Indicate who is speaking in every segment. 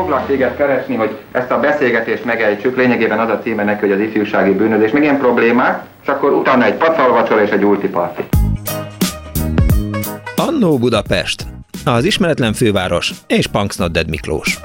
Speaker 1: Foglak téged keresni, hogy ezt a beszélgetést megejtsük, lényegében az a címe neki, hogy az ifjúsági bűnözés, meg ilyen problémák, és akkor utána egy pacalvacsora és egy ultiparti.
Speaker 2: Annó Budapest, az ismeretlen főváros és Punksnodded Miklós.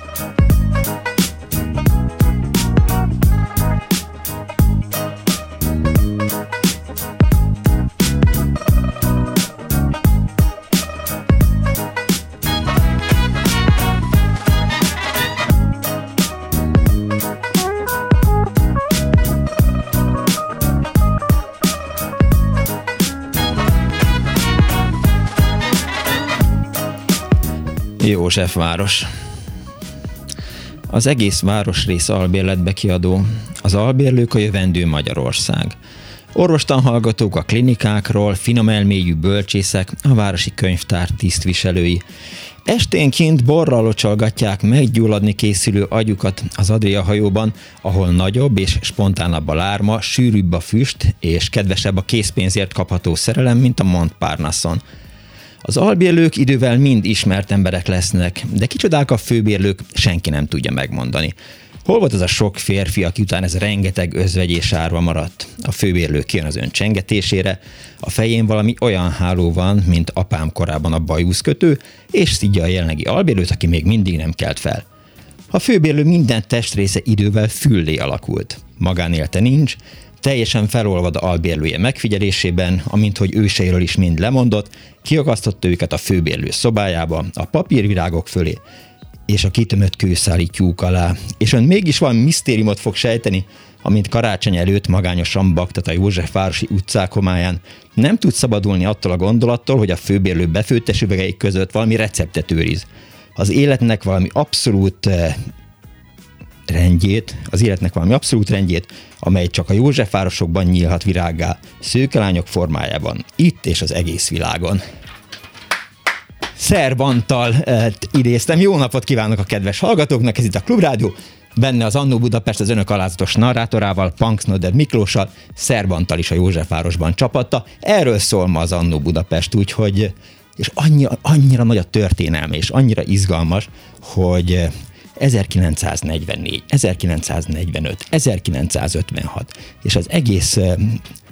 Speaker 2: Józsefváros. Az egész városrész albérletbe kiadó, az albérlők a jövendő Magyarország. Orvostan hallgatók a klinikákról, finomelmélyű bölcsészek, a városi könyvtár tisztviselői. Esténként borral locsolgatják meggyulladni készülő agyukat az Adria hajóban, ahol nagyobb és spontánabb a lárma, sűrűbb a füst és kedvesebb a készpénzért kapható szerelem, mint a Montparnasson. Az albérlők idővel mind ismert emberek lesznek, de kicsodák a főbérlők, senki nem tudja megmondani. Hol volt az a sok férfi, aki után ez rengeteg özvegy és árva maradt? A főbérlő kijön az ön csengetésére, a fején valami olyan háló van, mint apám korábban a bajuszkötő, és szidja a jelenlegi albérlőt, aki még mindig nem kelt fel. A főbérlő minden testrésze idővel füllé alakult. Magánélte nincs, teljesen felolvad albérlője megfigyelésében, amint hogy őseiről is mind lemondott, kiakasztotta őket a főbérlő szobájába, a papírvirágok fölé, és a kitömött kőszáli tyúk alá. És ön mégis valami misztériumot fog sejteni, amint karácsony előtt magányosan baktat a Józsefvárosi utcák homályán. Nem tud szabadulni attól a gondolattól, hogy a főbérlő befőttes üvegeik között valami receptet őriz. Az életnek valami abszolút eh, rendjét, az életnek valami abszolút rendjét, amely csak a Józsefvárosokban nyílhat virággá, szőkelányok formájában, itt és az egész világon. Szerbantal eh, idéztem. Jó napot kívánok a kedves hallgatóknak, ez itt a Klubrádió. Benne az Annó Budapest az önök alázatos narrátorával, Punksnodded Miklóssal, Szerbantal is a Józsefvárosban csapatta. Erről szól ma az Annó Budapest, úgyhogy és annyira, annyira nagy a történelme, és annyira izgalmas, hogy 1944, 1945, 1956, és az egész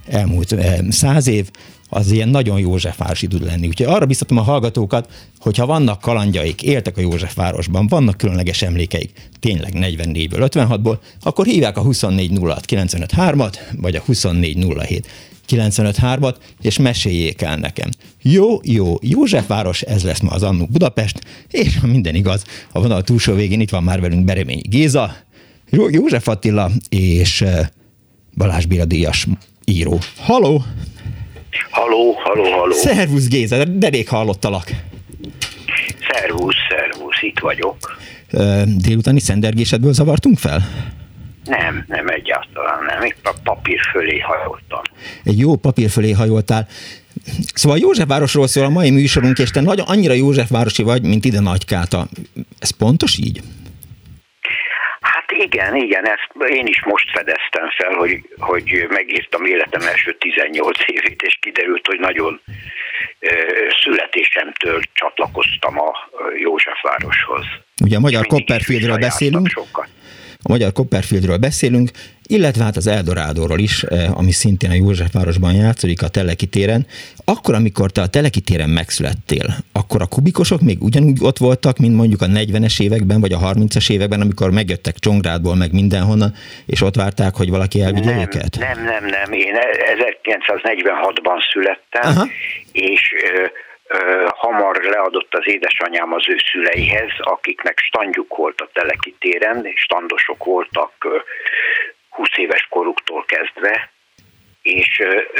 Speaker 2: elmúlt száz év az ilyen nagyon Józsefvárosi tud lenni. Úgyhogy arra biztatom a hallgatókat, hogyha vannak kalandjaik, éltek a Józsefvárosban, vannak különleges emlékeik, tényleg 44-ből, 56-ból, akkor hívják a 2406 953-at, vagy a 2407 953-at, és meséljék el nekem. Jó, jó, Józsefváros, ez lesz ma az Annuk Budapest, és ha minden igaz, a vonal túlsó végén itt van már velünk Bereményi Géza, József Attila és eh, Balázs Béla díjas író. Haló!
Speaker 3: Haló, haló, haló.
Speaker 2: Szervusz Géza, de rég hallottalak.
Speaker 3: Szervusz, szervusz, itt vagyok.
Speaker 2: Délutáni szendergésedből zavartunk fel?
Speaker 3: Nem, nem egyáltalán nem. Itt a papír fölé hajoltam.
Speaker 2: Egy jó papír fölé hajoltál. Szóval Józsefvárosról szól a mai műsorunk, és te nagyon annyira Józsefvárosi vagy, mint ide Nagykáta. Ez pontos így?
Speaker 3: Igen, igen, ezt én is most fedeztem fel, hogy, hogy megírtam életem első 18 évét, és kiderült, hogy nagyon születésemtől csatlakoztam a Józsefvároshoz.
Speaker 2: Ugye a magyar Copperfieldről beszélünk. Sokat a magyar Copperfieldről beszélünk, illetve hát az Eldorádóról is, eh, ami szintén a Józsefvárosban játszódik a Teleki téren. Akkor, amikor te a Teleki téren megszülettél, akkor a kubikosok még ugyanúgy ott voltak, mint mondjuk a 40-es években, vagy a 30-as években, amikor megjöttek Csongrádból, meg mindenhonnan, és ott várták, hogy valaki elvigye
Speaker 3: nem,
Speaker 2: őket?
Speaker 3: Nem, nem, nem. Én 1946-ban születtem, Aha. és hamar leadott az édesanyám az ő szüleihez, akiknek standjuk volt a Teleki téren, és standosok voltak 20 éves koruktól kezdve, és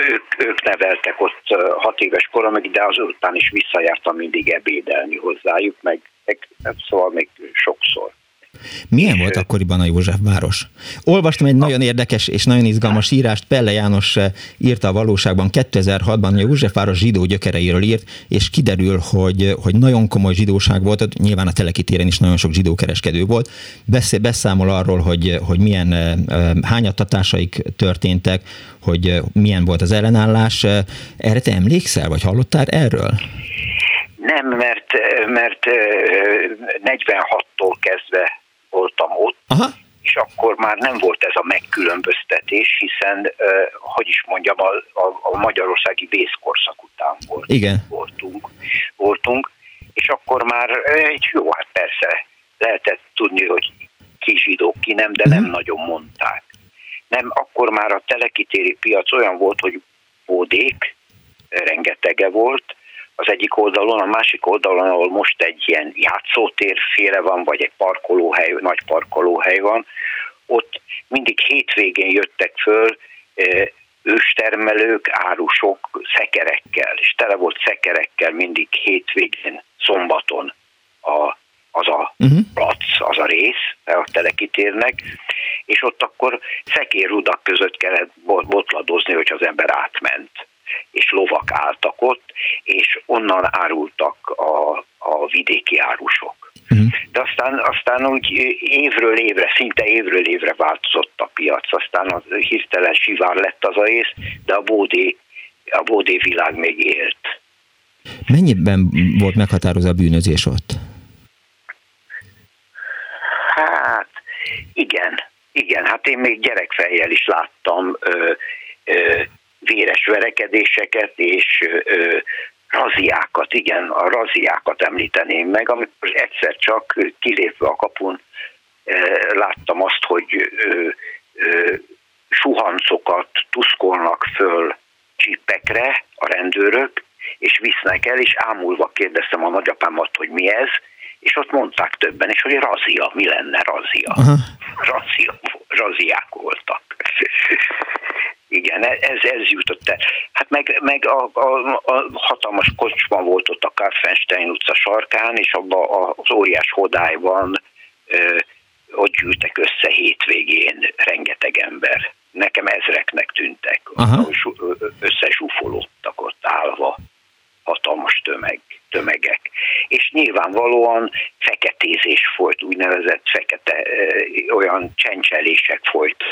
Speaker 3: ők, ők neveltek ott hat éves koromig, de azután is visszajártam mindig ebédelni hozzájuk, meg, meg szóval még sokszor.
Speaker 2: Milyen volt akkoriban a József város? Olvastam egy nagyon érdekes és nagyon izgalmas írást, Pelle János eh, írta a valóságban 2006-ban a város zsidó gyökereiről írt, és kiderül, hogy, hogy nagyon komoly zsidóság volt, nyilván a telekitéren is nagyon sok zsidó kereskedő volt. Beszél, beszámol arról, hogy, hogy milyen eh, eh, hányattatásaik történtek, hogy milyen volt az ellenállás. Erre te emlékszel, vagy hallottál erről?
Speaker 3: Nem, mert, mert 46-tól kezdve
Speaker 4: voltam ott, Aha. és akkor már nem volt ez a megkülönböztetés, hiszen, hogy is mondjam, a, a, a magyarországi vészkorszak után volt,
Speaker 2: Igen.
Speaker 4: voltunk, voltunk, és akkor már egy jó, hát persze lehetett tudni, hogy ki zsidók, ki nem, de nem hmm. nagyon mondták. Nem, akkor már a telekitéri piac olyan volt, hogy bódék, rengetege volt, az egyik oldalon, a másik oldalon, ahol most egy ilyen játszótérféle van, vagy egy parkolóhely, nagy parkolóhely van, ott mindig hétvégén jöttek föl őstermelők, árusok szekerekkel, és tele volt szekerekkel mindig hétvégén, szombaton a, az a uh-huh. plac, az a rész, a telekitérnek, és ott akkor szekérrudak között kellett botladozni, hogy az ember átment és lovak álltak ott, és onnan árultak a, a vidéki árusok. Uh-huh. De aztán, aztán úgy évről évre, szinte évről évre változott a piac, aztán az hirtelen sivár lett az a ész, de a bódé, a bódé világ még élt.
Speaker 2: Mennyiben volt meghatározó a bűnözés ott?
Speaker 4: Hát, igen, igen, hát én még gyerekfejjel is láttam ö, ö, véres verekedéseket és ö, raziákat, igen, a raziákat említeném meg, amikor egyszer csak kilépve a kapun láttam azt, hogy suhancokat tuszkolnak föl csipekre a rendőrök, és visznek el, és ámulva kérdeztem a nagyapámat, hogy mi ez, és ott mondták többen is, hogy razia, mi lenne razia. Razia, raziák voltak. Igen, ez, ez jutott el. Hát meg, meg a, a, a hatalmas kocsma volt ott a Karfenstein utca sarkán, és abban az óriás hodályban ö, ott gyűltek össze hétvégén rengeteg ember. Nekem ezreknek tűntek, Aha. összezsúfolódtak ott állva hatalmas tömeg, tömegek. És nyilvánvalóan feketézés folyt, úgynevezett fekete, olyan csencselések folyt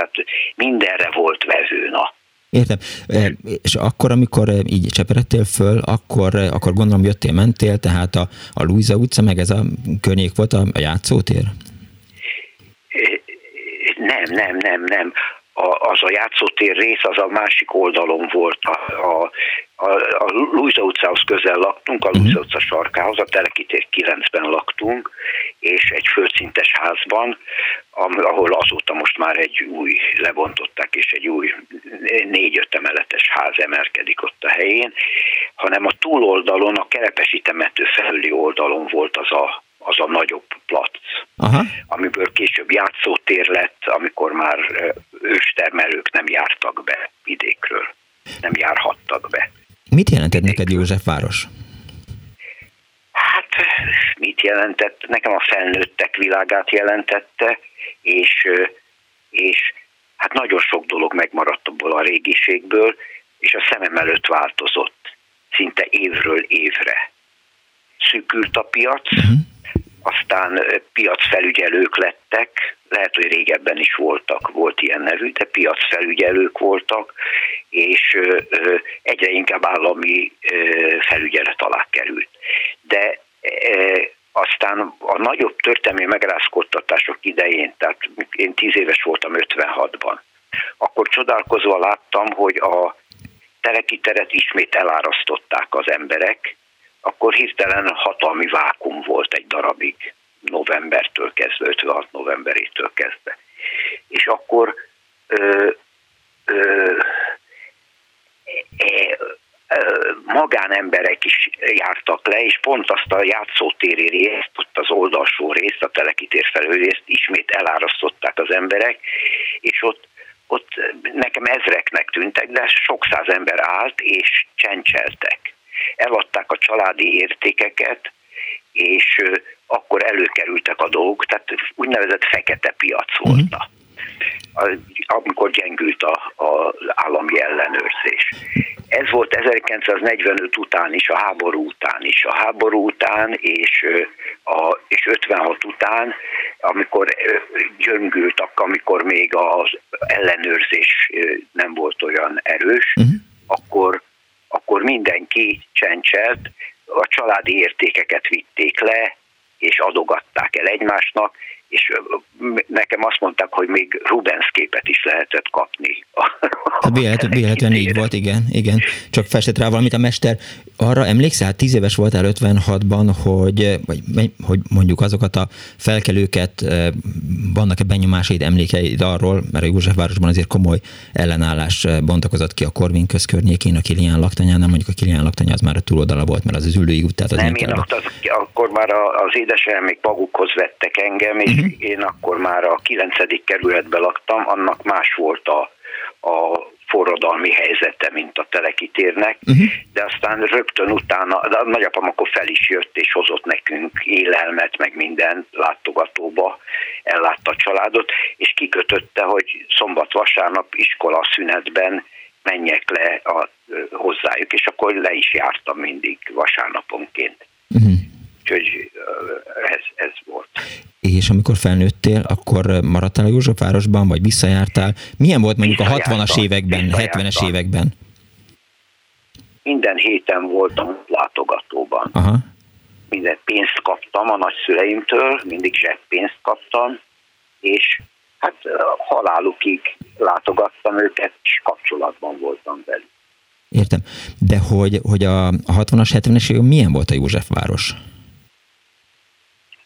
Speaker 4: tehát mindenre volt vevő, na.
Speaker 2: Értem. És akkor, amikor így cseperedtél föl, akkor, akkor gondolom jöttél, mentél, tehát a, a Luisa utca, meg ez a környék volt a, a játszótér?
Speaker 4: Nem, nem, nem, nem. A, az a játszótér rész az a másik oldalon volt. A, a, a, a Luisa utcához közel laktunk, a Luisa uh-huh. utca sarkához, a Telekitér 9-ben laktunk, és egy földszintes házban, ahol azóta most már egy új lebontották, és egy új négy-öt emeletes ház emelkedik ott a helyén, hanem a túloldalon, a Kerepesi temető felüli oldalon volt az a, az a nagyobb plac, Aha. amiből később játszótér lett, amikor már őstermelők nem jártak be vidékről, nem járhattak be.
Speaker 2: Mit jelentett neked József város?
Speaker 4: Hát mit jelentett? Nekem a felnőttek világát jelentette, és, és hát nagyon sok dolog megmaradt abból a régiségből, és a szemem előtt változott, szinte évről évre. Szűkült a piac, uh-huh. Aztán piacfelügyelők lettek, lehet, hogy régebben is voltak, volt ilyen nevű, de piacfelügyelők voltak, és egyre inkább állami felügyelet alá került. De aztán a nagyobb történelmi megrázkodtatások idején, tehát én tíz éves voltam 56-ban, akkor csodálkozva láttam, hogy a telekiteret ismét elárasztották az emberek, akkor hirtelen hatalmi vákum volt egy darabig, novembertől kezdve, 56 novemberétől kezdve. És akkor ö, ö, e, magánemberek is jártak le, és pont azt a játszótéri részt, ott az oldalsó részt, a telekitér felő részt ismét elárasztották az emberek, és ott, ott nekem ezreknek tűntek, de sok száz ember állt és csencseltek. Eladták a családi értékeket, és akkor előkerültek a dolgok, tehát úgynevezett fekete piac volt. Uh-huh amikor gyengült az állami ellenőrzés. Ez volt 1945 után is, a háború után is. A háború után és, a, és 56 után, amikor gyöngültek, amikor még az ellenőrzés nem volt olyan erős, uh-huh. akkor, akkor mindenki csencselt, a családi értékeket vitték le,
Speaker 3: és adogatták el egymásnak, és nekem azt mondták, hogy még Rubens képet is lehetett kapni.
Speaker 2: Hát véletlen, véletlen így volt, igen, igen. Csak festett rá valamit a mester. Arra emlékszel, hát tíz éves voltál 56-ban, hogy, vagy, hogy mondjuk azokat a felkelőket, vannak-e benyomásaid, emlékeid arról, mert a Józsefvárosban azért komoly ellenállás bontakozott ki a Korvin közkörnyékén, a Kilián laktanyánál, mondjuk a Kilián laktanya az már a túloldala volt, mert az az ülői út, tehát az
Speaker 3: Nem, én az, akkor már az édesanyám még magukhoz vettek engem, és uh-huh. én akkor már a 9. kerületben laktam, annak más volt a, a forradalmi helyzete, mint a telekitérnek, uh-huh. de aztán rögtön utána, de a nagyapám akkor fel is jött és hozott nekünk élelmet, meg minden látogatóba, ellátta a családot, és kikötötte, hogy szombat-vasárnap iskola szünetben menjek le a, hozzájuk, és akkor le is jártam mindig vasárnaponként. Uh-huh. Úgyhogy ez, ez volt.
Speaker 2: És amikor felnőttél, akkor maradtál a Józsefvárosban, vagy visszajártál? Milyen volt mondjuk a 60-as években, 70-es években?
Speaker 3: Minden héten voltam látogatóban. Aha. Minden pénzt kaptam a nagyszüleimtől, mindig zseppénzt kaptam, és hát halálukig látogattam őket, és kapcsolatban voltam velük.
Speaker 2: Értem. De hogy, hogy a 60-as, 70-es években milyen volt a Józsefváros?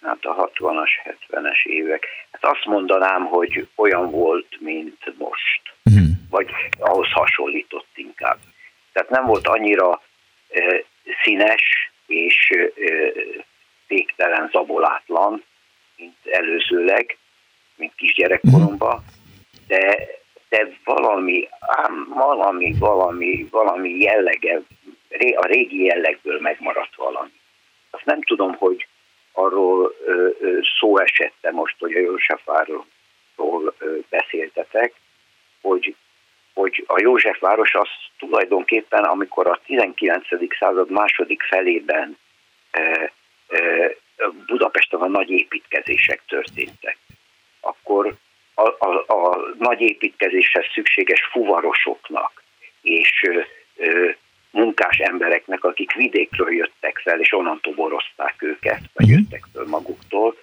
Speaker 3: Hát a 60-as, 70-es évek. Hát azt mondanám, hogy olyan volt, mint most. Uh-huh. Vagy ahhoz hasonlított inkább. Tehát nem volt annyira e, színes és e, végtelen zabolátlan, mint előzőleg, mint kisgyerekkoromban, de, de valami, ám valami, valami, valami jellege, a régi jellegből megmaradt valami. Azt nem tudom, hogy arról szó esette most, hogy a Józsefvárról beszéltetek, hogy, hogy a Józsefváros az tulajdonképpen, amikor a 19. század második felében Budapesten a nagy építkezések történtek, akkor a, a, a nagy építkezéshez szükséges fuvarosoknak és munkás embereknek, akik vidékről jöttek fel, és onnan toborozták őket, vagy jöttek föl maguktól,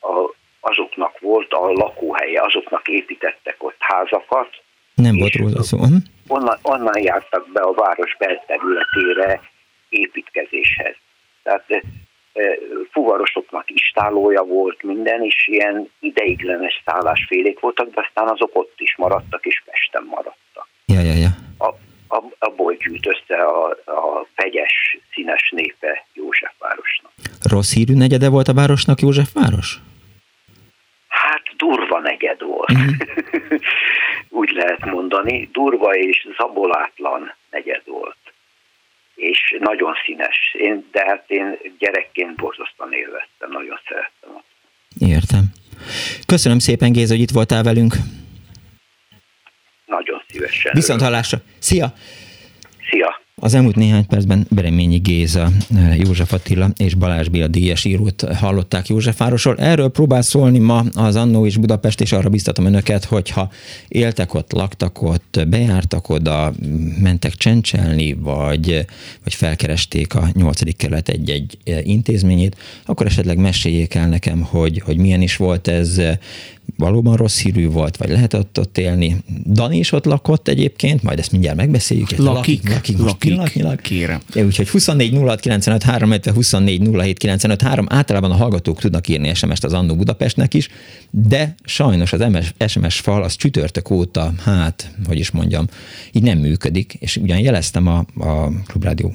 Speaker 3: a, azoknak volt a lakóhelye, azoknak építettek ott házakat.
Speaker 2: Nem volt róla szó.
Speaker 3: Onnan, onnan jártak be a város belterületére építkezéshez. Tehát e, fuvarosoknak istálója volt minden, és ilyen ideiglenes szállásfélék voltak, de aztán azok ott is maradtak, és Pesten maradtak.
Speaker 2: Ja, ja, ja.
Speaker 3: A, abból gyűjt össze a, a fegyes, színes népe Józsefvárosnak.
Speaker 2: Rossz hírű negyede volt a városnak Józsefváros?
Speaker 3: Hát durva negyed volt. Mm. Úgy lehet mondani. Durva és zabolátlan negyed volt. És nagyon színes. Én, de hát én gyerekként borzasztóan élveztem, nagyon szerettem.
Speaker 2: Értem. Köszönöm szépen, Géza, hogy itt voltál velünk
Speaker 3: nagyon szívesen.
Speaker 2: Viszont hallásra. Szia!
Speaker 3: Szia!
Speaker 2: Az elmúlt néhány percben Bereményi Géza, József Attila és Balázs Béla díjas írót hallották Józsefvárosról. Erről próbál szólni ma az Annó és Budapest, és arra biztatom önöket, hogyha éltek ott, laktak ott, bejártak oda, mentek csencselni, vagy, vagy felkeresték a 8. kerület egy-egy intézményét, akkor esetleg meséljék el nekem, hogy, hogy milyen is volt ez, valóban rossz hírű volt, vagy lehetett ott élni. Dani is ott lakott egyébként, majd ezt mindjárt megbeszéljük.
Speaker 5: Lakik, lakik, lakik, lakik pillanatnyilag. Kérem.
Speaker 2: Úgyhogy 24 06 95 3, 24 07 95 3, általában a hallgatók tudnak írni SMS-t az Annó Budapestnek is, de sajnos az SMS fal az csütörtök óta, hát, hogy is mondjam, így nem működik, és ugyan jeleztem a, a Klubrádió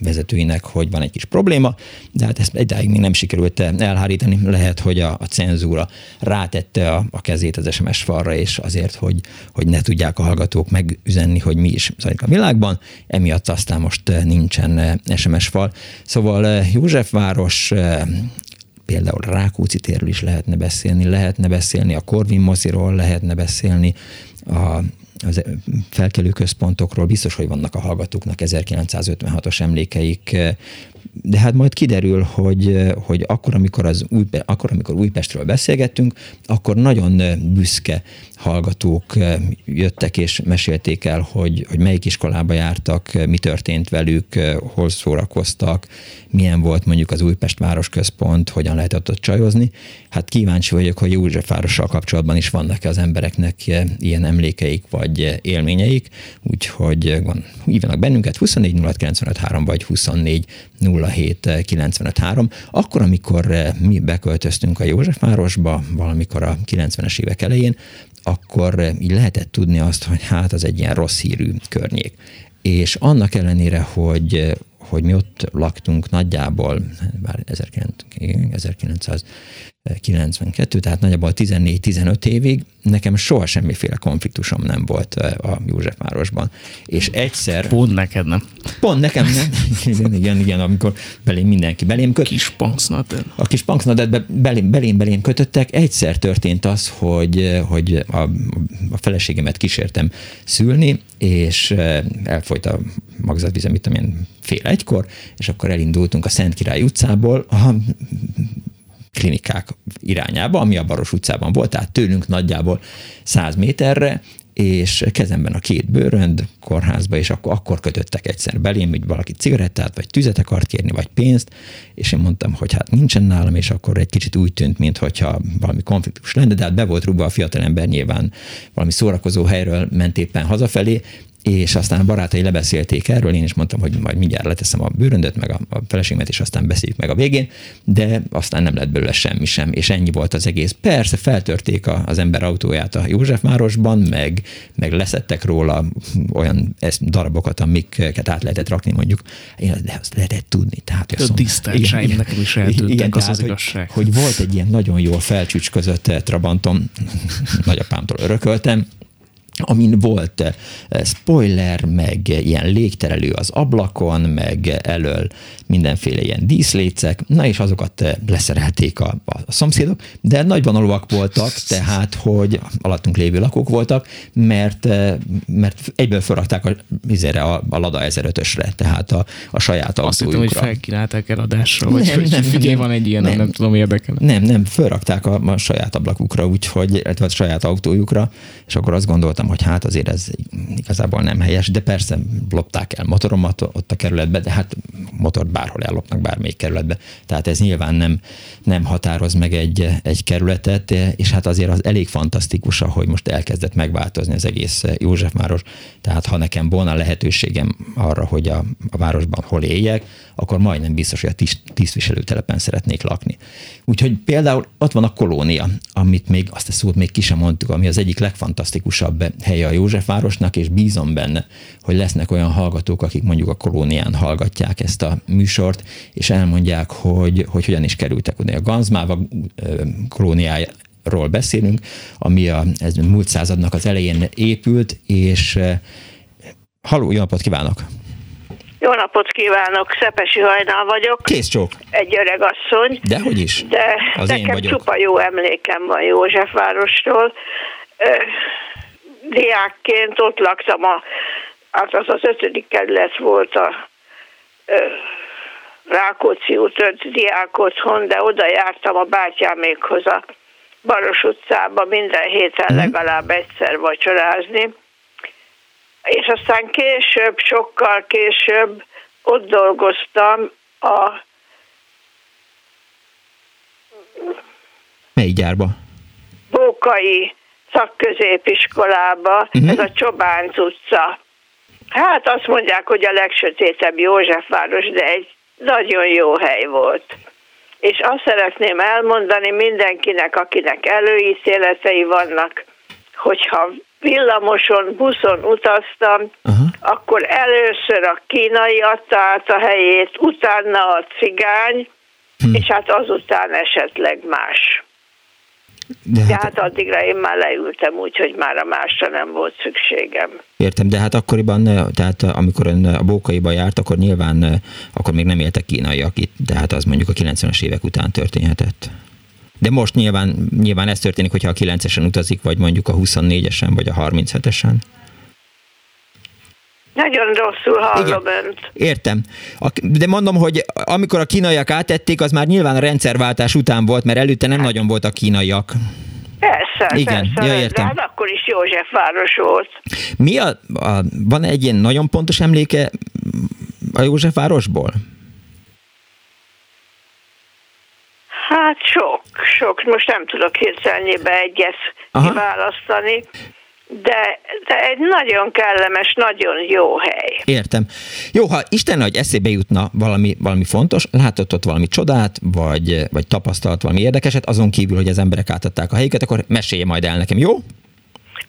Speaker 2: vezetőinek, hogy van egy kis probléma, de hát ezt egydáig még nem sikerült elhárítani. Lehet, hogy a, a cenzúra rátette a, a kezét az SMS falra, és azért, hogy, hogy ne tudják a hallgatók megüzenni, hogy mi is zajlik a világban, emiatt aztán most nincsen SMS fal. Szóval Józsefváros például Rákóczi térről is lehetne beszélni, lehetne beszélni a Korvin moziról, lehetne beszélni a az felkelő központokról biztos, hogy vannak a hallgatóknak 1956-os emlékeik, de hát majd kiderül, hogy, hogy akkor, amikor, az új, akkor, amikor Újpestről beszélgettünk, akkor nagyon büszke hallgatók jöttek és mesélték el, hogy, hogy melyik iskolába jártak, mi történt velük, hol szórakoztak, milyen volt mondjuk az Újpest városközpont, hogyan lehetett ott csajozni. Hát kíváncsi vagyok, hogy Józsefvárossal kapcsolatban is vannak-e az embereknek ilyen emlékeik vagy élményeik, úgyhogy hívjanak bennünket 24 vagy 24 07 Akkor, amikor mi beköltöztünk a Józsefvárosba, valamikor a 90-es évek elején, akkor így lehetett tudni azt, hogy hát az egy ilyen rossz hírű környék. És annak ellenére, hogy hogy mi ott laktunk nagyjából, bár 1900, 92, tehát nagyjából 14-15 évig nekem soha semmiféle konfliktusom nem volt a Józsefvárosban. És egyszer...
Speaker 5: Pont neked nem.
Speaker 2: Pont nekem nem. igen, igen, igen, amikor belém mindenki belém köt.
Speaker 5: Kis panksznadet.
Speaker 2: A kis panksznadet belém, belém, belém kötöttek. Egyszer történt az, hogy, hogy a, a feleségemet kísértem szülni, és elfolyt a magzatvizem, mit tudom én, fél egykor, és akkor elindultunk a Szent Király utcából, a klinikák irányába, ami a Baros utcában volt, tehát tőlünk nagyjából 100 méterre, és kezemben a két bőrönd kórházba, és akkor, akkor kötöttek egyszer belém, hogy valaki cigarettát, vagy tüzet akart kérni, vagy pénzt, és én mondtam, hogy hát nincsen nálam, és akkor egy kicsit úgy tűnt, mintha valami konfliktus lenne, de hát be volt rúgva a fiatalember nyilván valami szórakozó helyről ment éppen hazafelé, és aztán a barátai lebeszélték erről, én is mondtam, hogy majd mindjárt leteszem a bőröndöt, meg a, a feleségemet, és aztán beszéljük meg a végén, de aztán nem lett belőle semmi sem, és ennyi volt az egész. Persze feltörték a, az ember autóját a Józsefvárosban, meg, meg leszettek róla olyan darabokat, amiket át lehetett rakni mondjuk, de azt lehetett tudni. Tehát
Speaker 5: a tisztársaim nekem is eltűntek, igen, az tehát, az igazság.
Speaker 2: Hogy, hogy volt egy ilyen nagyon jól felcsücsközött Trabantom, nagyapámtól örököltem, amin volt eh, spoiler, meg ilyen légterelő az ablakon, meg elől mindenféle ilyen díszlécek, na és azokat eh, leszerelték a, a szomszédok, de nagy vonalúak voltak, tehát, hogy alattunk lévő lakók voltak, mert, eh, mert egyből felrakták a, a, a Lada 1005-ösre, tehát a, a saját
Speaker 5: Azt hittem, hogy felkínálták eladásra, vagy nem, hogy nem, figyelj, nem, van egy ilyen, nem, nem. tudom, érdekel.
Speaker 2: Nem, nem, felrakták a, a saját ablakukra, úgyhogy, illetve a saját autójukra, és akkor azt gondoltam, hogy hát azért ez igazából nem helyes, de persze lopták el motoromat ott a kerületbe, de hát motort bárhol ellopnak bármelyik kerületbe. Tehát ez nyilván nem, nem határoz meg egy, egy kerületet, és hát azért az elég fantasztikus, hogy most elkezdett megváltozni az egész Józsefváros. Tehát ha nekem volna lehetőségem arra, hogy a, a városban hol éljek, akkor majdnem biztos, hogy a tisztviselőtelepen szeretnék lakni. Úgyhogy például ott van a kolónia, amit még azt a szót még ki sem mondtuk, ami az egyik legfantasztikusabb helye a Józsefvárosnak, és bízom benne, hogy lesznek olyan hallgatók, akik mondjuk a kolónián hallgatják ezt a műsort, és elmondják, hogy, hogy hogyan is kerültek oda. A Ganzmáva kolóniáról beszélünk, ami a ez múlt századnak az elején épült, és haló, jó napot kívánok!
Speaker 6: Jó napot kívánok, Szepesi Hajnal vagyok.
Speaker 2: Kész csók.
Speaker 6: Egy öreg asszony.
Speaker 2: De hogy is?
Speaker 6: De az nekem csupa jó emlékem van Józsefvárostól. Diákként ott laktam, a, hát az az ötödik kerület volt a Rákóczi út öt diák otthon, de oda jártam a bátyámékhoz a Baros utcába minden héten mhm. legalább egyszer vacsorázni és aztán később, sokkal később ott dolgoztam a...
Speaker 2: Mely gyárba?
Speaker 6: Bókai szakközépiskolába, uh-huh. ez a Csobánc utca. Hát azt mondják, hogy a legsötétebb Józsefváros, de egy nagyon jó hely volt. És azt szeretném elmondani mindenkinek, akinek előítéletei vannak, hogyha villamoson, buszon utaztam, uh-huh. akkor először a kínai adta át a helyét, utána a cigány, hmm. és hát azután esetleg más. De hát, hát addigra én már leültem úgy, hogy már a másra nem volt szükségem.
Speaker 2: Értem, de hát akkoriban, tehát amikor ön a Bókaiba járt, akkor nyilván akkor még nem éltek kínaiak itt, de hát az mondjuk a 90-es évek után történhetett. De most nyilván, nyilván ez történik, hogyha a 9-esen utazik, vagy mondjuk a 24-esen, vagy a 37-esen.
Speaker 7: Nagyon rosszul hallom Igen. önt.
Speaker 2: Értem. De mondom, hogy amikor a kínaiak átették, az már nyilván a rendszerváltás után volt, mert előtte nem nagyon voltak kínaiak.
Speaker 7: Persze, Igen, persze, ja, értem. de hát akkor is József város volt.
Speaker 2: Mi a, a, van egy ilyen nagyon pontos emléke a József városból?
Speaker 7: Hát sok, sok. Most nem tudok hirtelenjébe egyet kiválasztani de, de egy nagyon kellemes, nagyon jó hely.
Speaker 2: Értem. Jó, ha Isten hogy eszébe jutna valami, valami fontos, látott ott valami csodát, vagy, vagy tapasztalt valami érdekeset, azon kívül, hogy az emberek átadták a helyüket, akkor mesélje majd el nekem, jó?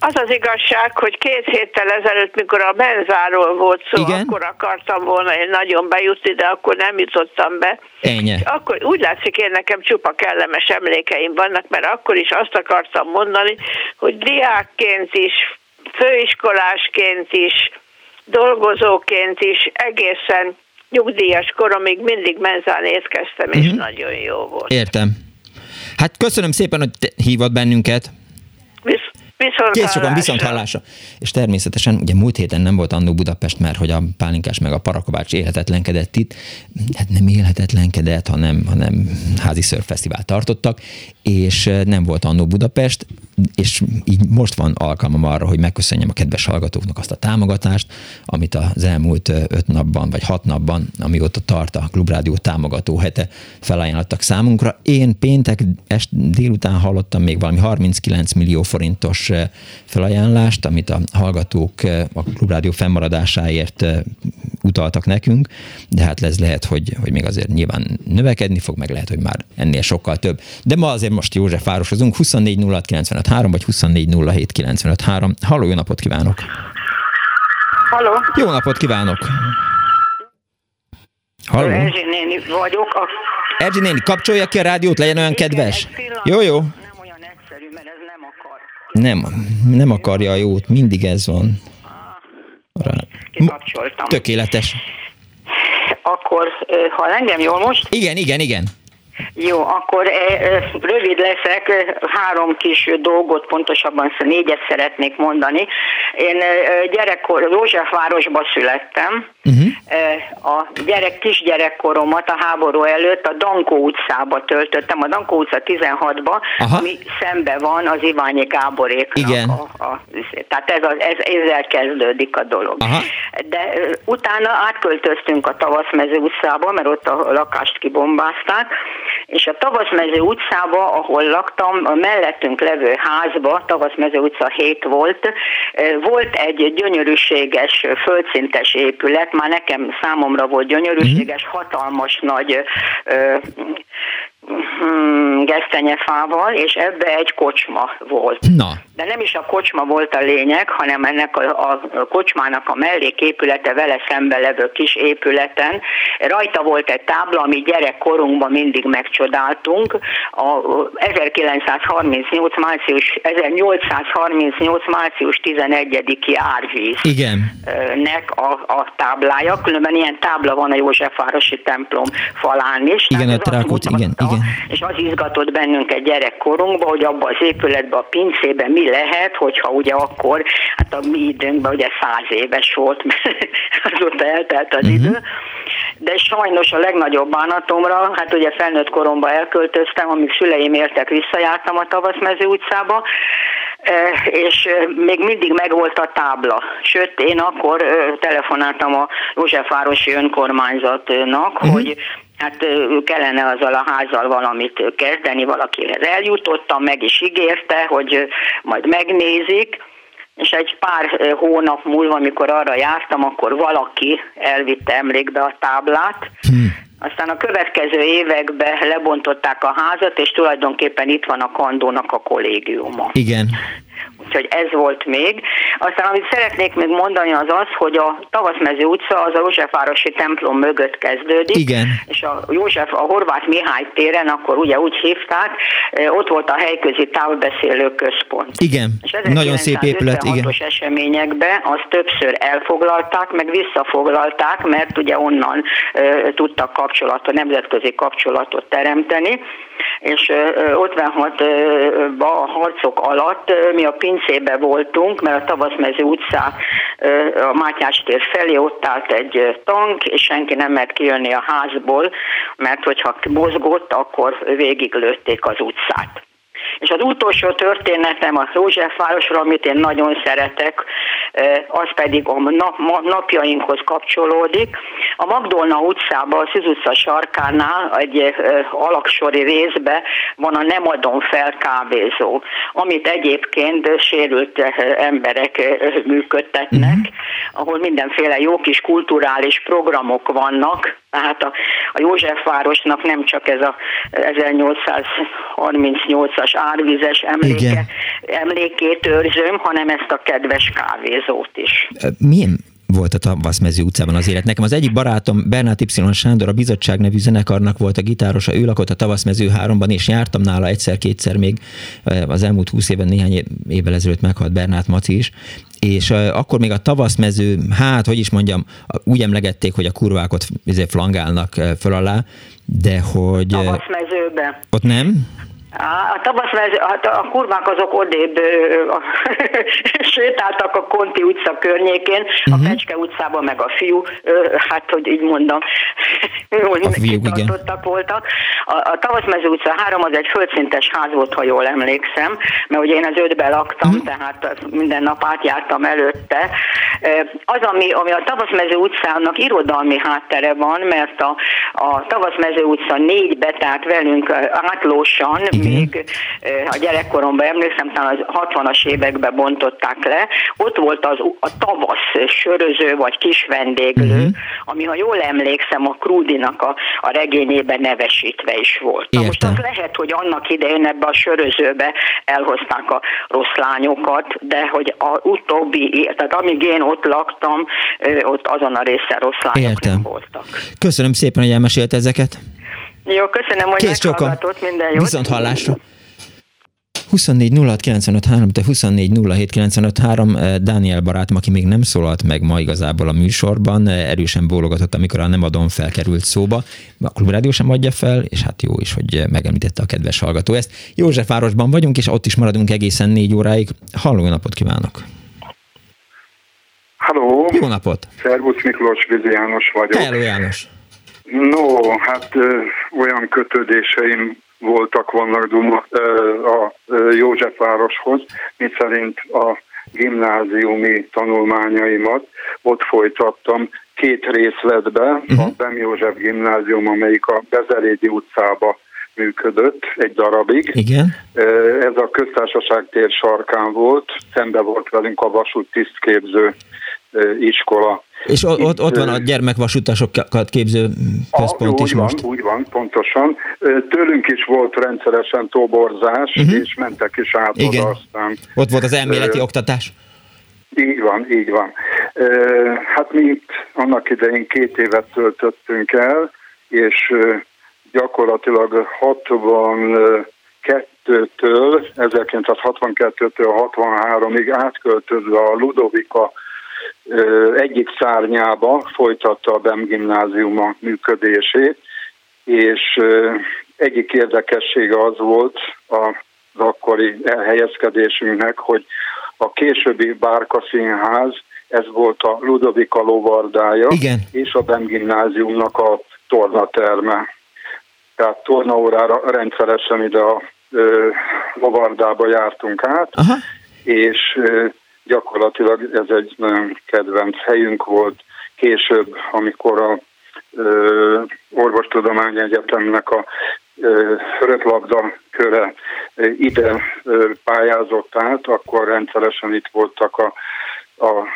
Speaker 7: Az az igazság, hogy két héttel ezelőtt, mikor a benzáról volt szó, Igen? akkor akartam volna én nagyon bejutni, de akkor nem jutottam be.
Speaker 2: Ennyi.
Speaker 7: Akkor úgy látszik, én nekem csupa kellemes emlékeim vannak, mert akkor is azt akartam mondani, hogy diákként is, főiskolásként is, dolgozóként is, egészen nyugdíjas koromig mindig menzán étkeztem, és uh-huh. nagyon jó volt.
Speaker 2: Értem. Hát köszönöm szépen, hogy hívott bennünket.
Speaker 7: Visz- Viszont
Speaker 2: Kész sokan, viszont hallásra. És természetesen, ugye múlt héten nem volt annó Budapest, mert hogy a Pálinkás meg a Parakovács élhetetlenkedett itt. Hát nem élhetetlenkedett, hanem, hanem házi szörfesztivál tartottak, és nem volt annó Budapest, és így most van alkalmam arra, hogy megköszönjem a kedves hallgatóknak azt a támogatást, amit az elmúlt öt napban, vagy hat napban, amióta tart a Klubrádió támogató hete, felajánlottak számunkra. Én péntek est délután hallottam még valami 39 millió forintos felajánlást, amit a hallgatók a Klubrádió fennmaradásáért utaltak nekünk, de hát ez lehet, hogy, hogy még azért nyilván növekedni fog, meg lehet, hogy már ennél sokkal több. De ma azért most József városozunk, 24 06 953 vagy 24 07 953. Halló, jó napot kívánok!
Speaker 7: Halló!
Speaker 2: Jó napot kívánok!
Speaker 7: Halló? Erzsi néni vagyok. A...
Speaker 2: Erzsi néni, kapcsolja ki a rádiót, legyen olyan Igen, kedves. Jó, jó.
Speaker 7: Nem olyan egyszerű, mert ez nem akar.
Speaker 2: Nem, nem akarja a jót, mindig ez van.
Speaker 7: Rá. Kikapcsoltam.
Speaker 2: Tökéletes.
Speaker 7: Akkor, ha engem jól most?
Speaker 2: Igen, igen, igen.
Speaker 7: Jó, akkor rövid leszek, három kis dolgot, pontosabban négyet szeretnék mondani. Én gyerekkor Józsefvárosba születtem. Uh-huh. A gyerek, kisgyerekkoromat a háború előtt a Dankó utcába töltöttem, a Dankó utca 16-ba, Aha. ami szembe van az Iványi Gáboréknak.
Speaker 2: Igen.
Speaker 7: A, a, tehát ez, az, ez, ezzel kezdődik a dolog.
Speaker 2: Aha.
Speaker 7: De utána átköltöztünk a Tavaszmező utcába, mert ott a lakást kibombázták, és a Tavaszmező utcába, ahol laktam, a mellettünk levő házba, Tavaszmező utca 7 volt, volt egy gyönyörűséges, földszintes épület, már nekem számomra volt gyönyörűséges, mhm. hatalmas nagy Hmm, gesztenyefával, és ebbe egy kocsma volt.
Speaker 2: Na.
Speaker 7: De nem is a kocsma volt a lényeg, hanem ennek a, a kocsmának a melléképülete vele szembe levő kis épületen. Rajta volt egy tábla, ami gyerekkorunkban mindig megcsodáltunk. A 1938. március, 1838. március 11-i árvíz.
Speaker 2: Igen.
Speaker 7: Nek a, a táblája, különben ilyen tábla van a Józsefvárosi templom falán is.
Speaker 2: Igen, a Trákóc, igen, igen igen.
Speaker 7: és az izgatott bennünket gyerekkorunkban, hogy abban az épületben, a pincében mi lehet, hogyha ugye akkor, hát a mi időnkben ugye száz éves volt, mert azóta eltelt az uh-huh. idő, de sajnos a legnagyobb bánatomra, hát ugye felnőtt koromban elköltöztem, amíg szüleim értek, visszajártam a Tavaszmező utcába, eh, és eh, még mindig megvolt a tábla. Sőt, én akkor eh, telefonáltam a Józsefvárosi önkormányzatnak, uh-huh. hogy hát kellene azzal a házzal valamit kezdeni, valakihez eljutottam, meg is ígérte, hogy majd megnézik, és egy pár hónap múlva, amikor arra jártam, akkor valaki elvitte emlékbe a táblát, hmm. Aztán a következő években lebontották a házat, és tulajdonképpen itt van a kandónak a kollégiuma.
Speaker 2: Igen.
Speaker 7: Úgyhogy ez volt még. Aztán amit szeretnék még mondani az az, hogy a Tavaszmező utca az a Józsefvárosi templom mögött kezdődik.
Speaker 2: Igen.
Speaker 7: És a József, a Horváth Mihály téren, akkor ugye úgy hívták, ott volt a helyközi távbeszélő központ.
Speaker 2: Igen, és nagyon szép épület. Igen.
Speaker 7: eseményekben azt többször elfoglalták, meg visszafoglalták, mert ugye onnan uh, tudtak kapcsolatot, nemzetközi kapcsolatot teremteni és 56-ban a harcok alatt mi a pincébe voltunk, mert a Tavaszmező utcá a Mátyás tér felé ott állt egy tank, és senki nem mert kijönni a házból, mert hogyha mozgott, akkor végiglőtték az utcát. És az utolsó történetem a Józsefvárosról, amit én nagyon szeretek, az pedig a nap, napjainkhoz kapcsolódik. A Magdolna utcában, a Szűz utca sarkánál, egy alaksori részbe van a Nem adom fel kávézó, amit egyébként sérült emberek működtetnek, uh-huh. ahol mindenféle jó kis kulturális programok vannak, tehát a, a Józsefvárosnak nem csak ez a 1838-as árvizes emléke, Igen. emlékét őrzöm, hanem ezt a kedves kávézót is.
Speaker 2: Milyen volt a Tavaszmező utcában az élet. Nekem az egyik barátom, Bernát Y. Sándor, a Bizottság nevű zenekarnak volt a gitárosa, ő lakott a Tavaszmező 3-ban, és jártam nála egyszer-kétszer még az elmúlt húsz évben, néhány évvel ezelőtt meghalt Bernát Maci is, és akkor még a tavaszmező, hát, hogy is mondjam, úgy emlegették, hogy a kurvákot izé flangálnak föl alá, de hogy...
Speaker 7: Tavaszmezőbe.
Speaker 2: Ott nem?
Speaker 7: A tavaszmező, hát a kurvák azok odébb sétáltak a Konti utca környékén, uh-huh. a mhm. Pecske utcában meg a fiú, hát hogy így mondom, kitartottak voltak. A, a Tavaszmező utca 3 az egy földszintes ház volt, ha jól emlékszem, mert ugye én az ötben laktam, uh-huh. tehát minden nap átjártam előtte. Az, ami, ami a Tavaszmező utcának irodalmi háttere van, mert a, a Tavaszmező utca négybe, tehát velünk átlósan, még a gyerekkoromban emlékszem, talán az 60-as években bontották le, ott volt az a tavasz söröző vagy kis vendéglő, uh-huh. ami ha jól emlékszem, a Krúdinak a, a regényében nevesítve is volt. Na most az lehet, hogy annak idején ebbe a sörözőbe elhozták a rossz lányokat, de hogy a utóbbi, tehát amíg én ott laktam, ott azon a részen rossz lányok Értem. voltak.
Speaker 2: Köszönöm szépen, hogy elmesélt ezeket.
Speaker 7: Jó, köszönöm, hogy Kész meghallgatott, minden jót.
Speaker 2: Viszont hallásra. 24 06 3, te 24 07 Dániel barátom, aki még nem szólalt meg ma igazából a műsorban, eh, erősen bólogatott, amikor a nem adom felkerült szóba. A Klubrádió sem adja fel, és hát jó is, hogy megemlítette a kedves hallgató ezt. Józsefvárosban vagyunk, és ott is maradunk egészen négy óráig. Halló napot kívánok!
Speaker 8: Halló!
Speaker 2: Jó napot!
Speaker 8: Szervusz Miklós, Vizi János vagyok.
Speaker 2: Hello János!
Speaker 8: No, hát olyan kötődéseim voltak, vannak Duma, a Józsefvároshoz, mint szerint a gimnáziumi tanulmányaimat ott folytattam két részletbe, uh-huh. a Bem József gimnázium, amelyik a Bezerédi utcába működött egy darabig.
Speaker 2: Igen.
Speaker 8: Ez a köztársaság tér sarkán volt, szembe volt velünk a vasút tisztképző iskola.
Speaker 2: És ott, Itt, ott van a gyermekvasutasokat képző központ
Speaker 8: a,
Speaker 2: is
Speaker 8: úgy
Speaker 2: most?
Speaker 8: Van, úgy van, pontosan. Tőlünk is volt rendszeresen toborzás, uh-huh. és mentek is át Igen. oda aztán.
Speaker 2: Ott volt az elméleti uh, oktatás?
Speaker 8: Így van, így van. Uh, hát mi itt annak idején két évet töltöttünk el, és uh, gyakorlatilag 62-től, 1962-től 63-ig átköltözve a Ludovika egyik szárnyába folytatta a BEM gimnáziuma működését, és egyik érdekessége az volt az akkori elhelyezkedésünknek, hogy a későbbi Bárka Színház, ez volt a Ludovika lovardája,
Speaker 2: Igen.
Speaker 8: és a BEM gimnáziumnak a tornaterme. Tehát tornaórára rendszeresen ide a ö, lovardába jártunk át, Aha. és ö, gyakorlatilag ez egy nagyon kedvenc helyünk volt. Később, amikor a ö, Orvostudományi Egyetemnek a röplabda köre ide pályázott át, akkor rendszeresen itt voltak a, a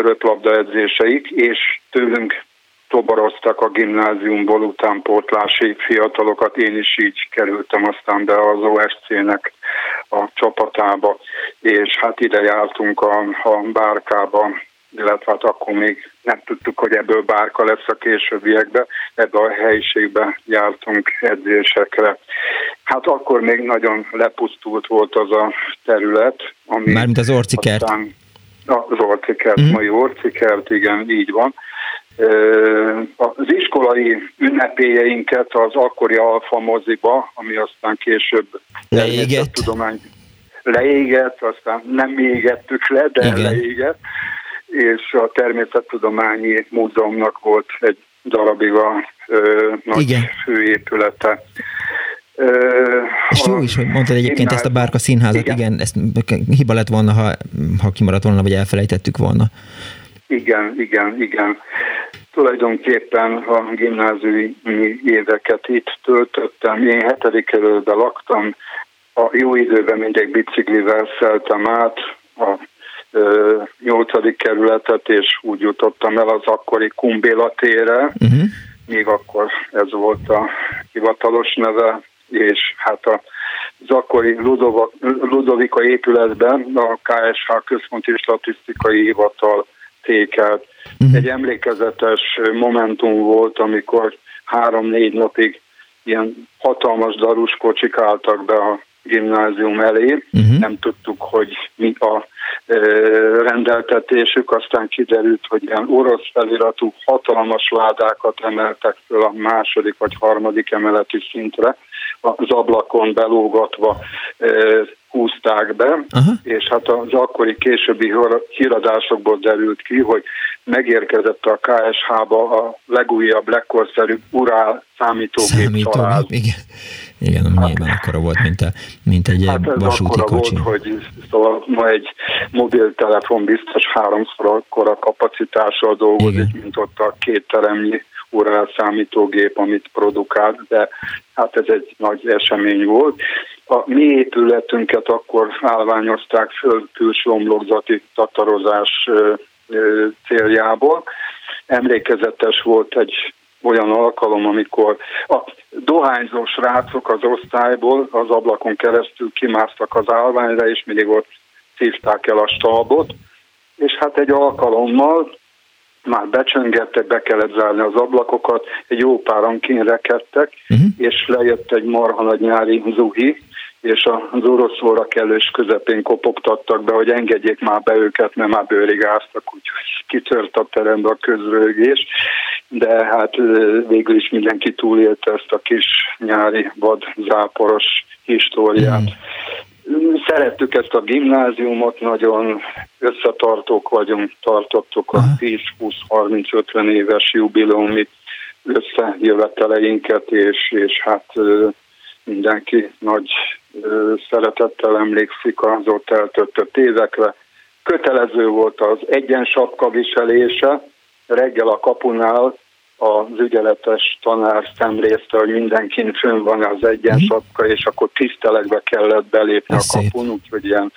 Speaker 8: röplabda edzéseik, és tőlünk toboroztak a gimnáziumból utánpótlási fiatalokat, én is így kerültem aztán be az OSC-nek a csapatába, és hát ide jártunk a, a bárkába, illetve hát akkor még nem tudtuk, hogy ebből bárka lesz a későbbiekben, ebbe a helyiségbe jártunk edzésekre. Hát akkor még nagyon lepusztult volt az a terület,
Speaker 2: ami... Mármint az orcikert. Aztán,
Speaker 8: az orcikert, mm. mai orcikert, igen, így van az iskolai ünnepélyeinket az akkori Alfa moziba, ami aztán később
Speaker 2: leégett.
Speaker 8: tudomány leégett, aztán nem égettük le, de Igen. leégett, és a Természettudományi Múzeumnak volt egy darabig a ö, nagy Igen. főépülete.
Speaker 2: Ö, és jó is, hogy mondtad egyébként ezt a Bárka színházat, igen. igen, ezt hiba lett volna, ha, ha kimaradt volna, vagy elfelejtettük volna.
Speaker 8: Igen, igen, igen. Tulajdonképpen a gimnáziumi éveket itt töltöttem. Én hetedik kerületben laktam, a jó időben mindig biciklivel szeltem át a nyolcadik kerületet, és úgy jutottam el az akkori Kumbéla térre, uh-huh. még akkor ez volt a hivatalos neve, és hát a az akkori Ludova, Ludovika épületben a KSH Központi Statisztikai Hivatal székelt. Uh-huh. Egy emlékezetes momentum volt, amikor három-négy napig ilyen hatalmas darus kocsik álltak be a gimnázium elé. Uh-huh. Nem tudtuk, hogy mi a e, rendeltetésük, aztán kiderült, hogy ilyen orosz feliratú hatalmas ládákat emeltek föl a második vagy harmadik emeleti szintre, az ablakon belógatva e, húzták be, Aha. és hát az akkori későbbi híradásokból derült ki, hogy megérkezett a KSH-ba a legújabb, legkorszerűbb Urál számítógép, számítógép
Speaker 2: Igen, igen hát, nyilván akkora volt, mint, a, mint egy hát ez vasúti kocsi.
Speaker 8: volt, hogy szóval ma egy mobiltelefon biztos háromszor akkora kapacitással dolgozik, igen. mint ott a két teremnyi Urál számítógép, amit produkált, de hát ez egy nagy esemény volt. A mi épületünket akkor állványozták föl külső omlokzati tatarozás céljából. Emlékezetes volt egy olyan alkalom, amikor a dohányzó srácok az osztályból az ablakon keresztül kimásztak az állványra, és mindig ott szívták el a stalbot, és hát egy alkalommal már becsöngettek, be kellett zárni az ablakokat, egy jó páran kínrekedtek, uh-huh. és lejött egy marha nagy nyári zuhi, és az orosz óra kellős közepén kopogtattak be, hogy engedjék már be őket, mert már bőrig áztak, úgyhogy kitört a terembe a közrögés, de hát végül is mindenki túlélte ezt a kis nyári vad záporos históriát. Mm. Szerettük ezt a gimnáziumot, nagyon összetartók vagyunk, tartottuk a 10-20-30-50 éves jubileumi összejöveteleinket, és, és hát mindenki nagy szeretettel emlékszik az ott eltöltött évekre. Kötelező volt az egyensapka viselése, reggel a kapunál az ügyeletes tanár szemlézte, hogy mindenkin fönn van az egyensapka, és akkor tisztelegbe kellett belépni Ez a kapun, úgyhogy ilyen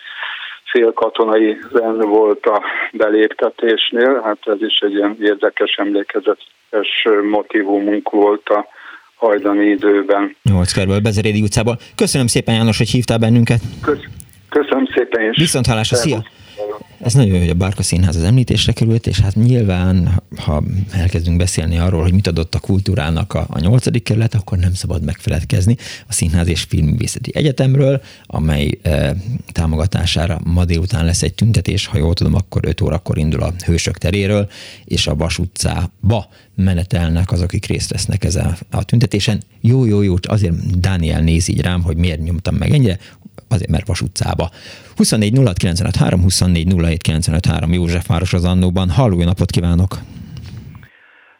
Speaker 8: félkatonai zen volt a beléptetésnél. Hát ez is egy ilyen érdekes, emlékezetes motivumunk volt a hajdani időben.
Speaker 2: 8 körből Bezerédi utcából. Köszönöm szépen János, hogy hívtál bennünket.
Speaker 8: Köszönöm szépen is.
Speaker 2: Viszont hallásra, szia! Ez nagyon jó, hogy a Bárka Színház az említésre került, és hát nyilván, ha elkezdünk beszélni arról, hogy mit adott a kultúrának a, a 8. kerület, akkor nem szabad megfeledkezni a Színház és Filmművészeti Egyetemről, amely e, támogatására ma délután lesz egy tüntetés, ha jól tudom, akkor 5 órakor indul a Hősök teréről, és a Vas utcába menetelnek azok, akik részt vesznek ezen a tüntetésen. Jó, jó, jó, azért Dániel néz így rám, hogy miért nyomtam meg ennyire, azért mert Vas utcába. 24 06 953, 24 07 953 József város az Annóban. Halló, jó napot kívánok!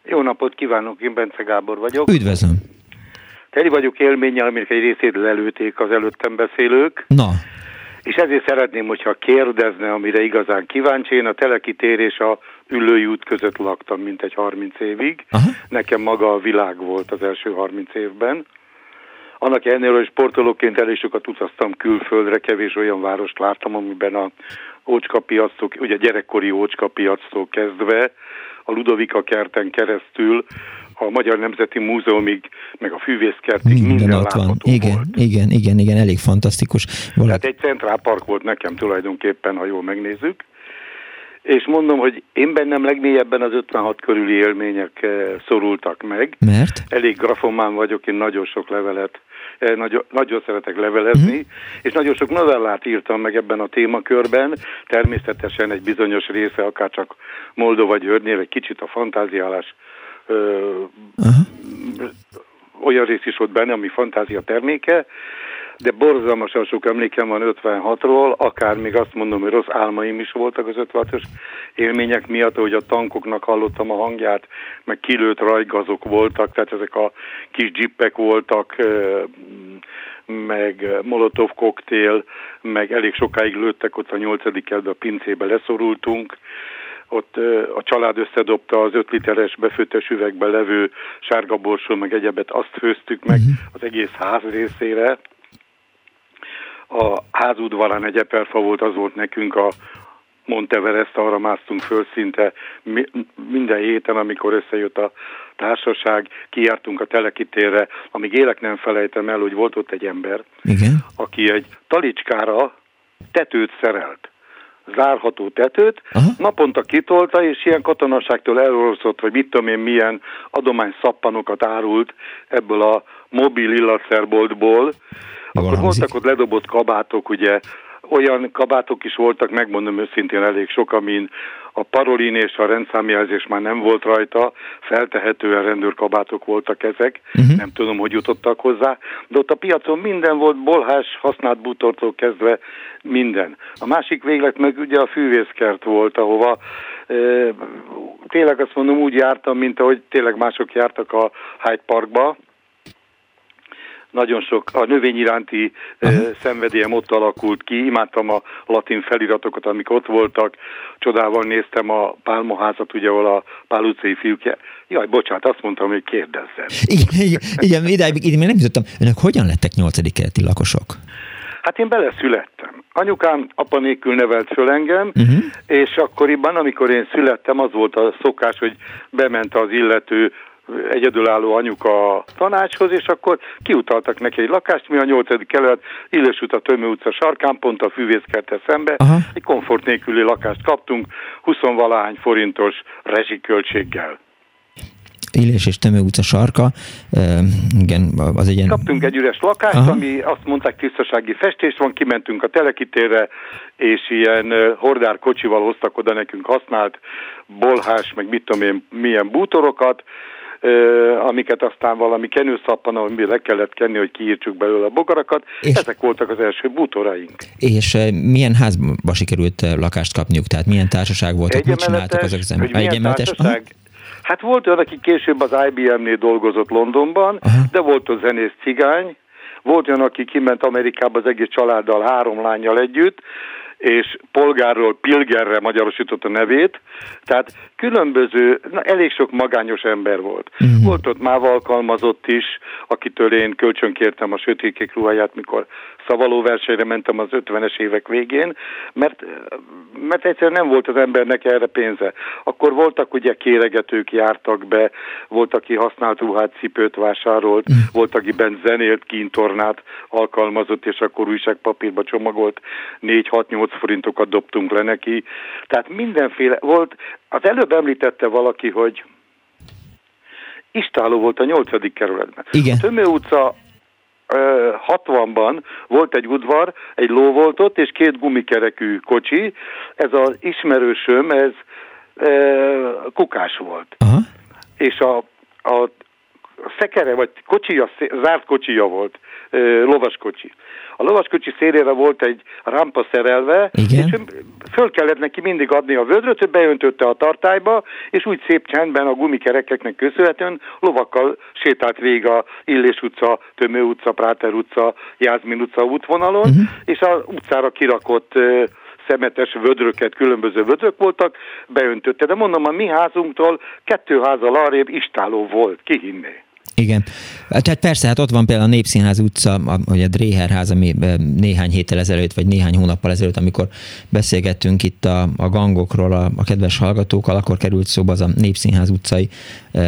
Speaker 9: Jó napot kívánok, én Bence Gábor vagyok.
Speaker 2: Üdvözlöm!
Speaker 9: Teli vagyok élménnyel, aminek egy részét lelőték az előttem beszélők.
Speaker 2: Na.
Speaker 9: És ezért szeretném, hogyha kérdezne, amire igazán kíváncsi. Én a Telekitér és a Ülői út között laktam mint egy 30 évig. Aha. Nekem maga a világ volt az első 30 évben. Annak ellenére, hogy sportolóként elég sokat utaztam külföldre, kevés olyan várost láttam, amiben a ócskapiactól, ugye gyerekkori ócskapiactól kezdve, a Ludovika kerten keresztül, a Magyar Nemzeti Múzeumig, meg a Fűvészkertig minden, minden ott van.
Speaker 2: Igen,
Speaker 9: volt.
Speaker 2: igen, igen, igen, elég fantasztikus.
Speaker 9: Valaki... Hát egy centrálpark volt nekem tulajdonképpen, ha jól megnézzük. És mondom, hogy én bennem legmélyebben az 56 körüli élmények eh, szorultak meg.
Speaker 2: Mert?
Speaker 9: Elég grafomán vagyok, én nagyon sok levelet nagyon, nagyon szeretek levelezni, mm. és nagyon sok novellát írtam meg ebben a témakörben, természetesen egy bizonyos része, akár csak Moldova Györgynél, egy kicsit a fantáziálás ö, uh-huh. olyan rész is volt benne, ami fantázia terméke, de borzalmasan sok emlékem van 56-ról, akár még azt mondom, hogy rossz álmaim is voltak az 56-os élmények miatt, hogy a tankoknak hallottam a hangját, meg kilőtt rajgazok voltak, tehát ezek a kis jippek voltak, meg molotov koktél, meg elég sokáig lőttek ott a nyolcadik a pincébe leszorultunk, ott a család összedobta az öt literes befőttes üvegbe levő sárga borsó, meg egyebet, azt főztük meg uh-huh. az egész ház részére. A házudvarán egy epelfa volt, az volt nekünk a Monteverest, arra másztunk föl szinte minden héten, amikor összejött a társaság, kijártunk a telekitérre, amíg élek nem felejtem el, hogy volt ott egy ember,
Speaker 2: Igen.
Speaker 9: aki egy talicskára tetőt szerelt zárható tetőt, Aha. naponta kitolta, és ilyen katonaságtól elorozott, vagy mit tudom én milyen adomány szappanokat árult ebből a mobil illatszerboltból. Akkor voltak ott ledobott kabátok, ugye olyan kabátok is voltak, megmondom őszintén elég sok, amin a parolin és a rendszámjelzés már nem volt rajta, feltehetően rendőrkabátok voltak ezek, uh-huh. nem tudom, hogy jutottak hozzá, de ott a piacon minden volt, bolhás, használt bútortól kezdve minden. A másik véglet meg ugye a fűvészkert volt, ahova e, tényleg azt mondom, úgy jártam, mint ahogy tényleg mások jártak a Hyde Parkba, nagyon sok a növény iránti uh-huh. szenvedélyem ott alakult ki, imádtam a latin feliratokat, amik ott voltak, csodával néztem a pálmaházat, ugye, ahol a Pál utcai fiúk, jaj, bocsánat, azt mondtam, hogy kérdezzen.
Speaker 2: Igen, igen, igen ideig, én még nem jutottam, önök hogyan lettek nyolcadik keleti lakosok?
Speaker 9: Hát én beleszülettem. Anyukám apa nélkül nevelt föl engem, uh-huh. és akkoriban, amikor én születtem, az volt a szokás, hogy bement az illető egyedülálló anyuka a tanácshoz, és akkor kiutaltak neki egy lakást, mi a 8. kelet, Illés a Tömő utca sarkán, pont a fűvészkerte szembe, Aha. egy komfort nélküli lakást kaptunk, 20 valahány forintos rezsiköltséggel.
Speaker 2: Illés és Tömő utca sarka, igen, az egy ilyen...
Speaker 9: Kaptunk egy üres lakást, Aha. ami azt mondták tisztasági festés van, kimentünk a telekitérre, és ilyen hordár kocsival hoztak oda nekünk használt bolhás, meg mit tudom én, milyen bútorokat, amiket aztán valami kenőszappan, amiben le kellett kenni, hogy kiírtsuk belőle a bogarakat. És Ezek voltak az első bútoraink.
Speaker 2: És milyen házba sikerült lakást kapniuk? Tehát milyen társaság volt? Mit csináltak azok az emberek?
Speaker 9: Egyemetes? Hát volt olyan, aki később az IBM-nél dolgozott Londonban, Aha. de volt a zenész cigány, volt olyan, aki kiment Amerikába az egész családdal, három lányjal együtt, és polgárról Pilgerre magyarosított a nevét, tehát különböző, na, elég sok magányos ember volt. Uh-huh. Volt ott már alkalmazott is, akitől én kölcsönkértem a sötékék ruháját, mikor szavaló versenyre mentem az 50-es évek végén, mert, mert egyszerűen nem volt az embernek erre pénze. Akkor voltak ugye kéregetők jártak be, volt, aki használt ruhát, cipőt vásárolt, uh-huh. volt, aki bent zenélt, kintornát alkalmazott, és akkor újságpapírba csomagolt 4-6-8 forintokat dobtunk le neki. Tehát mindenféle volt, az előbb említette valaki, hogy Istáló volt a nyolcadik kerületben.
Speaker 2: Igen.
Speaker 9: A Tömő utca 60-ban volt egy udvar, egy ló volt ott, és két gumikerekű kocsi. Ez az ismerősöm, ez e, kukás volt.
Speaker 2: Aha.
Speaker 9: És a, a szekere, vagy kocsija, zárt kocsija volt, lovaskocsi. A lovaskocsi szélére volt egy rampa szerelve,
Speaker 2: Igen. és
Speaker 9: föl kellett neki mindig adni a vödröt, ő beöntötte a tartályba, és úgy szép csendben a gumikerekeknek köszönhetően lovakkal sétált végig a Illés utca, Tömő utca, Práter utca, Jászmin utca útvonalon, uh-huh. és az utcára kirakott szemetes vödröket, különböző vödrök voltak, beöntötte. De mondom, a mi házunktól kettő házal arrébb istáló volt, ki hinné.
Speaker 2: Igen. Tehát persze, hát ott van például a Népszínház utca, vagy a Dréherház, ami néhány héttel ezelőtt, vagy néhány hónappal ezelőtt, amikor beszélgettünk itt a, a gangokról a, a kedves hallgatókkal, akkor került szóba az a Népszínház utcai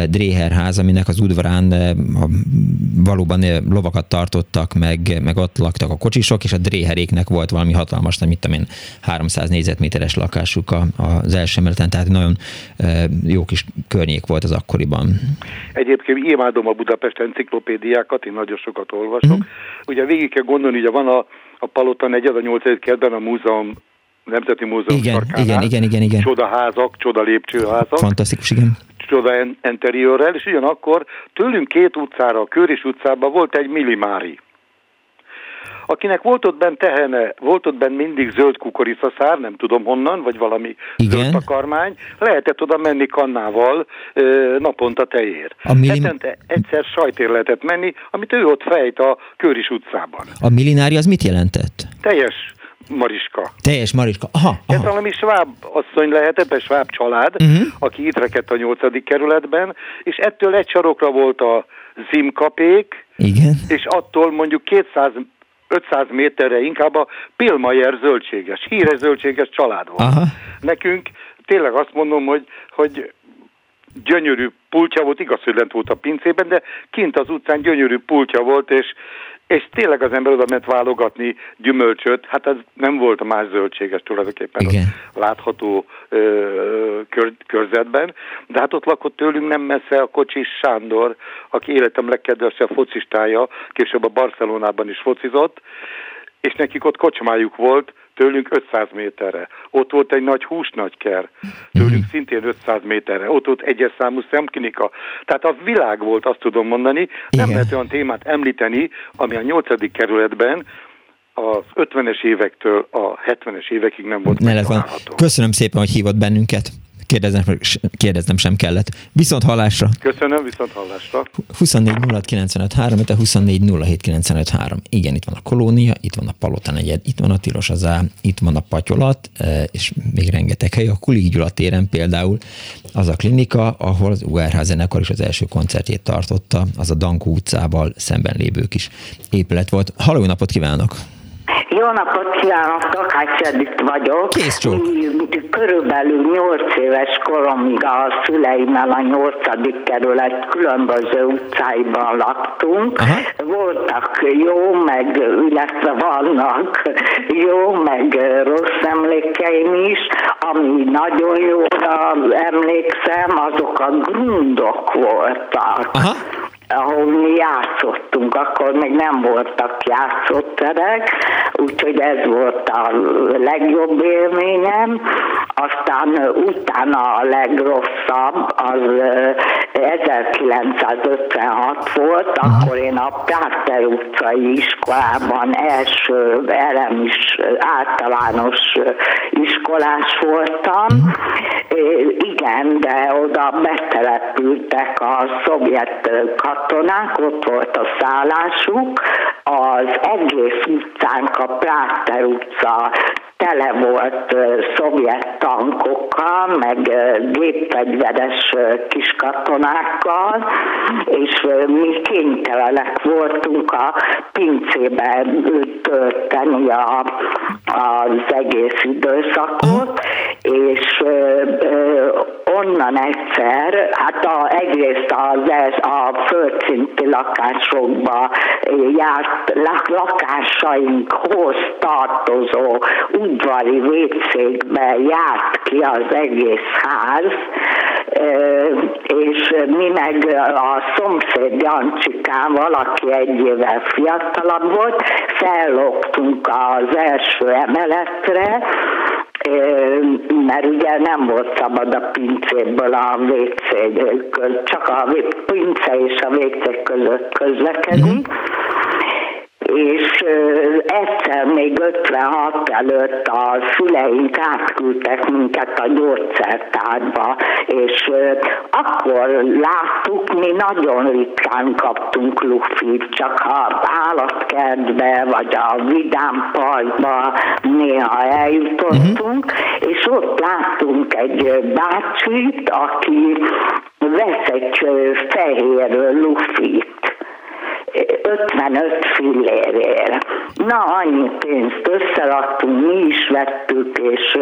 Speaker 2: Dréherház, aminek az udvarán valóban lovakat tartottak, meg, meg ott laktak a kocsisok, és a Dréheréknek volt valami hatalmas, nem tudom én, 300 négyzetméteres lakásuk az első emeleten, tehát nagyon jó kis környék volt az akkoriban.
Speaker 9: Egyébként imádom a Budapest enciklopédiákat, én nagyon sokat olvasok. Mm. Ugye végig kell gondolni, ugye van a, a Palota negyed, a 8. kertben a múzeum Nemzeti Múzeum
Speaker 2: igen, igen, igen, igen, igen.
Speaker 9: Csodaházak, csoda lépcsőházak.
Speaker 2: Fantasztikus, igen.
Speaker 9: Csoda interiőrrel, és ugyanakkor tőlünk két utcára, a Köris utcában volt egy millimári. Akinek volt ott bent tehene, volt ott bent mindig zöld kukoricaszár, nem tudom honnan, vagy valami Igen. zöld takarmány, lehetett oda menni kannával naponta tejér. A millim... Hetente egyszer sajtér lehetett menni, amit ő ott fejt a Köris utcában.
Speaker 2: A millinári az mit jelentett?
Speaker 9: Teljes Mariska.
Speaker 2: Teljes Mariska. Aha, aha.
Speaker 9: Ez valami sváb asszony lehetett, vagy sváb család, uh-huh. aki itt rekedt a nyolcadik kerületben, és ettől egy sarokra volt a zimkapék,
Speaker 2: Igen.
Speaker 9: és attól mondjuk 200 500 méterre inkább a Pilmajer zöldséges, híres zöldséges család volt. Aha. Nekünk tényleg azt mondom, hogy, hogy gyönyörű pultja volt, igaz, hogy lent volt a pincében, de kint az utcán gyönyörű pultja volt, és és tényleg az ember oda ment válogatni gyümölcsöt, hát ez nem volt a más zöldséges tulajdonképpen Igen. a látható ö, kör, körzetben, de hát ott lakott tőlünk nem messze a Kocsis Sándor, aki életem legkedvesebb focistája, később a Barcelonában is focizott, és nekik ott kocsmájuk volt, tőlünk 500 méterre. Ott volt egy nagy húsnagyker, tőlünk mm. szintén 500 méterre. Ott volt egyes számú szemklinika. Tehát a világ volt, azt tudom mondani. Igen. Nem lehet olyan témát említeni, ami a 8. kerületben az 50-es évektől a 70-es évekig nem volt ne
Speaker 2: Köszönöm szépen, hogy hívott bennünket kérdeznem, kérdeznem sem kellett. Viszont hallásra.
Speaker 9: Köszönöm, viszont hallásra.
Speaker 2: 24 3, 24 Igen, itt van a kolónia, itt van a Palota negyed, itt van a Tilos Azá, itt van a Patyolat, e, és még rengeteg hely. A Kulik Gyula téren például az a klinika, ahol az URH zenekar is az első koncertjét tartotta, az a Dankó utcával szemben lévő kis épület volt. Halló, napot kívánok!
Speaker 10: Jó napot kívánok, Takács Edith vagyok.
Speaker 2: Kész csók.
Speaker 10: Körülbelül 8 éves koromig a szüleimmel a 8. kerület különböző utcáiban laktunk. Aha. Voltak jó, meg illetve vannak jó, meg rossz emlékeim is. Ami nagyon jóra emlékszem, azok a grundok voltak. Aha ahol mi játszottunk, akkor még nem voltak játszóterek, úgyhogy ez volt a legjobb élményem. Aztán utána a legrosszabb, az 1956 volt, akkor én a Práter utcai iskolában első elem is általános iskolás voltam. Igen, de oda betelepültek a szovjet katonák, ott volt a szállásuk, az egész utcánk, a Práter utca tele volt szovjet tankokkal, meg gépfegyveres kiskatonákkal, és mi kénytelenek voltunk a pincébe tölteni a, az egész időszakot, és onnan egyszer, hát a, egyrészt az, a földszinti lakásokba járt lakásainkhoz tartozó udvari vécékbe járt ki az egész ház, és mi meg a szomszéd Jancsikával, aki egy évvel fiatalabb volt, fellogtunk az első emeletre, mert ugye nem volt szabad a pincéből a WC, csak a pince és a WC között közlekedni. Mm-hmm és egyszer még 56 előtt a szüleink átküldtek minket a gyógyszertárba, és akkor láttuk, mi nagyon ritkán kaptunk lufit, csak a állatkertbe, vagy a Vidám Parkba néha eljutottunk, uh-huh. és ott láttunk egy bácsit, aki vesz egy fehér lufit 55 fillérért. Na, annyi pénzt összeraktunk, mi is vettük, és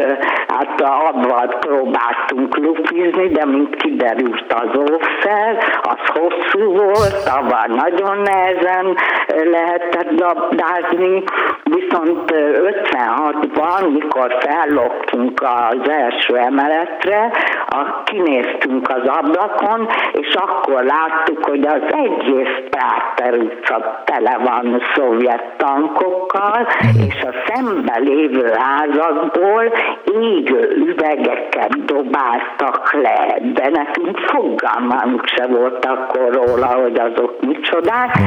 Speaker 10: hát abban próbáltunk lufizni, de mint kiderült az ószer, az hosszú volt, abban nagyon nehezen lehetett labdázni, viszont 56-ban van, mikor felloptunk az első emeletre, a, kinéztünk az ablakon, és akkor láttuk, hogy az egész Práter utca tele van szovjet tankokkal, és a szembe lévő házakból égő üvegeket dobáltak le, de nekünk fogalmunk se volt akkor róla, hogy azok micsodák.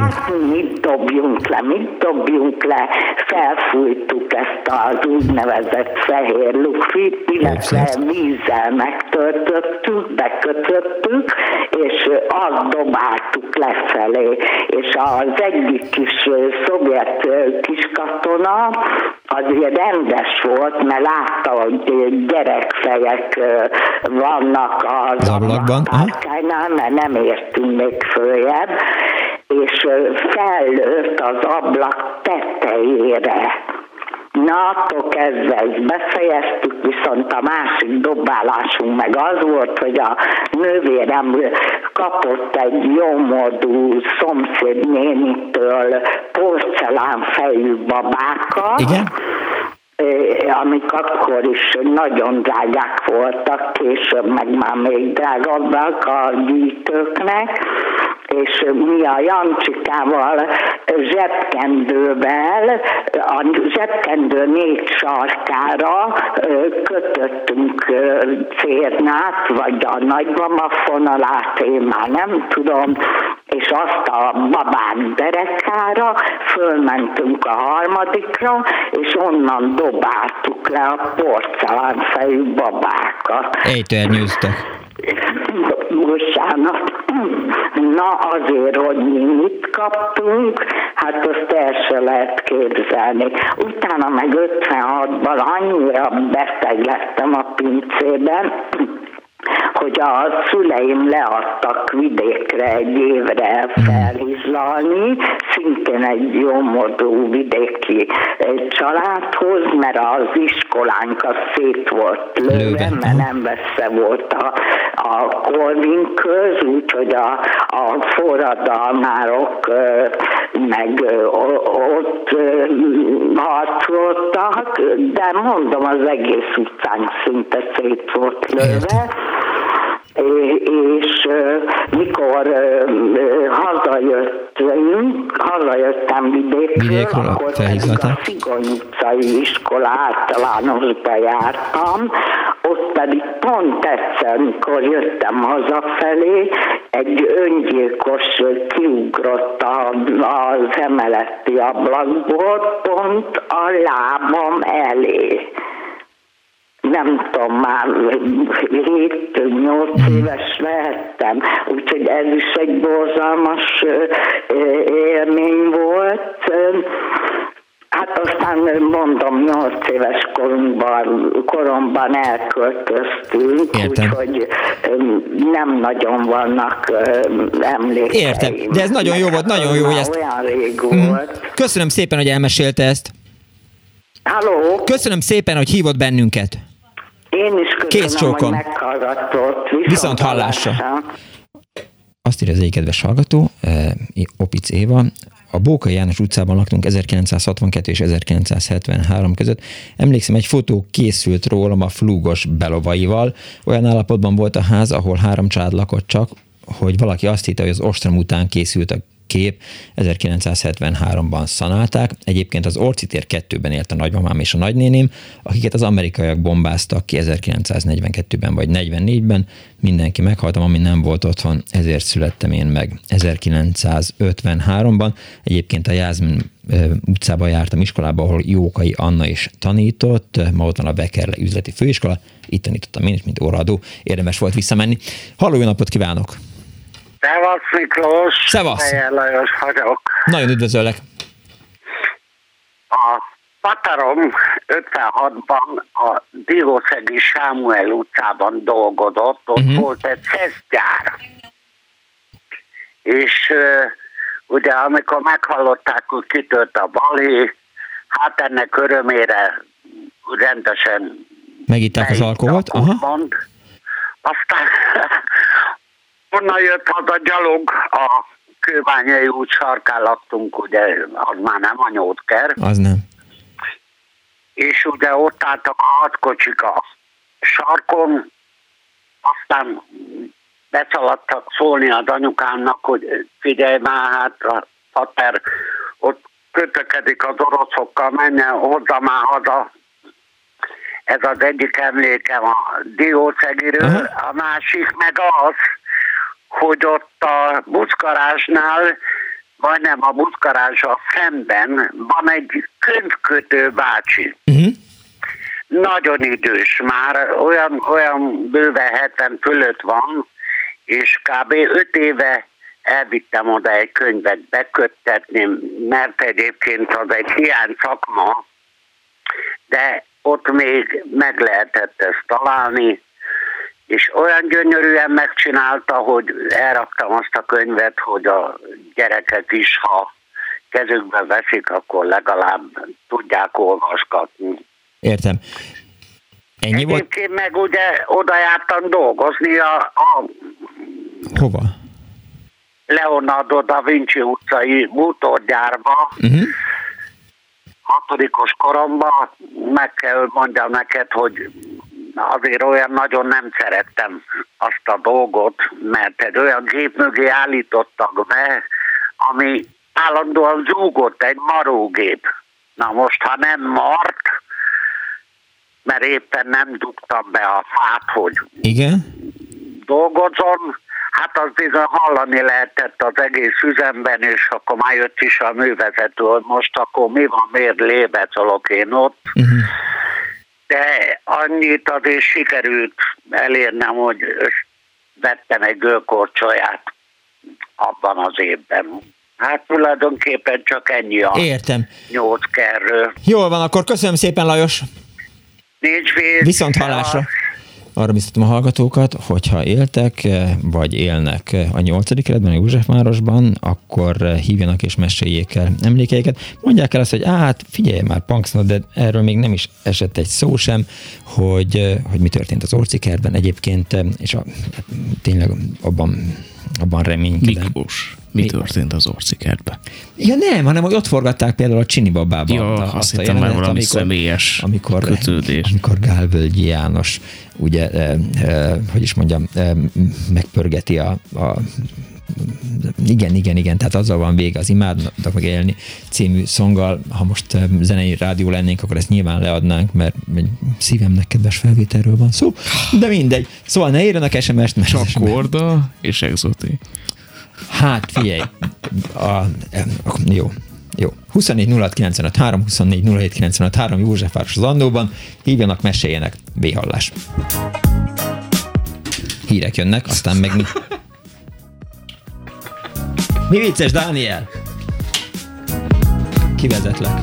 Speaker 10: Hát mit dobjunk le, mit dobjunk le, felfújtuk ezt az úgynevezett fehér lukfit, illetve vízzel megtöltöttük, bekötöttük, és azt dobáltuk lefelé. És az egyik kis szovjet kiskatona, az ugye rendes volt, mert látta, hogy gyerekfejek vannak az ablakban, mert nem értünk még följebb, és fellőtt az ablak tetejére. Na, attól kezdve ezt befejeztük, viszont a másik dobálásunk meg az volt, hogy a nővérem kapott egy jómódú szomszédnénitől porcelánfejű babákat, Igen? amik akkor is nagyon drágák voltak, később meg már még drágabbak a gyűjtőknek, és mi a Jancsikával zsebkendővel, a zsebkendő négy sarkára kötöttünk cérnát, vagy a nagymamafon alá, én már nem tudom, és azt a babák derekára fölmentünk a harmadikra, és onnan dobáltuk le a porcelánfejű babákat.
Speaker 2: Ejtőernyőztek.
Speaker 10: Bocsánat. Na azért, hogy mi mit kaptunk, hát azt el se lehet képzelni. Utána meg 56-ban annyira beteg lettem a pincében, hogy a szüleim leadtak vidékre egy évre felhizlalni, szintén egy jó modú vidéki családhoz, mert az iskolánk az szét volt lőve, mert nem vesz volt a, a köz, úgyhogy a, a forradalmárok meg ott harcoltak, de mondom, az egész utcánk szinte szét volt lőve és mikor hazajöttünk, hazajöttem vidékről, vidékről akkor a Szigony utcai iskola általánosba jártam, ott pedig pont egyszer, mikor jöttem hazafelé, egy öngyilkos kiugrott az emeleti ablakból, pont a lábam elé nem tudom, már 7-8 mhm. éves lehettem, úgyhogy ez is egy borzalmas élmény volt. Hát aztán mondom, 8 éves koromban, koromban elköltöztünk, úgyhogy nem nagyon vannak emlékeim.
Speaker 2: Értem, de ez nagyon jó volt, nagyon jó, hogy ezt...
Speaker 10: Olyan rég mhm. volt.
Speaker 2: Köszönöm szépen, hogy elmesélte ezt.
Speaker 10: Halló?
Speaker 2: Köszönöm szépen, hogy hívott bennünket.
Speaker 10: Én is köszönöm, Kész hogy meghallgatott. Viszont,
Speaker 2: Viszont hallásra. Azt írja az egyik kedves hallgató, eh, Opic Éva, a Bóka János utcában laktunk 1962 és 1973 között. Emlékszem, egy fotó készült rólam a flúgos belovaival. Olyan állapotban volt a ház, ahol három család lakott csak, hogy valaki azt hitte, hogy az ostrom után készült a kép 1973-ban szanálták. Egyébként az Orci tér 2-ben élt a nagymamám és a nagynéném, akiket az amerikaiak bombáztak ki 1942-ben vagy 44-ben. Mindenki meghalt, ami nem volt otthon, ezért születtem én meg 1953-ban. Egyébként a Jászmin utcába jártam iskolába, ahol Jókai Anna is tanított, ma ott van a Bekerle üzleti főiskola, itt tanítottam én is, mint óraadó, érdemes volt visszamenni. Halló, jó napot kívánok!
Speaker 11: Szevasz Miklós!
Speaker 2: Szevasz!
Speaker 11: Helyen Lajos vagyok.
Speaker 2: Nagyon üdvözöllek!
Speaker 11: A Patarom 56-ban a Diószegi Sámuel utcában dolgozott, ott uh-huh. volt egy szeszgyár. És ugye amikor meghallották, hogy kitört a balé, hát ennek örömére rendesen
Speaker 2: megitták az alkoholt, aha.
Speaker 11: Mond. Aztán Onnan jött haza gyalog a Kőbányai út sarkán laktunk, ugye az már nem a nyódker.
Speaker 2: Az nem.
Speaker 11: és ugye ott álltak a hat kocsik a sarkon, aztán beszaladtak szólni az anyukámnak, hogy figyelj már, hát a pater ott kötökedik az oroszokkal, menjen hozzá már haza. Ez az egyik emlékem a Diószegiről, a másik meg az, hogy ott a buszkarásnál, majdnem a buszkarással szemben van egy könyvkötő bácsi. Uh-huh. Nagyon idős már, olyan, olyan bőve 70 fölött van, és kb. 5 éve elvittem oda egy könyvet beköttetni, mert egyébként az egy hiány szakma, de ott még meg lehetett ezt találni, és olyan gyönyörűen megcsinálta, hogy elraktam azt a könyvet, hogy a gyerekek is, ha kezükbe veszik, akkor legalább tudják olvasgatni.
Speaker 2: Értem. Ennyi
Speaker 11: Egyébként volt? meg ugye oda jártam dolgozni a, a
Speaker 2: Hova?
Speaker 11: Leonardo da Vinci utcai motorgyárba. Uh-huh. Hatodikos koromban meg kell mondjam neked, hogy azért olyan nagyon nem szerettem azt a dolgot, mert egy olyan gép mögé állítottak be, ami állandóan zúgott, egy marógép. Na most, ha nem mart, mert éppen nem dugtam be a fát, hogy
Speaker 2: Igen?
Speaker 11: dolgozom, hát az bizony hallani lehetett az egész üzemben, és akkor már jött is a művezető, hogy most akkor mi van, miért lébecolok én ott. Uh-huh. De annyit azért sikerült elérnem, hogy vettem egy gőkorcsolyát abban az évben. Hát tulajdonképpen csak ennyi a
Speaker 2: Értem.
Speaker 11: nyolc kerről.
Speaker 2: Jól van, akkor köszönöm szépen Lajos.
Speaker 11: Nincs víz.
Speaker 2: Viszont hallásra. Arra biztatom a hallgatókat, hogyha éltek, vagy élnek a 8. keretben, a Józsefvárosban, akkor hívjanak és meséljék el emlékeiket. Mondják el azt, hogy hát figyelj már, Punksnod, de erről még nem is esett egy szó sem, hogy, hogy mi történt az Orcikertben egyébként, és a, tényleg abban, abban reménykedem.
Speaker 5: Miklós. Mi történt az orcikertbe?
Speaker 2: Ja nem, hanem hogy ott forgatták például a Csini babában.
Speaker 5: Ja,
Speaker 2: azt,
Speaker 5: azt hittem már valami amikor, személyes amikor, kötődés.
Speaker 2: Amikor Gálvölgyi János, ugye, eh, eh, hogy is mondjam, eh, megpörgeti a, a igen, igen, igen, tehát azzal van vége az Imádnak meg élni című szonggal. Ha most zenei rádió lennénk, akkor ezt nyilván leadnánk, mert egy szívemnek kedves felvételről van szó. De mindegy. Szóval ne írjanak SMS-t,
Speaker 5: Csak korda és exoti.
Speaker 2: Hát figyelj, a, jó, jó. 24 06 95 3, 24 07 95 3 Józsefváros az Andóban. Hívjanak, meséljenek. Béhallás. Hírek jönnek, aztán meg mi. Mi vicces, Dániel? Kivezetlek.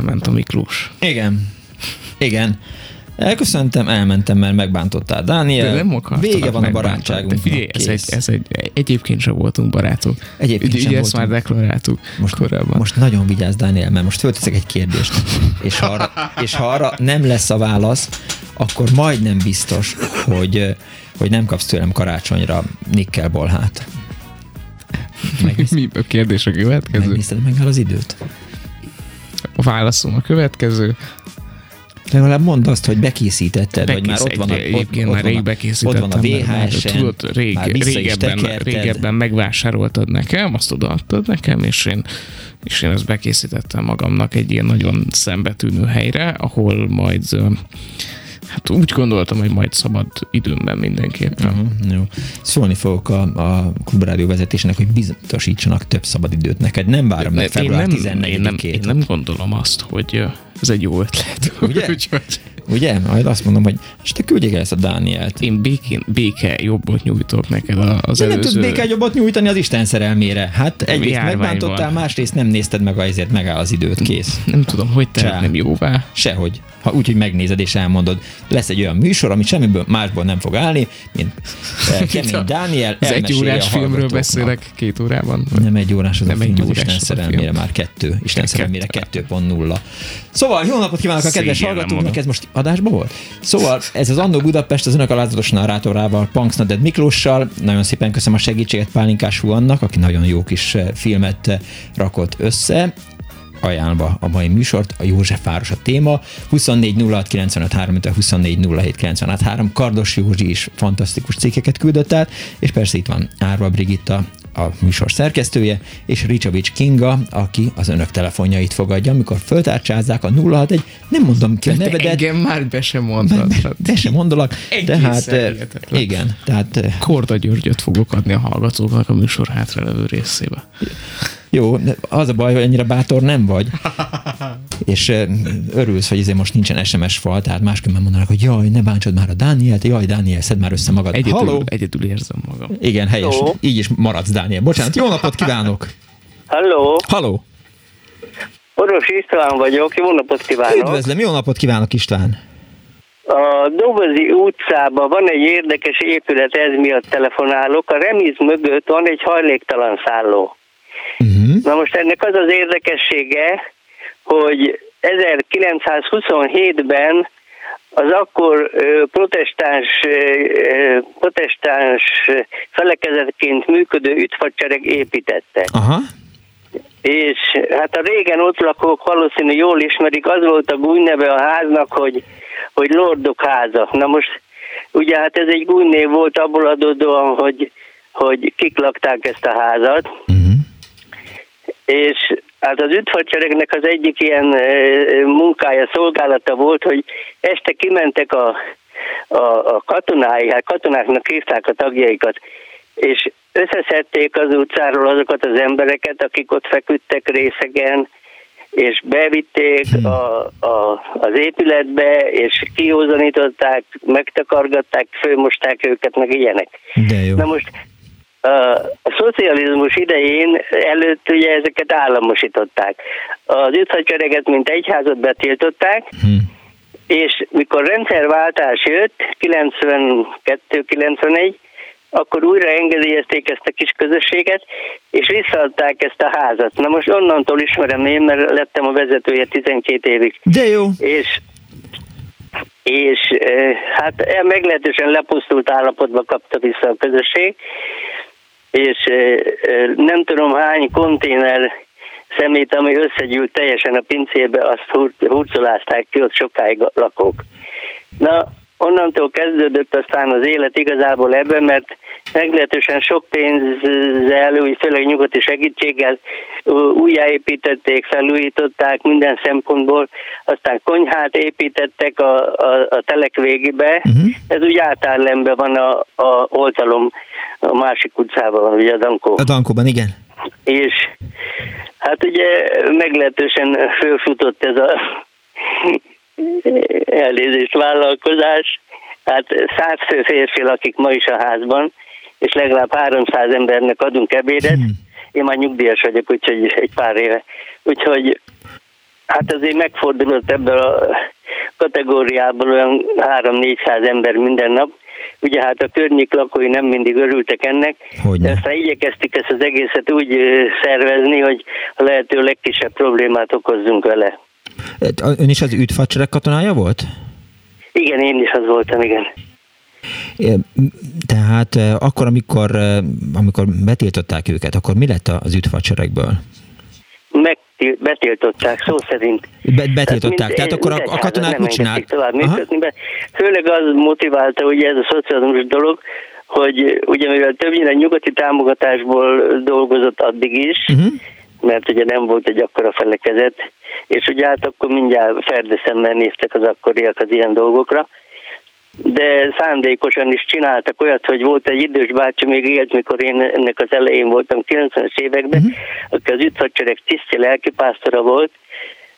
Speaker 5: Elment a Miklós.
Speaker 2: Igen. Igen. Elköszöntem, elmentem, mert megbántottál Dániel. De nem Vége van a barátságunk.
Speaker 5: Figyelj, ez egy, ez egy, egyébként sem voltunk barátok. Egyébként Ügy, sem voltunk. ezt már deklaráltuk
Speaker 2: most, korábban. Most nagyon vigyázz, Dániel, mert most fölteszek egy kérdést. És ha, arra, és ha arra nem lesz a válasz, akkor majdnem biztos, hogy, hogy nem kapsz tőlem karácsonyra nikkelbolhát.
Speaker 5: Mi a kérdés a következő?
Speaker 2: Megnézted meg el az időt?
Speaker 5: A válaszom a következő.
Speaker 2: Legalább mondd azt, hogy bekészítetted, vagy már ott van a,
Speaker 5: ott, ott, már rég.
Speaker 2: Ott van a VHS-en, tudod,
Speaker 5: rég, régebben, régebben megvásároltad nekem, azt odaadtad nekem, és én, és én ezt bekészítettem magamnak egy ilyen nagyon szembetűnő helyre, ahol majd Hát úgy gondoltam, hogy majd szabad időmben mindenképpen.
Speaker 2: Uh-huh, jó. Szólni fogok a, a klubrádió vezetésének, hogy biztosítsanak több szabad időt neked. Nem várom meg február 14
Speaker 5: én nem, én nem gondolom azt, hogy ez egy jó ötlet.
Speaker 2: Ugye? Úgyhogy... Ugye? Majd azt mondom, hogy és te küldjék el ezt a Dánielt.
Speaker 5: Én békén, béke jobbot nyújtok neked az De
Speaker 2: előző... nem tudsz béke jobbot nyújtani az Isten szerelmére. Hát egyrészt megbántottál, másrészt nem nézted meg, ezért megáll az időt, kész.
Speaker 5: Nem tudom, hogy te nem jóvá.
Speaker 2: Sehogy. Ha úgy, hogy megnézed és elmondod, lesz egy olyan műsor, ami semmiből másból nem fog állni, mint eh, Kemény Dániel.
Speaker 5: Ez egy órás filmről beszélek két órában?
Speaker 2: Nem egy órás, az nem a film, egy az Isten szerelmére már kettő. Isten szerelmére 2.0. Szóval jó napot kívánok a kedves hallgatóknak, ez most adásban volt? Szóval ez az Annó Budapest az önök alázatos narrátorával, Punks Naded Miklóssal. Nagyon szépen köszönöm a segítséget Pálinkás annak, aki nagyon jó kis eh, filmet eh, rakott össze ajánlva a mai műsort, a József város a téma, 24 06 95 3, 24 07 96 3, Kardos Józsi is fantasztikus cikkeket küldött át, és persze itt van Árva Brigitta, a műsor szerkesztője, és Ricsovics Kinga, aki az önök telefonjait fogadja, amikor föltárcsázzák a 061, nem mondom ki a nevedet.
Speaker 5: Engem már be sem mondod.
Speaker 2: Be, sem mondolak. Tehát, eh, igen, tehát... Eh,
Speaker 5: Korda Györgyöt fogok adni a hallgatóknak a műsor hátralevő részébe.
Speaker 2: Jó, az a baj, hogy ennyire bátor nem vagy. és eh, örülsz, hogy ezért most nincsen SMS fal, tehát másképpen mondanak, hogy jaj, ne bántsod már a Dánielt, jaj, Dániel, szed már össze magad.
Speaker 5: Egyedül, Halló? egyedül érzem magam.
Speaker 2: Igen, helyes. Hello. Így is maradsz, Dániel. Bocsánat, jó napot kívánok!
Speaker 12: Halló!
Speaker 2: Halló!
Speaker 12: Orvos István vagyok, jó napot kívánok!
Speaker 2: Üdvözlöm, jó napot kívánok István!
Speaker 12: A Dobozi utcában van egy érdekes épület, ez miatt telefonálok. A remiz mögött van egy hajléktalan szálló. Uh-huh. Na most ennek az az érdekessége, hogy 1927-ben az akkor protestáns, protestáns felekezetként működő üdvacsereg építette. Aha. És hát a régen ott lakók valószínű jól ismerik, az volt a gúnyneve a háznak, hogy, hogy Lordok háza. Na most ugye hát ez egy gúnynév volt abból adódóan, hogy, hogy kik lakták ezt a házat. Uh-huh és hát az üdvacseregnek az egyik ilyen munkája, szolgálata volt, hogy este kimentek a, a, a katonái, hát katonáknak hívták a tagjaikat, és összeszedték az utcáról azokat az embereket, akik ott feküdtek részegen, és bevitték hmm. a, a, az épületbe, és kiózanították, megtakargatták, főmosták őket, meg ilyenek.
Speaker 2: De jó.
Speaker 12: Na most a szocializmus idején előtt ugye ezeket államosították. Az üdvhagykereget, mint egyházat betiltották, hmm. és mikor rendszerváltás jött, 92-91, akkor újra engedélyezték ezt a kis közösséget, és visszaadták ezt a házat. Na most onnantól ismerem én, mert lettem a vezetője 12 évig.
Speaker 2: De jó.
Speaker 12: És és hát meglehetősen lepusztult állapotba kapta vissza a közösség, és nem tudom hány konténer szemét, ami összegyűlt teljesen a pincébe, azt hurcolázták ki ott sokáig lakók. Na, onnantól kezdődött aztán az élet igazából ebben, mert meglehetősen sok pénzzel, úgy főleg nyugati segítséggel újjáépítették, felújították minden szempontból, aztán konyhát építettek a, a, a telek végébe. Uh-huh. Ez úgy átállemben van a, a oltalom a másik utcában ugye a Dankó.
Speaker 2: A Dankóban, igen.
Speaker 12: És hát ugye meglehetősen fölfutott ez a elnézést vállalkozás. Hát száz fő férfi lakik ma is a házban, és legalább 300 embernek adunk ebédet. Hmm. Én már nyugdíjas vagyok, úgyhogy egy pár éve. Úgyhogy Hát azért megfordulott ebből a kategóriából olyan 3-400 ember minden nap. Ugye hát a környék lakói nem mindig örültek ennek, Hogyne. de aztán igyekeztük ezt az egészet úgy szervezni, hogy a lehető legkisebb problémát okozzunk vele.
Speaker 2: Ön is az üdfacserek katonája volt?
Speaker 12: Igen, én is az voltam, igen.
Speaker 2: Tehát akkor, amikor, amikor betiltották őket, akkor mi lett az üdfacserekből?
Speaker 12: Meg betiltották, szó szerint.
Speaker 2: Be, betiltották, tehát, tehát akkor a, a katonák mit csinált?
Speaker 12: tovább működni, be. Főleg az motiválta ugye ez a szocializmus dolog, hogy ugye mivel többnyire nyugati támogatásból dolgozott addig is, uh-huh. mert ugye nem volt egy akkora felekezet, és ugye hát akkor mindjárt ferdeszemmel néztek az akkoriak az ilyen dolgokra, de szándékosan is csináltak olyat, hogy volt egy idős bácsi, még élt, mikor én ennek az elején voltam 90-es években, uh-huh. aki az üdvacserek tisztje lelkipásztora volt,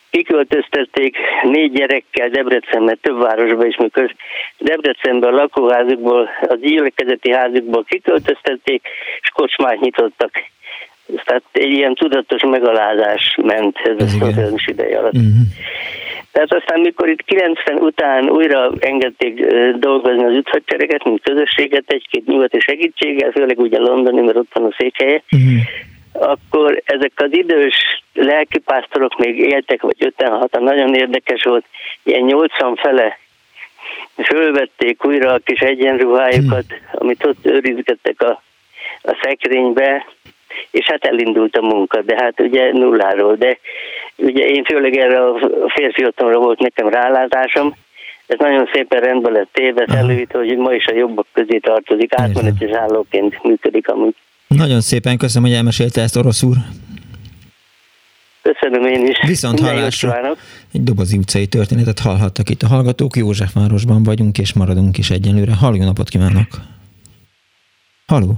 Speaker 12: kiköltöztették négy gyerekkel Debrecenben, több városba is, mikor Debrecenben a lakóházukból, az gyülekezeti házukból kiköltöztették, és kocsmát nyitottak. Tehát egy ilyen tudatos megalázás ment ez, a szociális ideje alatt. Uh-huh. Tehát aztán, mikor itt 90 után újra engedték dolgozni az üthadsereket, mint közösséget, egy-két nyugati segítséggel, főleg ugye Londoni, mert ott van a székhelye, uh-huh. akkor ezek az idős lelkipásztorok még éltek, vagy 56 nagyon érdekes volt, ilyen 80 fele fölvették újra a kis egyenruhájukat, uh-huh. amit ott őrizgettek a, a szekrénybe, és hát elindult a munka, de hát ugye nulláról, de ugye én főleg erre a férfi otthonra volt nekem rálátásom, ez nagyon szépen rendben lett téve, előítve, hogy ma is a jobbak közé tartozik, átmeneti állóként működik amúgy.
Speaker 2: Nagyon szépen köszönöm, hogy elmesélte ezt orosz úr.
Speaker 12: Köszönöm én is.
Speaker 2: Viszont hallásra. Egy Dobozi utcai történetet hallhattak itt a hallgatók. Józsefvárosban vagyunk, és maradunk is egyenlőre. Halló napot kívánok! Halló!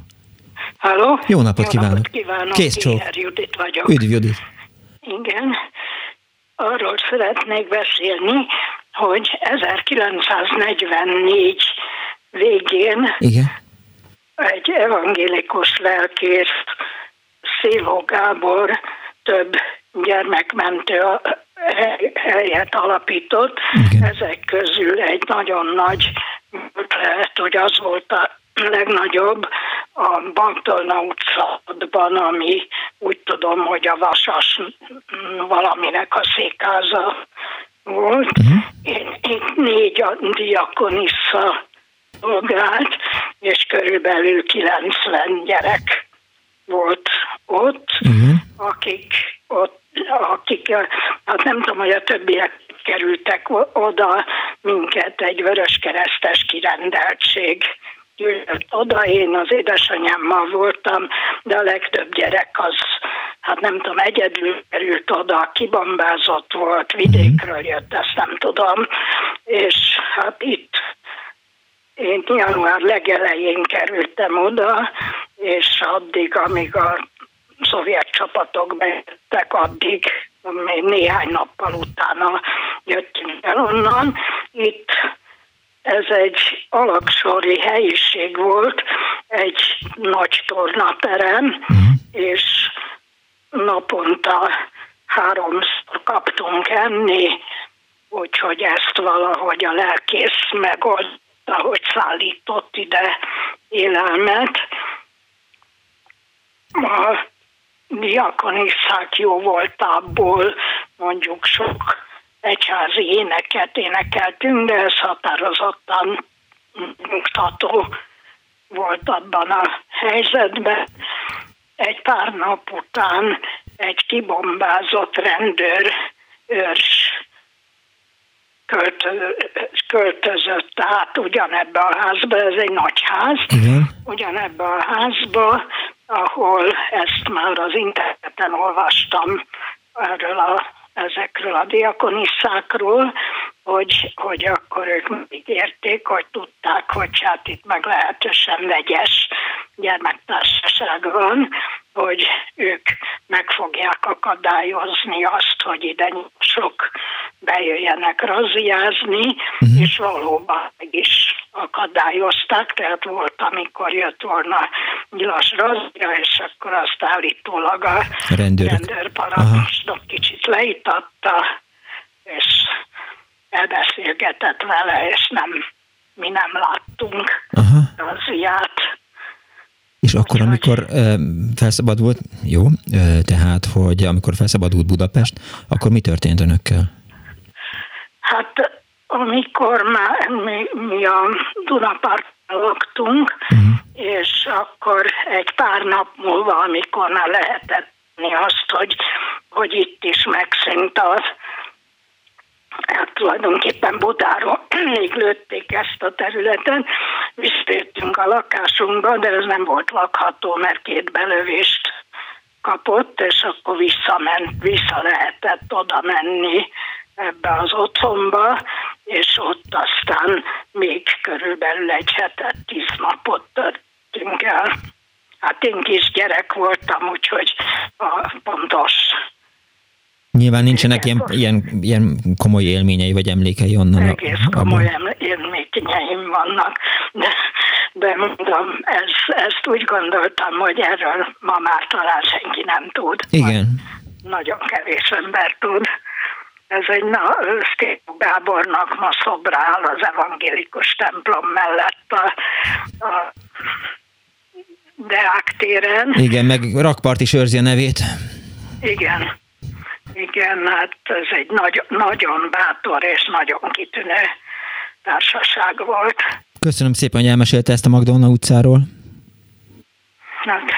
Speaker 13: Halló?
Speaker 2: Jó napot Jó kívánok! Napot
Speaker 13: kívánok.
Speaker 2: Kész csók.
Speaker 13: Judit vagyok.
Speaker 2: Üdv Judit!
Speaker 13: Igen. Arról szeretnék beszélni, hogy 1944 végén
Speaker 2: Igen.
Speaker 13: egy evangélikus lelkész, Sziló Gábor több gyermekmentő helyet alapított. Igen. Ezek közül egy nagyon nagy lehet, hogy az volt a legnagyobb a Banktorna utcában, ami úgy tudom, hogy a Vasas valaminek a székháza volt. Uh-huh. Én itt négy diakonissza szolgált, és körülbelül 90 gyerek volt ott, uh-huh. akik ott akik, hát nem tudom, hogy a többiek kerültek oda, minket egy vöröskeresztes kirendeltség gyűjtött oda, én az édesanyámmal voltam, de a legtöbb gyerek az, hát nem tudom, egyedül került oda, kibombázott volt, vidékről jött, ezt nem tudom, és hát itt én január legelején kerültem oda, és addig, amíg a szovjet csapatok bejöttek, addig még néhány nappal utána jöttünk el onnan. Itt ez egy alaksori helyiség volt, egy nagy tornaterem, uh-huh. és naponta háromszor kaptunk enni, úgyhogy ezt valahogy a lelkész megoldta, hogy szállított ide élelmet. A diakonisszák jó voltából mondjuk sok egyházi éneket énekeltünk, de ez határozottan nyugtató volt abban a helyzetben. Egy pár nap után egy kibombázott rendőr őrs költözött át ugyanebbe a házba, ez egy nagy ház, Igen. ugyanebbe a házba, ahol ezt már az interneten olvastam erről a ezekről a diakonisszákról, hogy, hogy akkor ők érték, hogy tudták, hogy hát itt meglehetősen vegyes gyermektársaság van, hogy ők meg fogják akadályozni azt, hogy ide sok bejöjjenek raziázni, uh-huh. és valóban meg is akadályozták, tehát volt, amikor jött volna nyilas razia, és akkor azt állítólag a rendőrparancsnok kicsit leitatta, elbeszélgetett vele, és nem, mi nem láttunk Aha. az ilyet.
Speaker 2: És akkor, amikor felszabadult, jó, tehát, hogy amikor felszabadult Budapest, akkor mi történt önökkel?
Speaker 13: Hát, amikor már mi, mi a Dunapark laktunk, uh-huh. és akkor egy pár nap múlva, amikor már lehetett azt, hogy, hogy itt is megszűnt az, hát tulajdonképpen Budáról még lőtték ezt a területen, visszatértünk a lakásunkba, de ez nem volt lakható, mert két belövést kapott, és akkor visszament, vissza lehetett oda menni ebbe az otthonba, és ott aztán még körülbelül egy hetet, tíz napot törtünk el. Hát én kis gyerek voltam, úgyhogy a pontos
Speaker 2: Nyilván nincsenek ilyen, ilyen, ilyen komoly élményei vagy emlékei onnan.
Speaker 13: Egész komoly élményeim vannak, de, de mondom, ez, ezt úgy gondoltam, hogy erről ma már talán senki nem tud.
Speaker 2: Igen.
Speaker 13: Nagyon kevés ember tud. Ez egy na, Sztépo Gábornak ma szobra áll az evangélikus templom mellett a, a Deák téren.
Speaker 2: Igen, meg Rakpart is őrzi a nevét.
Speaker 13: Igen. Igen, hát ez egy nagy, nagyon bátor és nagyon kitűnő társaság volt.
Speaker 2: Köszönöm szépen, hogy elmesélte ezt a Magdolna utcáról.
Speaker 13: Hát,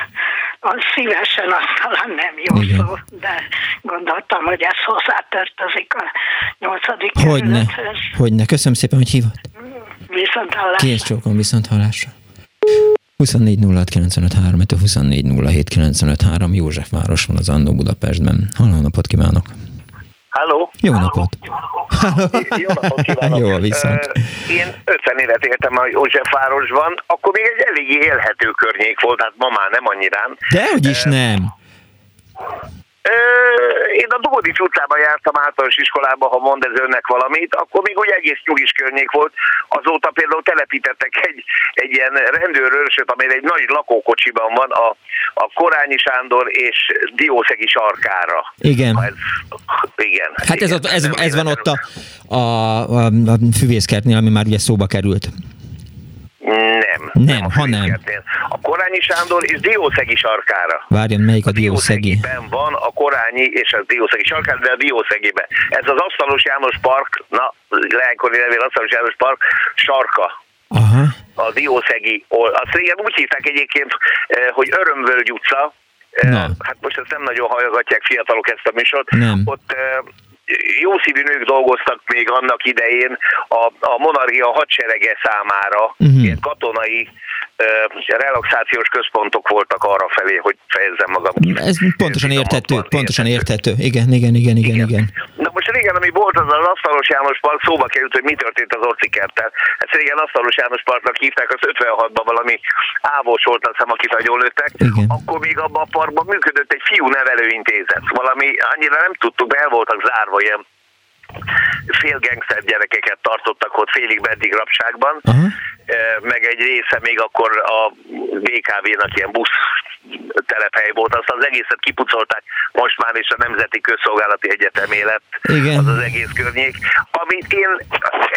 Speaker 13: az szívesen az talán nem jó Igen. szó, de gondoltam, hogy ez hozzátartozik a nyolcadik
Speaker 2: Hogyne, hogyne. Köszönöm szépen, hogy hívott.
Speaker 13: Viszont hallásra.
Speaker 2: Kész csókon, viszont hallásra. 24 06 95 József város van az Annó Budapestben. Halló napot kívánok!
Speaker 14: Halló!
Speaker 2: Jó napot!
Speaker 14: Halló. Jó napot kívánok!
Speaker 2: Jó, viszont.
Speaker 14: Én 50 évet éltem a Józsefvárosban, akkor még egy eléggé élhető környék volt, hát ma már nem annyirán.
Speaker 2: Dehogy is nem!
Speaker 14: Én a Dugodics utcában jártam általános iskolába, ha mond ez önnek valamit, akkor még úgy egész nyugis környék volt. Azóta például telepítettek egy, egy ilyen rendőrőrsöt, amely egy nagy lakókocsiban van a, a Korányi Sándor és Diószegi sarkára.
Speaker 2: Igen.
Speaker 14: Ez, igen.
Speaker 2: Hát ez, ez, ez, ez van ott a, a, a, a füvészkertnél, ami már ugye szóba került.
Speaker 14: Nem.
Speaker 2: Nem, ha nem.
Speaker 14: A Korányi Sándor és Diószegi sarkára.
Speaker 2: Várjon, melyik a, a Diószegi?
Speaker 14: van a Korányi és a Diószegi sarkára, de a Diószegiben. Ez az Asztalos János Park, na, leánykori nevén Asztalos János Park sarka.
Speaker 2: Aha.
Speaker 14: A Diószegi, azt régen úgy hívták egyébként, eh, hogy Örömvölgy utca, eh, Na. Hát most ezt nem nagyon hallgatják fiatalok ezt a műsort.
Speaker 2: Nem.
Speaker 14: Ott eh, jó szívű nők dolgoztak még annak idején a, a monarchia hadserege számára, uh-huh. ilyen katonai relaxációs központok voltak arra felé, hogy fejezzem magam.
Speaker 2: Ez pontosan érthető, pontosan érthető. Igen, igen, igen, igen, igen.
Speaker 14: Na most régen, ami volt az az Asztalos János Park, szóba került, hogy mi történt az Orcikertel. Hát régen Asztalos János Parknak hívták, az 56-ban valami ávós volt, azt hiszem, akit nagyon lőttek.
Speaker 2: Igen.
Speaker 14: Akkor még abban a parkban működött egy fiú nevelőintézet. Valami annyira nem tudtuk, be el voltak zárva ilyen fél gangster gyerekeket tartottak ott félig meddig rabságban, uh-huh. meg egy része még akkor a BKV-nak ilyen busz telephely volt, azt az egészet kipucolták, most már is a Nemzeti Közszolgálati Egyetemé lett
Speaker 2: Igen.
Speaker 14: az az egész környék. Amit én,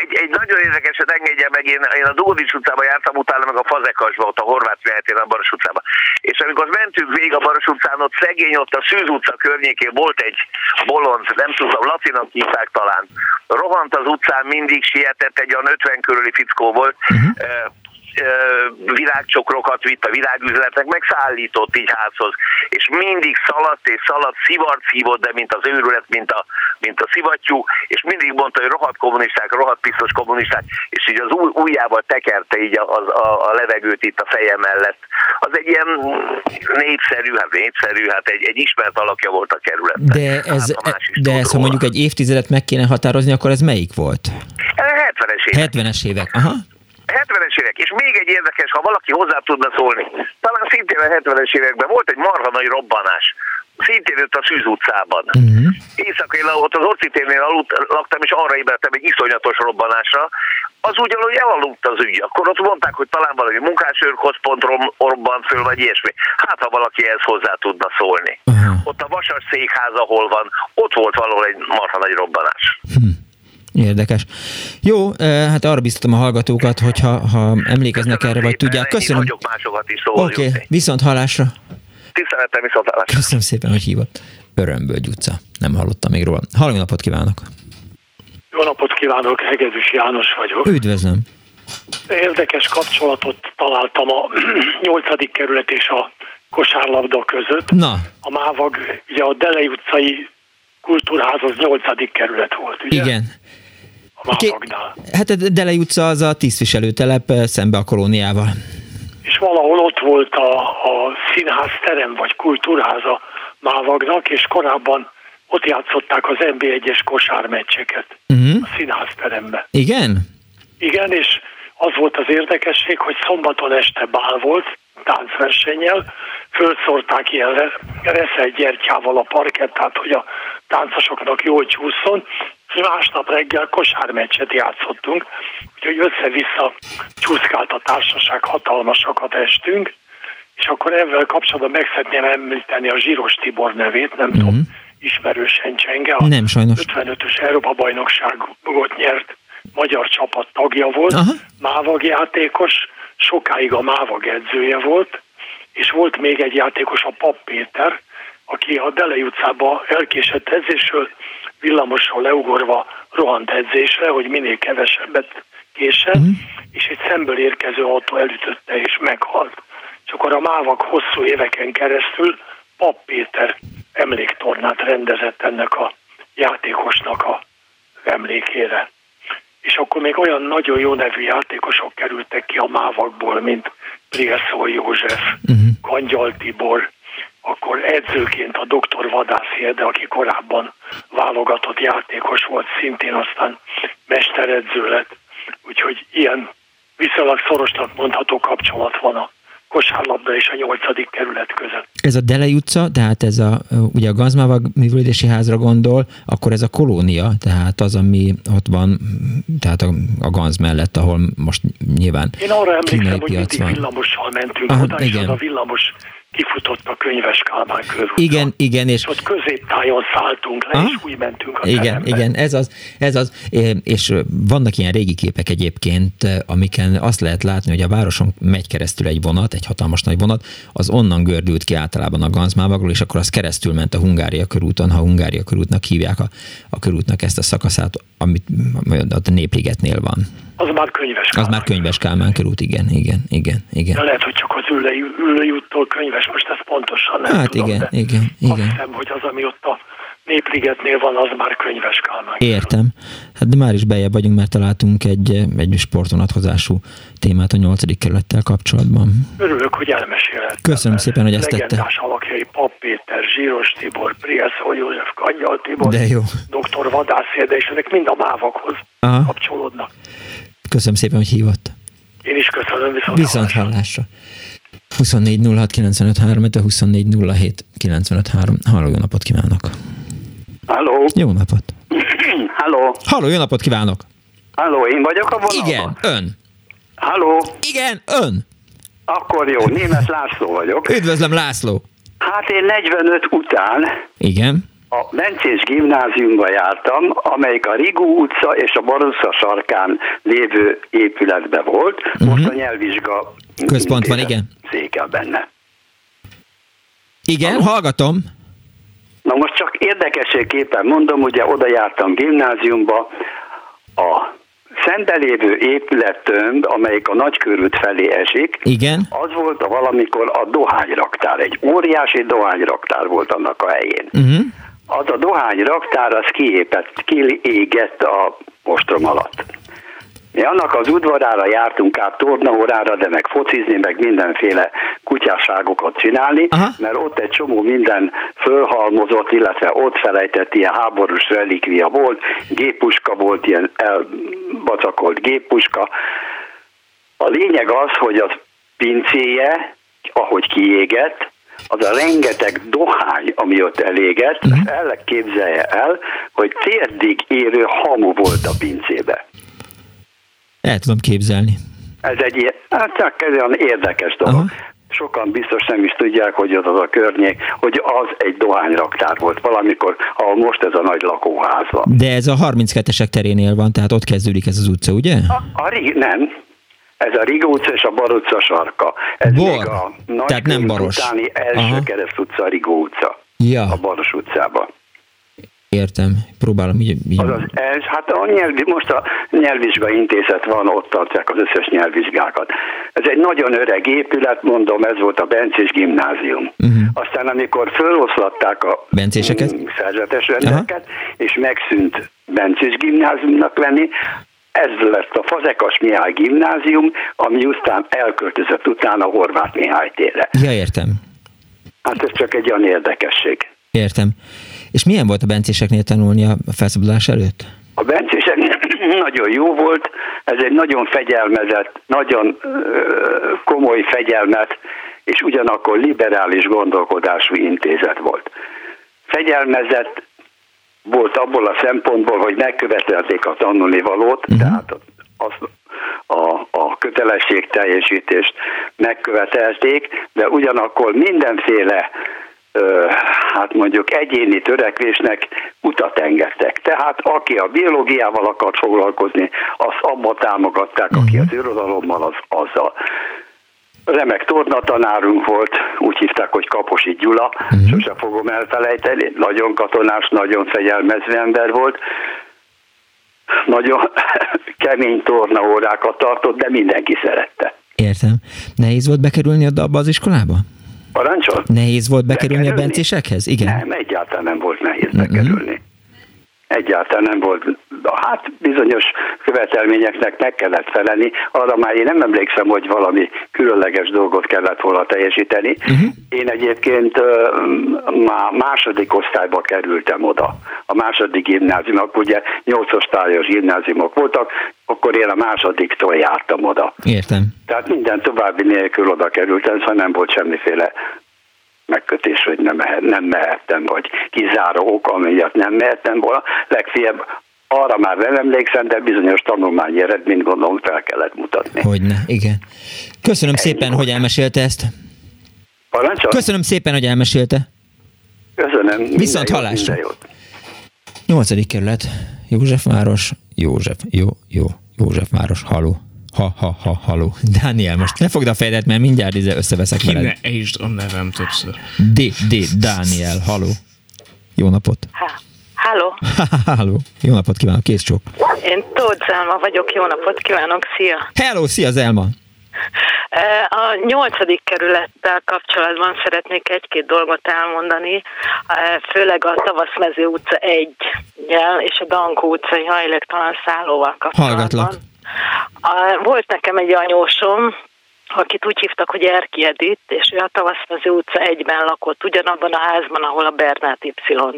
Speaker 14: egy, egy nagyon érdekeset engedje meg, én, én a Dódics utcában jártam, utána meg a Fazekasba, ott a Horváth Mehetén a Baros utcában. És amikor mentünk végig a Baros utcán, ott szegény, ott a Szűz utca környékén volt egy bolond, nem tudom, latinak hívták talán. Rohant az utcán, mindig sietett, egy olyan 50 körüli fickó volt, uh-huh virágcsokrokat vitt a virágüzletnek, meg szállított így házhoz. És mindig szaladt és szaladt, szivart szívott, de mint az őrület, mint a, mint a szivattyú, és mindig mondta, hogy rohadt kommunisták, rohadt pisztos kommunisták, és így az új, ujjával tekerte így a, a, a levegőt itt a feje mellett. Az egy ilyen népszerű, hát népszerű, hát egy, egy ismert alakja volt a kerület.
Speaker 2: De ez, hát, de ez ha mondjuk egy évtizedet meg kéne határozni, akkor ez melyik volt?
Speaker 14: 70-es évek.
Speaker 2: 70-es évek, aha.
Speaker 14: 70-es évek, és még egy érdekes, ha valaki hozzá tudna szólni, talán szintén a 70-es években volt egy marha nagy robbanás, szintén ott a Szűz utcában. Uh-huh. Éjszakai ott az Orcitérnél aludt, laktam, és arra ébredtem egy iszonyatos robbanásra. Az ugyanúgy elaludt az ügy. Akkor ott mondták, hogy talán valami munkásőrközpont robbant föl, vagy ilyesmi. Hát, ha valaki ehhez hozzá tudna szólni. Uh-huh. Ott a Vasas székház, ahol van, ott volt valahol egy marha nagy robbanás. Uh-huh.
Speaker 2: Érdekes. Jó, hát arra biztatom a hallgatókat, hogyha ha emlékeznek Köszönöm erre, vagy tudják. Köszönöm. Oké, okay. viszont hallásra.
Speaker 14: Tiszteletem, viszont hallásra.
Speaker 2: Köszönöm szépen, hogy hívott. Örömből utca. Nem hallottam még róla. Halló napot kívánok!
Speaker 15: Jó napot kívánok, Hegedűs János vagyok.
Speaker 2: Üdvözlöm.
Speaker 15: Érdekes kapcsolatot találtam a 8. kerület és a kosárlabda között.
Speaker 2: Na.
Speaker 15: A Mávag, ugye a Delei utcai kultúrház az 8. kerület volt, ugye?
Speaker 2: Igen.
Speaker 15: A Mávagnál.
Speaker 2: Hát a Delei utca az a tisztviselőtelep eh, szembe a kolóniával.
Speaker 15: És valahol ott volt a, a színház terem, vagy kultúrház a Mávagnak, és korábban ott játszották az NB1-es kosármeccseket uh-huh. a színházteremben.
Speaker 2: Igen?
Speaker 15: Igen, és az volt az érdekesség, hogy szombaton este bál volt, táncversennyel, fölszórták ilyen reszelt gyertyával a parkettát, hogy a táncosoknak jól csúszson, és másnap reggel kosármeccset játszottunk, úgyhogy össze-vissza csúszkált a társaság, hatalmasakat estünk, és akkor ezzel kapcsolatban meg szeretném említeni a Zsíros Tibor nevét, nem uh-huh. tudom, ismerősen csenge. A
Speaker 2: nem, sajnos.
Speaker 15: 55-ös Európa bajnokságot nyert magyar csapat tagja volt, Aha. mávag játékos, sokáig a mávag edzője volt, és volt még egy játékos, a Pap Péter, aki a Delei utcába elkésett edzésről, villamosról leugorva rohant edzésre, hogy minél kevesebbet késen, uh-huh. és egy szemből érkező autó elütötte és meghalt. És akkor a mávak hosszú éveken keresztül Pap Péter emléktornát rendezett ennek a játékosnak a emlékére. És akkor még olyan nagyon jó nevű játékosok kerültek ki a mávakból, mint Prieszó József, uh-huh. Kangyal Tibor, akkor edzőként a doktor Vadász Hede, aki korábban válogatott játékos volt, szintén aztán mesteredző lett. Úgyhogy ilyen viszonylag szorosnak mondható kapcsolat van a kosárlabda és a nyolcadik kerület között.
Speaker 2: Ez a Delei utca, tehát ez a, ugye a Gazmavag művelődési házra gondol, akkor ez a kolónia, tehát az, ami ott van, tehát a, a Ganz mellett, ahol most nyilván
Speaker 15: Én arra emlékszem, hogy mindig van. villamossal mentünk Aha, oda, igen. és az a villamos kifutott a könyves Kálmán körúton.
Speaker 2: Igen, igen.
Speaker 15: És, és ott középtájon szálltunk le, ah? és úgy mentünk a
Speaker 2: Igen,
Speaker 15: terembe.
Speaker 2: igen, ez az, ez az. És vannak ilyen régi képek egyébként, amiken azt lehet látni, hogy a városon megy keresztül egy vonat, egy hatalmas nagy vonat, az onnan gördült ki általában a Ganzmávagról, és akkor az keresztül ment a Hungária körúton, ha Hungária körútnak hívják a, a körútnak ezt a szakaszát, amit a Népligetnél van.
Speaker 15: Az már könyves Kálmán.
Speaker 2: Az már könyves Kálmán körút, igen, igen, igen, igen.
Speaker 15: De lehet, hogy csak az ülői, ülői úttól könyves, most ez pontosan nem
Speaker 2: hát
Speaker 15: tudom,
Speaker 2: igen, igen, igen. Azt
Speaker 15: hiszem, hogy az, ami ott a Népligetnél van, az már könyves Kálmán.
Speaker 2: Értem. Hát de már is bejebb vagyunk, mert találtunk egy, egy sportvonatkozású témát a nyolcadik kerülettel kapcsolatban.
Speaker 15: Örülök, hogy elmesélhettem.
Speaker 2: Köszönöm szépen, hogy ezt tette.
Speaker 15: Legendás alakjai Pap Péter, Zsíros Tibor, Prieszó József, Kangyal Tibor,
Speaker 2: de jó.
Speaker 15: Dr. Vadász és ezek mind a mávakhoz Aha. kapcsolódnak.
Speaker 2: Köszönöm szépen, hogy hívott.
Speaker 15: Én is köszönöm, viszont,
Speaker 2: viszont hallásra. 24 06 95 3, 24 07 95 3. Halló, jó napot kívánok!
Speaker 4: Halló!
Speaker 2: Jó napot!
Speaker 4: Halló!
Speaker 2: Halló, jó napot kívánok!
Speaker 4: Halló, én vagyok a vonalban?
Speaker 2: Igen, ön!
Speaker 4: Halló!
Speaker 2: Igen, ön!
Speaker 4: Akkor jó, német László vagyok.
Speaker 2: Üdvözlöm, László!
Speaker 4: Hát én 45 után
Speaker 2: Igen
Speaker 4: a Bencés gimnáziumba jártam, amelyik a Rigó utca és a Barusza sarkán lévő épületbe volt. Uh-huh. Most a nyelvvizsga
Speaker 2: központ van, igen.
Speaker 4: Székel benne.
Speaker 2: Igen, Halló? hallgatom.
Speaker 4: Na most csak érdekességképpen mondom, ugye oda jártam gimnáziumba, a szembelévő épülettömb, amelyik a nagykörút felé esik,
Speaker 2: Igen.
Speaker 4: az volt a valamikor a dohányraktár. Egy óriási dohányraktár volt annak a helyén.
Speaker 2: Uh-huh
Speaker 4: az a dohány raktár az kiépett, kiégett a ostrom alatt. Mi annak az udvarára jártunk át tornaórára, de meg focizni, meg mindenféle kutyásságokat csinálni, Aha. mert ott egy csomó minden fölhalmozott, illetve ott felejtett ilyen háborús relikvia volt, géppuska volt, ilyen elbacakolt géppuska. A lényeg az, hogy az pincéje, ahogy kiégett, az a rengeteg dohány, ami ott elégett, uh-huh. el képzelje el, hogy térdig érő hamu volt a pincébe.
Speaker 2: El tudom képzelni.
Speaker 4: Ez egy ilyen, hát csak ez olyan érdekes dolog. Uh-huh. sokan biztos nem is tudják, hogy az az a környék, hogy az egy dohányraktár volt valamikor, ahol most ez a nagy lakóház van.
Speaker 2: De ez a 32-esek terénél van, tehát ott kezdődik ez az utca, ugye?
Speaker 4: A, a, nem, ez a Riga utca és a Bar utca sarka. Ez
Speaker 2: Bor.
Speaker 4: még a nagy
Speaker 2: Tehát nem Baros.
Speaker 4: utáni első
Speaker 2: Aha.
Speaker 4: kereszt utca, a Rigó utca.
Speaker 2: Ja.
Speaker 4: A Baros utcában.
Speaker 2: Értem, próbálom így. így.
Speaker 4: Azaz, ez, hát a nyelvi, most a nyelvvizsgai intézet van, ott tartják az összes nyelvvizsgákat. Ez egy nagyon öreg épület, mondom, ez volt a Bencés gimnázium. Uh-huh. Aztán amikor föloszlatták a
Speaker 2: Bencéseket?
Speaker 4: mm, szerzetes rendeket, és megszűnt Bencés gimnáziumnak lenni, ez lett a Fazekas Mihály gimnázium, ami aztán elköltözött utána a Horváth Mihály térre.
Speaker 2: Ja, értem.
Speaker 4: Hát ez csak egy olyan érdekesség.
Speaker 2: Értem. És milyen volt a bencéseknél tanulni a felszabadulás előtt?
Speaker 4: A bencéseknél nagyon jó volt, ez egy nagyon fegyelmezett, nagyon komoly fegyelmet, és ugyanakkor liberális gondolkodású intézet volt. Fegyelmezett volt abból a szempontból, hogy megkövetelték a tanulni valót, uh-huh. tehát az, a, a kötelesség teljesítést megkövetelték, de ugyanakkor mindenféle hát mondjuk egyéni törekvésnek utat engedtek. Tehát aki a biológiával akart foglalkozni, azt abba támogatták, aki az irodalommal, az azzal. Remek tornatanárunk volt, úgy hívták, hogy Kaposi Gyula, uh-huh. sose fogom elfelejteni, nagyon katonás, nagyon fegyelmező ember volt, nagyon kemény tornaórákat tartott, de mindenki szerette.
Speaker 2: Értem. Nehéz volt bekerülni abba az iskolába?
Speaker 4: Parancsol?
Speaker 2: Nehéz volt bekerülni,
Speaker 4: Bekerülni?
Speaker 2: a bencésekhez? Igen.
Speaker 4: Nem, egyáltalán nem volt nehéz bekerülni. Egyáltalán nem volt. Hát bizonyos követelményeknek meg kellett felelni. Arra már én nem emlékszem, hogy valami különleges dolgot kellett volna teljesíteni. Uh-huh. Én egyébként már második osztályba kerültem oda. A második gimnáziumok, ugye nyolc osztályos gimnáziumok voltak, akkor én a másodiktól jártam oda.
Speaker 2: Értem.
Speaker 4: Tehát minden további nélkül oda kerültem, szóval nem volt semmiféle megkötés, hogy nem, nem mehettem, vagy kizáró oka miatt nem mehettem volna. Legfeljebb arra már nem emlékszem, de bizonyos tanulmányi eredményt gondolom fel kellett mutatni.
Speaker 2: Hogyne, igen. Köszönöm Ennyi szépen, hogy elmesélte ezt.
Speaker 4: Parancsol?
Speaker 2: Köszönöm szépen, hogy elmesélte.
Speaker 4: Köszönöm.
Speaker 2: Viszont hallásra. Nyolcadik kerület, Józsefváros, József, jó, jó, Józsefváros, haló. Ha, ha, ha, haló. Dániel, most ne fogd a fejedet, mert mindjárt ide összeveszek
Speaker 5: Ki
Speaker 2: veled.
Speaker 5: ne ejtsd a nevem többször.
Speaker 2: D, D, Dániel, haló. Jó napot.
Speaker 16: Háló,
Speaker 2: Halló, jó napot kívánok, kész csók.
Speaker 16: én Tóth Zelma vagyok, jó napot kívánok, szia!
Speaker 2: Hello, szia Zelma!
Speaker 16: A nyolcadik kerülettel kapcsolatban szeretnék egy-két dolgot elmondani, főleg a Tavaszmező utca 1 és a Dankó utcai hajléktalan szállóval kapcsolatban.
Speaker 2: Hallgatlak.
Speaker 16: Volt nekem egy anyósom, akit úgy hívtak, hogy Erki Edith, és ő a Tavaszmező utca egyben lakott, ugyanabban a házban, ahol a Bernát Y.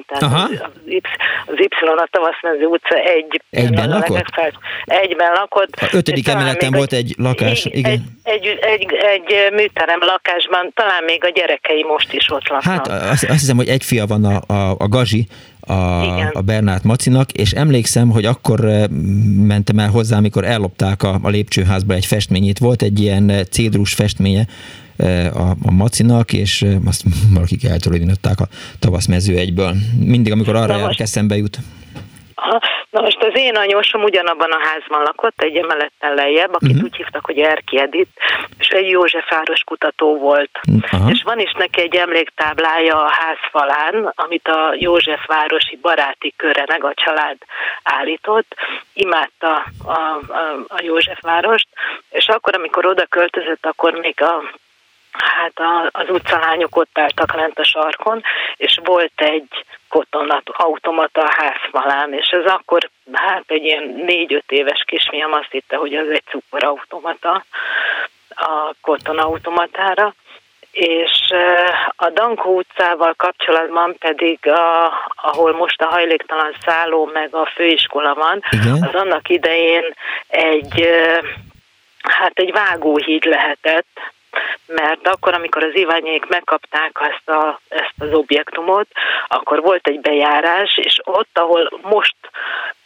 Speaker 16: Tehát
Speaker 2: Aha.
Speaker 16: az, Y, az Y a Tavaszmező utca egy
Speaker 2: Egyben lakott?
Speaker 16: Egyben lakott.
Speaker 2: A ötödik emeleten volt egy lakás, igen.
Speaker 16: Egy, egy, egy, egy műterem lakásban, talán még a gyerekei most is ott laknak.
Speaker 2: Hát azt, azt hiszem, hogy egy fia van a, a, a Gazi, a, a Bernát Macinak, és emlékszem, hogy akkor eh, mentem el hozzá, amikor ellopták a, a lépcsőházba egy festményét. Volt egy ilyen eh, cédrus festménye eh, a, a Macinak, és azt valakik eltulajdonították a tavaszmező egyből. Mindig, amikor arra jár, eszembe jut.
Speaker 16: Aha. Na most az én anyósom ugyanabban a házban lakott, egy emelettel lejjebb, akit uh-huh. úgy hívtak, hogy Erki Edith, és egy Józsefváros kutató volt.
Speaker 2: Aha.
Speaker 16: És van is neki egy emléktáblája a ház falán, amit a Józsefvárosi baráti köreneg, a család állított. Imádta a, a, a Józsefvárost, és akkor, amikor oda költözött, akkor még a Hát a, az utcalányok ott álltak lent a sarkon, és volt egy kotonat automata a házfalán, és ez akkor, hát egy ilyen négy-öt éves kisfiam azt hitte, hogy az egy cukorautomata a kotonautomatára, és a Dankó utcával kapcsolatban pedig, a, ahol most a hajléktalan szálló meg a főiskola van,
Speaker 2: Igen.
Speaker 16: az annak idején egy, hát egy vágóhíd lehetett, mert akkor, amikor az Iványék megkapták ezt, a, ezt az objektumot, akkor volt egy bejárás, és ott, ahol most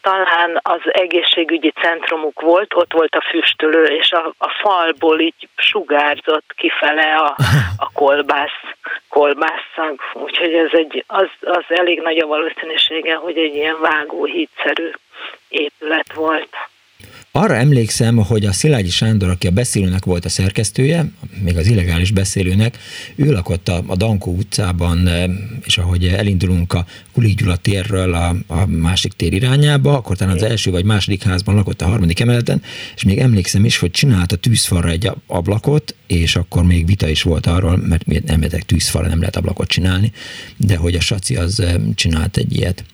Speaker 16: talán az egészségügyi centrumuk volt, ott volt a füstölő, és a, a falból így sugárzott kifele a, a kolbász, kolbásszag. Úgyhogy ez egy, az, az elég nagy a valószínűsége, hogy egy ilyen vágóhídszerű épület volt.
Speaker 2: Arra emlékszem, hogy a Szilágyi Sándor, aki a beszélőnek volt a szerkesztője, még az illegális beszélőnek, ő lakott a, a Dankó utcában, e, és ahogy elindulunk a Kulik Gyula térről a, a másik tér irányába, akkor talán az első vagy második házban lakott a harmadik emeleten, és még emlékszem is, hogy csinált a tűzfalra egy ablakot, és akkor még vita is volt arról, mert nem lehet tűzfalra, nem lehet ablakot csinálni, de hogy a Saci az csinált egy ilyet.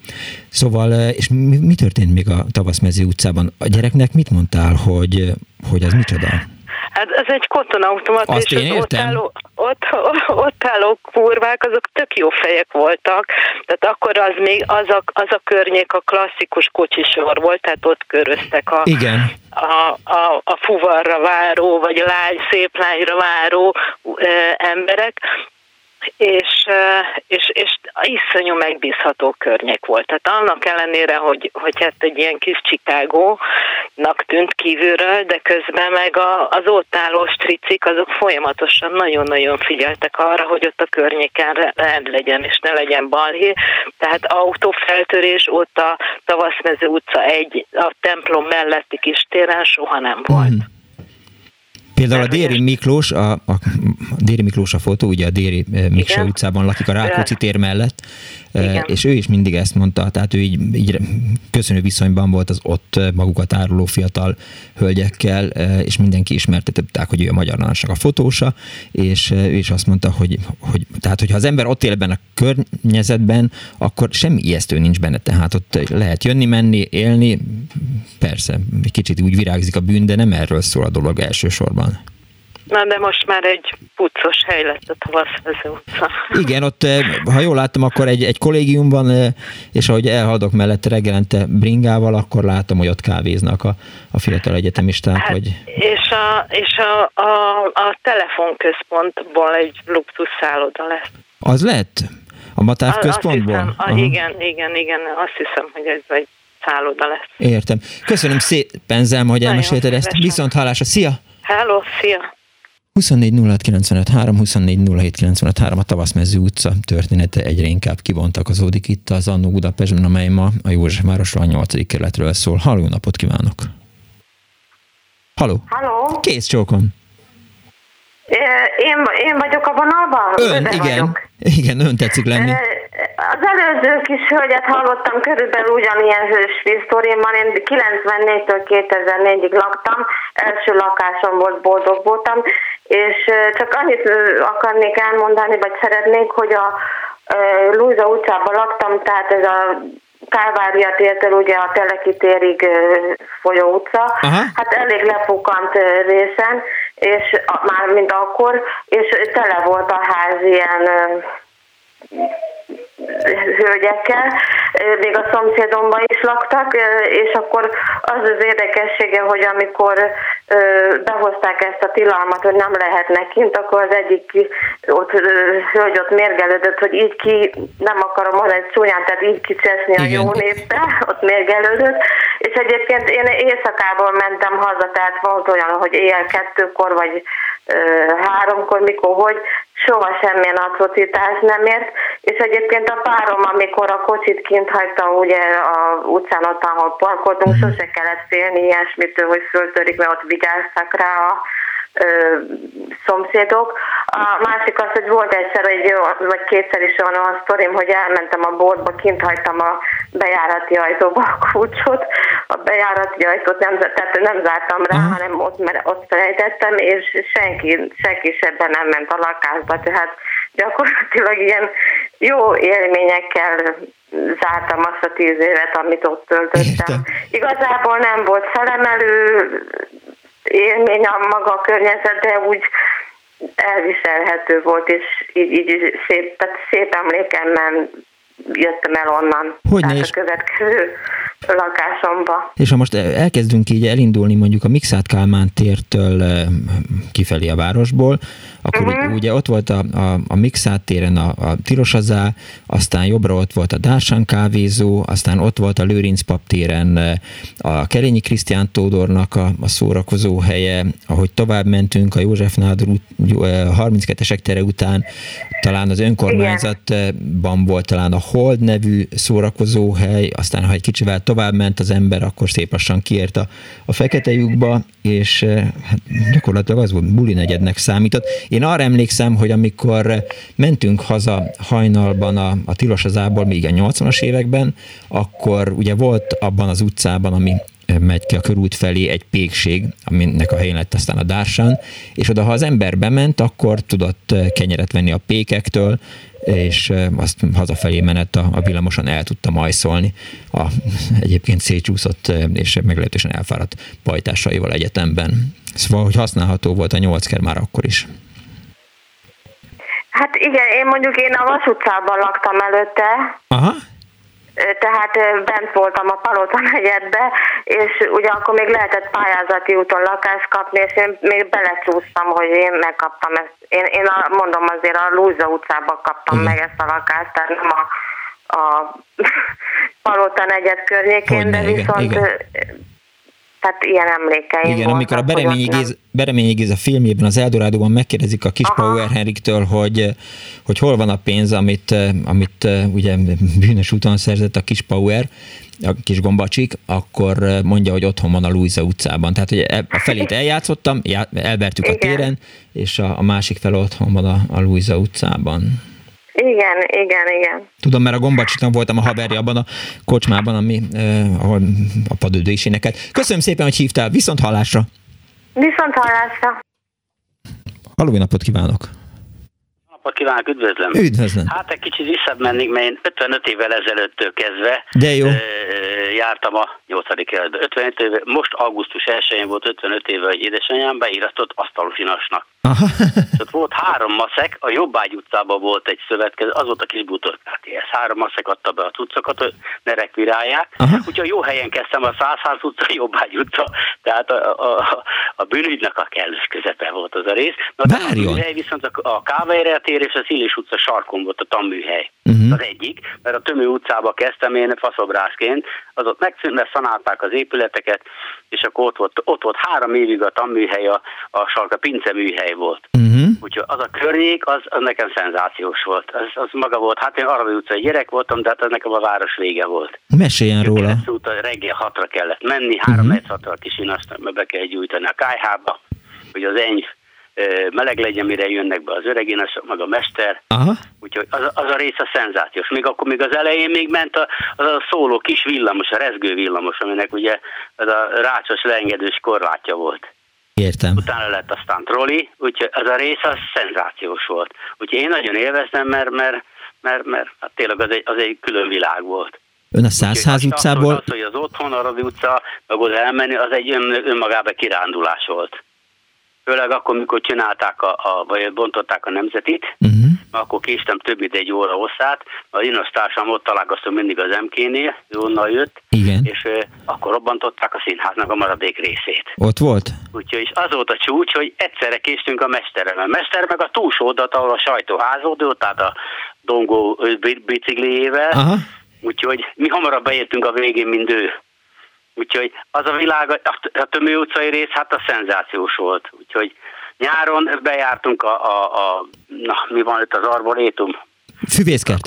Speaker 2: Szóval, és mi, mi történt még a Tavaszmező utcában? A gyereknek mit mondtál, hogy, hogy az micsoda?
Speaker 16: Hát ez egy kotonautomat,
Speaker 2: Azt
Speaker 16: és
Speaker 2: én
Speaker 16: az ott álló, ott, ott álló kurvák, azok tök jó fejek voltak, tehát akkor az még az a, az a környék a klasszikus kocsisor volt, tehát ott köröztek a,
Speaker 2: Igen.
Speaker 16: a, a, a fuvarra váró, vagy a lány, szép lányra váró e, emberek, és, és, és iszonyú megbízható környék volt. Tehát annak ellenére, hogy, hogy hát egy ilyen kis Chicago-nak tűnt kívülről, de közben meg a, az ott álló stricik, azok folyamatosan nagyon-nagyon figyeltek arra, hogy ott a környéken rend legyen, és ne legyen balhé. Tehát autófeltörés ott a Tavaszmező utca egy, a templom melletti kis téren soha nem volt. Mm.
Speaker 2: Például a Déri Miklós, a, a Déri Miklós a fotó, ugye a Déri eh, Miklós utcában lakik a Rákóczi tér mellett, igen. és ő is mindig ezt mondta, tehát ő így, így köszönő viszonyban volt az ott magukat áruló fiatal hölgyekkel, és mindenki ismertetett, hogy ő a Magyar Narancsnak a fotósa, és ő is azt mondta, hogy, hogy tehát, hogyha az ember ott él ebben a környezetben, akkor semmi ijesztő nincs benne, tehát ott lehet jönni, menni, élni, persze, kicsit úgy virágzik a bűn, de nem erről szól a dolog elsősorban.
Speaker 16: Na, de most már egy puccos hely lett a Tavaszvező utca.
Speaker 2: Igen, ott, eh, ha jól láttam, akkor egy, egy kollégiumban, eh, és ahogy elhaladok mellett reggelente bringával, akkor látom, hogy ott kávéznak a, a fiatal egyetemisták. Hát, hogy...
Speaker 16: És, a, és a, a, a telefonközpontból egy luxus szálloda lesz.
Speaker 2: Az lett? A Matáv központból?
Speaker 16: Hiszem, a, igen, igen, igen, azt hiszem, hogy ez egy szálloda lesz.
Speaker 2: Értem. Köszönöm szépen, Zelma, hogy elmesélted ezt. Viszont hallásra. Szia!
Speaker 16: Hello, szia!
Speaker 2: 24 24 a Tavaszmező utca története egyre inkább kibontakozódik itt az Annó Budapestben, amely ma a Józsefvárosról a 8. kerületről szól. Halló napot kívánok! Halló!
Speaker 17: Halló!
Speaker 2: Kész csókon!
Speaker 17: Én, én vagyok a vonalban?
Speaker 2: Ön, igen. Vagyok. Igen, ön tetszik lenni.
Speaker 17: Az előző kis hölgyet hallottam körülbelül ugyanilyen hős sztorimmal. Én 94-től 2004-ig laktam, első lakásom volt, boldog voltam, és csak annyit akarnék elmondani, vagy szeretnék, hogy a Lúza utcában laktam, tehát ez a Kálvária tértől ugye a Teleki térig folyó utca, Aha. hát elég lepukant részen, és már mint akkor, és tele volt a ház ilyen hölgyekkel, még a szomszédomban is laktak, és akkor az az érdekessége, hogy amikor behozták ezt a tilalmat, hogy nem lehetnek kint, akkor az egyik ott hölgy ott mérgelődött, hogy így ki, nem akarom mondani csúnyán, tehát így kicseszni a jó névbe, ott mérgelődött, és egyébként én éjszakából mentem haza, tehát volt olyan, hogy éjjel kettőkor, vagy háromkor, mikor, hogy soha semmilyen atrocitás nem ért, és egyébként a párom, amikor a kocsit kint hagyta ugye a utcán ott, ahol parkoltunk, mm. sose kellett félni ilyesmitől, hogy föltörik, mert ott vigyáztak rá a szomszédok. A másik az, hogy volt egyszer, egy, vagy kétszer is olyan a sztorim, hogy elmentem a boltba, kint hagytam a bejárati ajtóba a kulcsot, a bejárati ajtót nem, tehát nem zártam rá, uh-huh. hanem ott, mert ott felejtettem, és senki, senki sebben nem ment a lakásba, tehát gyakorlatilag ilyen jó élményekkel zártam azt a tíz évet, amit ott töltöttem. Értem. Igazából nem volt felemelő élmény a maga a környezet, de úgy elviselhető volt, és így, így szép, tehát szép emlékemmel jöttem el onnan.
Speaker 2: Hogy
Speaker 17: Tehát a következő lakásomba.
Speaker 2: És ha most elkezdünk így elindulni mondjuk a Mixát Kálmán tértől kifelé a városból, akkor uh-huh. ugye ott volt a, a, a Mixát téren a, a Tirosazá, aztán jobbra ott volt a Dársán kávézó, aztán ott volt a Lőrinc pap téren a Kerényi Krisztián Tódornak a, a szórakozó helye, ahogy tovább mentünk a József Nádor 32-esek tere után, talán az önkormányzatban volt talán a Hold nevű szórakozó hely, aztán ha egy kicsivel tovább ment az ember, akkor szép lassan kiért a, a fekete lyukba, és hát gyakorlatilag az volt, buli negyednek számított. Én arra emlékszem, hogy amikor mentünk haza hajnalban a, a Tilos az Ából, még a 80-as években, akkor ugye volt abban az utcában, ami megy ki a körút felé egy pékség, aminek a helyén lett aztán a Dársán, és oda, ha az ember bement, akkor tudott kenyeret venni a pékektől, és azt hazafelé menet a, a villamoson el tudta majszolni a egyébként szétcsúszott és meglehetősen elfáradt pajtásaival egyetemben. Szóval, hogy használható volt a nyolcker már akkor is.
Speaker 17: Hát igen, én mondjuk én a Vas utcában laktam előtte.
Speaker 2: Aha
Speaker 17: tehát bent voltam a Palota negyedbe, és ugye akkor még lehetett pályázati úton lakást kapni, és én még belecsúsztam, hogy én megkaptam ezt. Én, én a, mondom azért a Lúza utcában kaptam Igen. meg ezt a lakást, tehát nem a, a Palota negyed környékén, Hogyne, de viszont igen, igen tehát ilyen emlékeim
Speaker 2: Igen, voltak, amikor a Bereményi, Géz, Bereményi Géza filmjében, az Eldorádóban megkérdezik a kis Aha. Power Henriktől, hogy, hogy hol van a pénz, amit, amit ugye bűnös úton szerzett a kis Power, a kis gombacsik, akkor mondja, hogy otthon van a Luisa utcában. Tehát, hogy e, a felét eljátszottam, elvertük Igen. a téren, és a, a másik fel otthon van a, a Luisa utcában.
Speaker 17: Igen, igen, igen.
Speaker 2: Tudom, mert a Gombacsiknak voltam a haverja abban a kocsmában, ami, eh, ahol a padődő is énekelt. Köszönöm szépen, hogy hívtál. Viszont hallásra!
Speaker 17: Viszont hallásra!
Speaker 2: Halló, napot kívánok!
Speaker 18: napot kívánok, üdvözlöm.
Speaker 2: Üdvözlöm.
Speaker 18: Hát egy kicsit visszamennék, mert én 55 évvel ezelőttől kezdve
Speaker 2: De jó.
Speaker 18: jártam a 8. kerületbe. 55 éve, most augusztus 1-én volt 55 éve, hogy édesanyám beíratott asztalfinasnak. Aha. ott volt három maszek, a Jobbágy utcában volt egy szövetkező, az volt a kis butorkátihez. Három maszek adta be a cuccokat, hogy ne rekvirálják. Aha. Úgyhogy jó helyen kezdtem, a Százház utca, a Jobbágy utca, tehát a, a, a bűnügynek a kellős közepe volt az a rész. Na, a műhely viszont a, a Káveire tér és a Szilés utca sarkon volt a tanműhely. Uh-huh. Az egyik, mert a Tömő utcába kezdtem én faszobrászként, az ott megszűnt, mert szanálták az épületeket, és akkor ott volt, ott volt három évig a tanműhely, a, a sarka pince műhely volt. Uh-huh. Úgyhogy az a környék, az, az nekem szenzációs volt. Az, az maga volt, hát én Arabi utcai gyerek voltam, de hát az nekem a város vége volt.
Speaker 2: Meséljen róla.
Speaker 18: Út, reggel hatra kellett menni, három uh-huh. hatra kisinasztani, mert be kell gyújtani a kájhába, hogy az enyv meleg legyen, mire jönnek be az öregénes, meg a mester. Aha. Úgyhogy az, az a rész a szenzációs. Még akkor még az elején még ment a, az a szóló kis villamos, a rezgő villamos, aminek ugye az a rácsos leengedős korlátja volt.
Speaker 2: Értem.
Speaker 18: Utána lett aztán troli, úgyhogy az a rész az szenzációs volt. Úgyhogy én nagyon élveztem, mert, mert, mert, mert hát tényleg az egy, az egy külön világ volt.
Speaker 2: Ön a Százház utcából...
Speaker 18: Az, hogy az otthon, a utca, meg oda elmenni, az egy ön, önmagában kirándulás volt főleg akkor, mikor csinálták, a, a, vagy bontották a nemzetit, uh-huh. akkor késtem több mint egy óra hosszát, az inostársam ott találkoztam mindig az MK-nél, onnan jött,
Speaker 2: Igen.
Speaker 18: és uh, akkor robbantották a színháznak a maradék részét.
Speaker 2: Ott volt?
Speaker 18: Úgyhogy az volt a csúcs, hogy egyszerre késtünk a mesterrel. A mester meg a túlsó oldalt, ahol a sajtóházódó, tehát a dongó bicikliével, Aha. úgyhogy mi hamarabb beértünk a végén, mint ő. Úgyhogy az a világ, a Tömő utcai rész, hát a szenzációs volt. Úgyhogy nyáron bejártunk a, a, a na, mi van itt az arborétum?
Speaker 2: Füvészkert.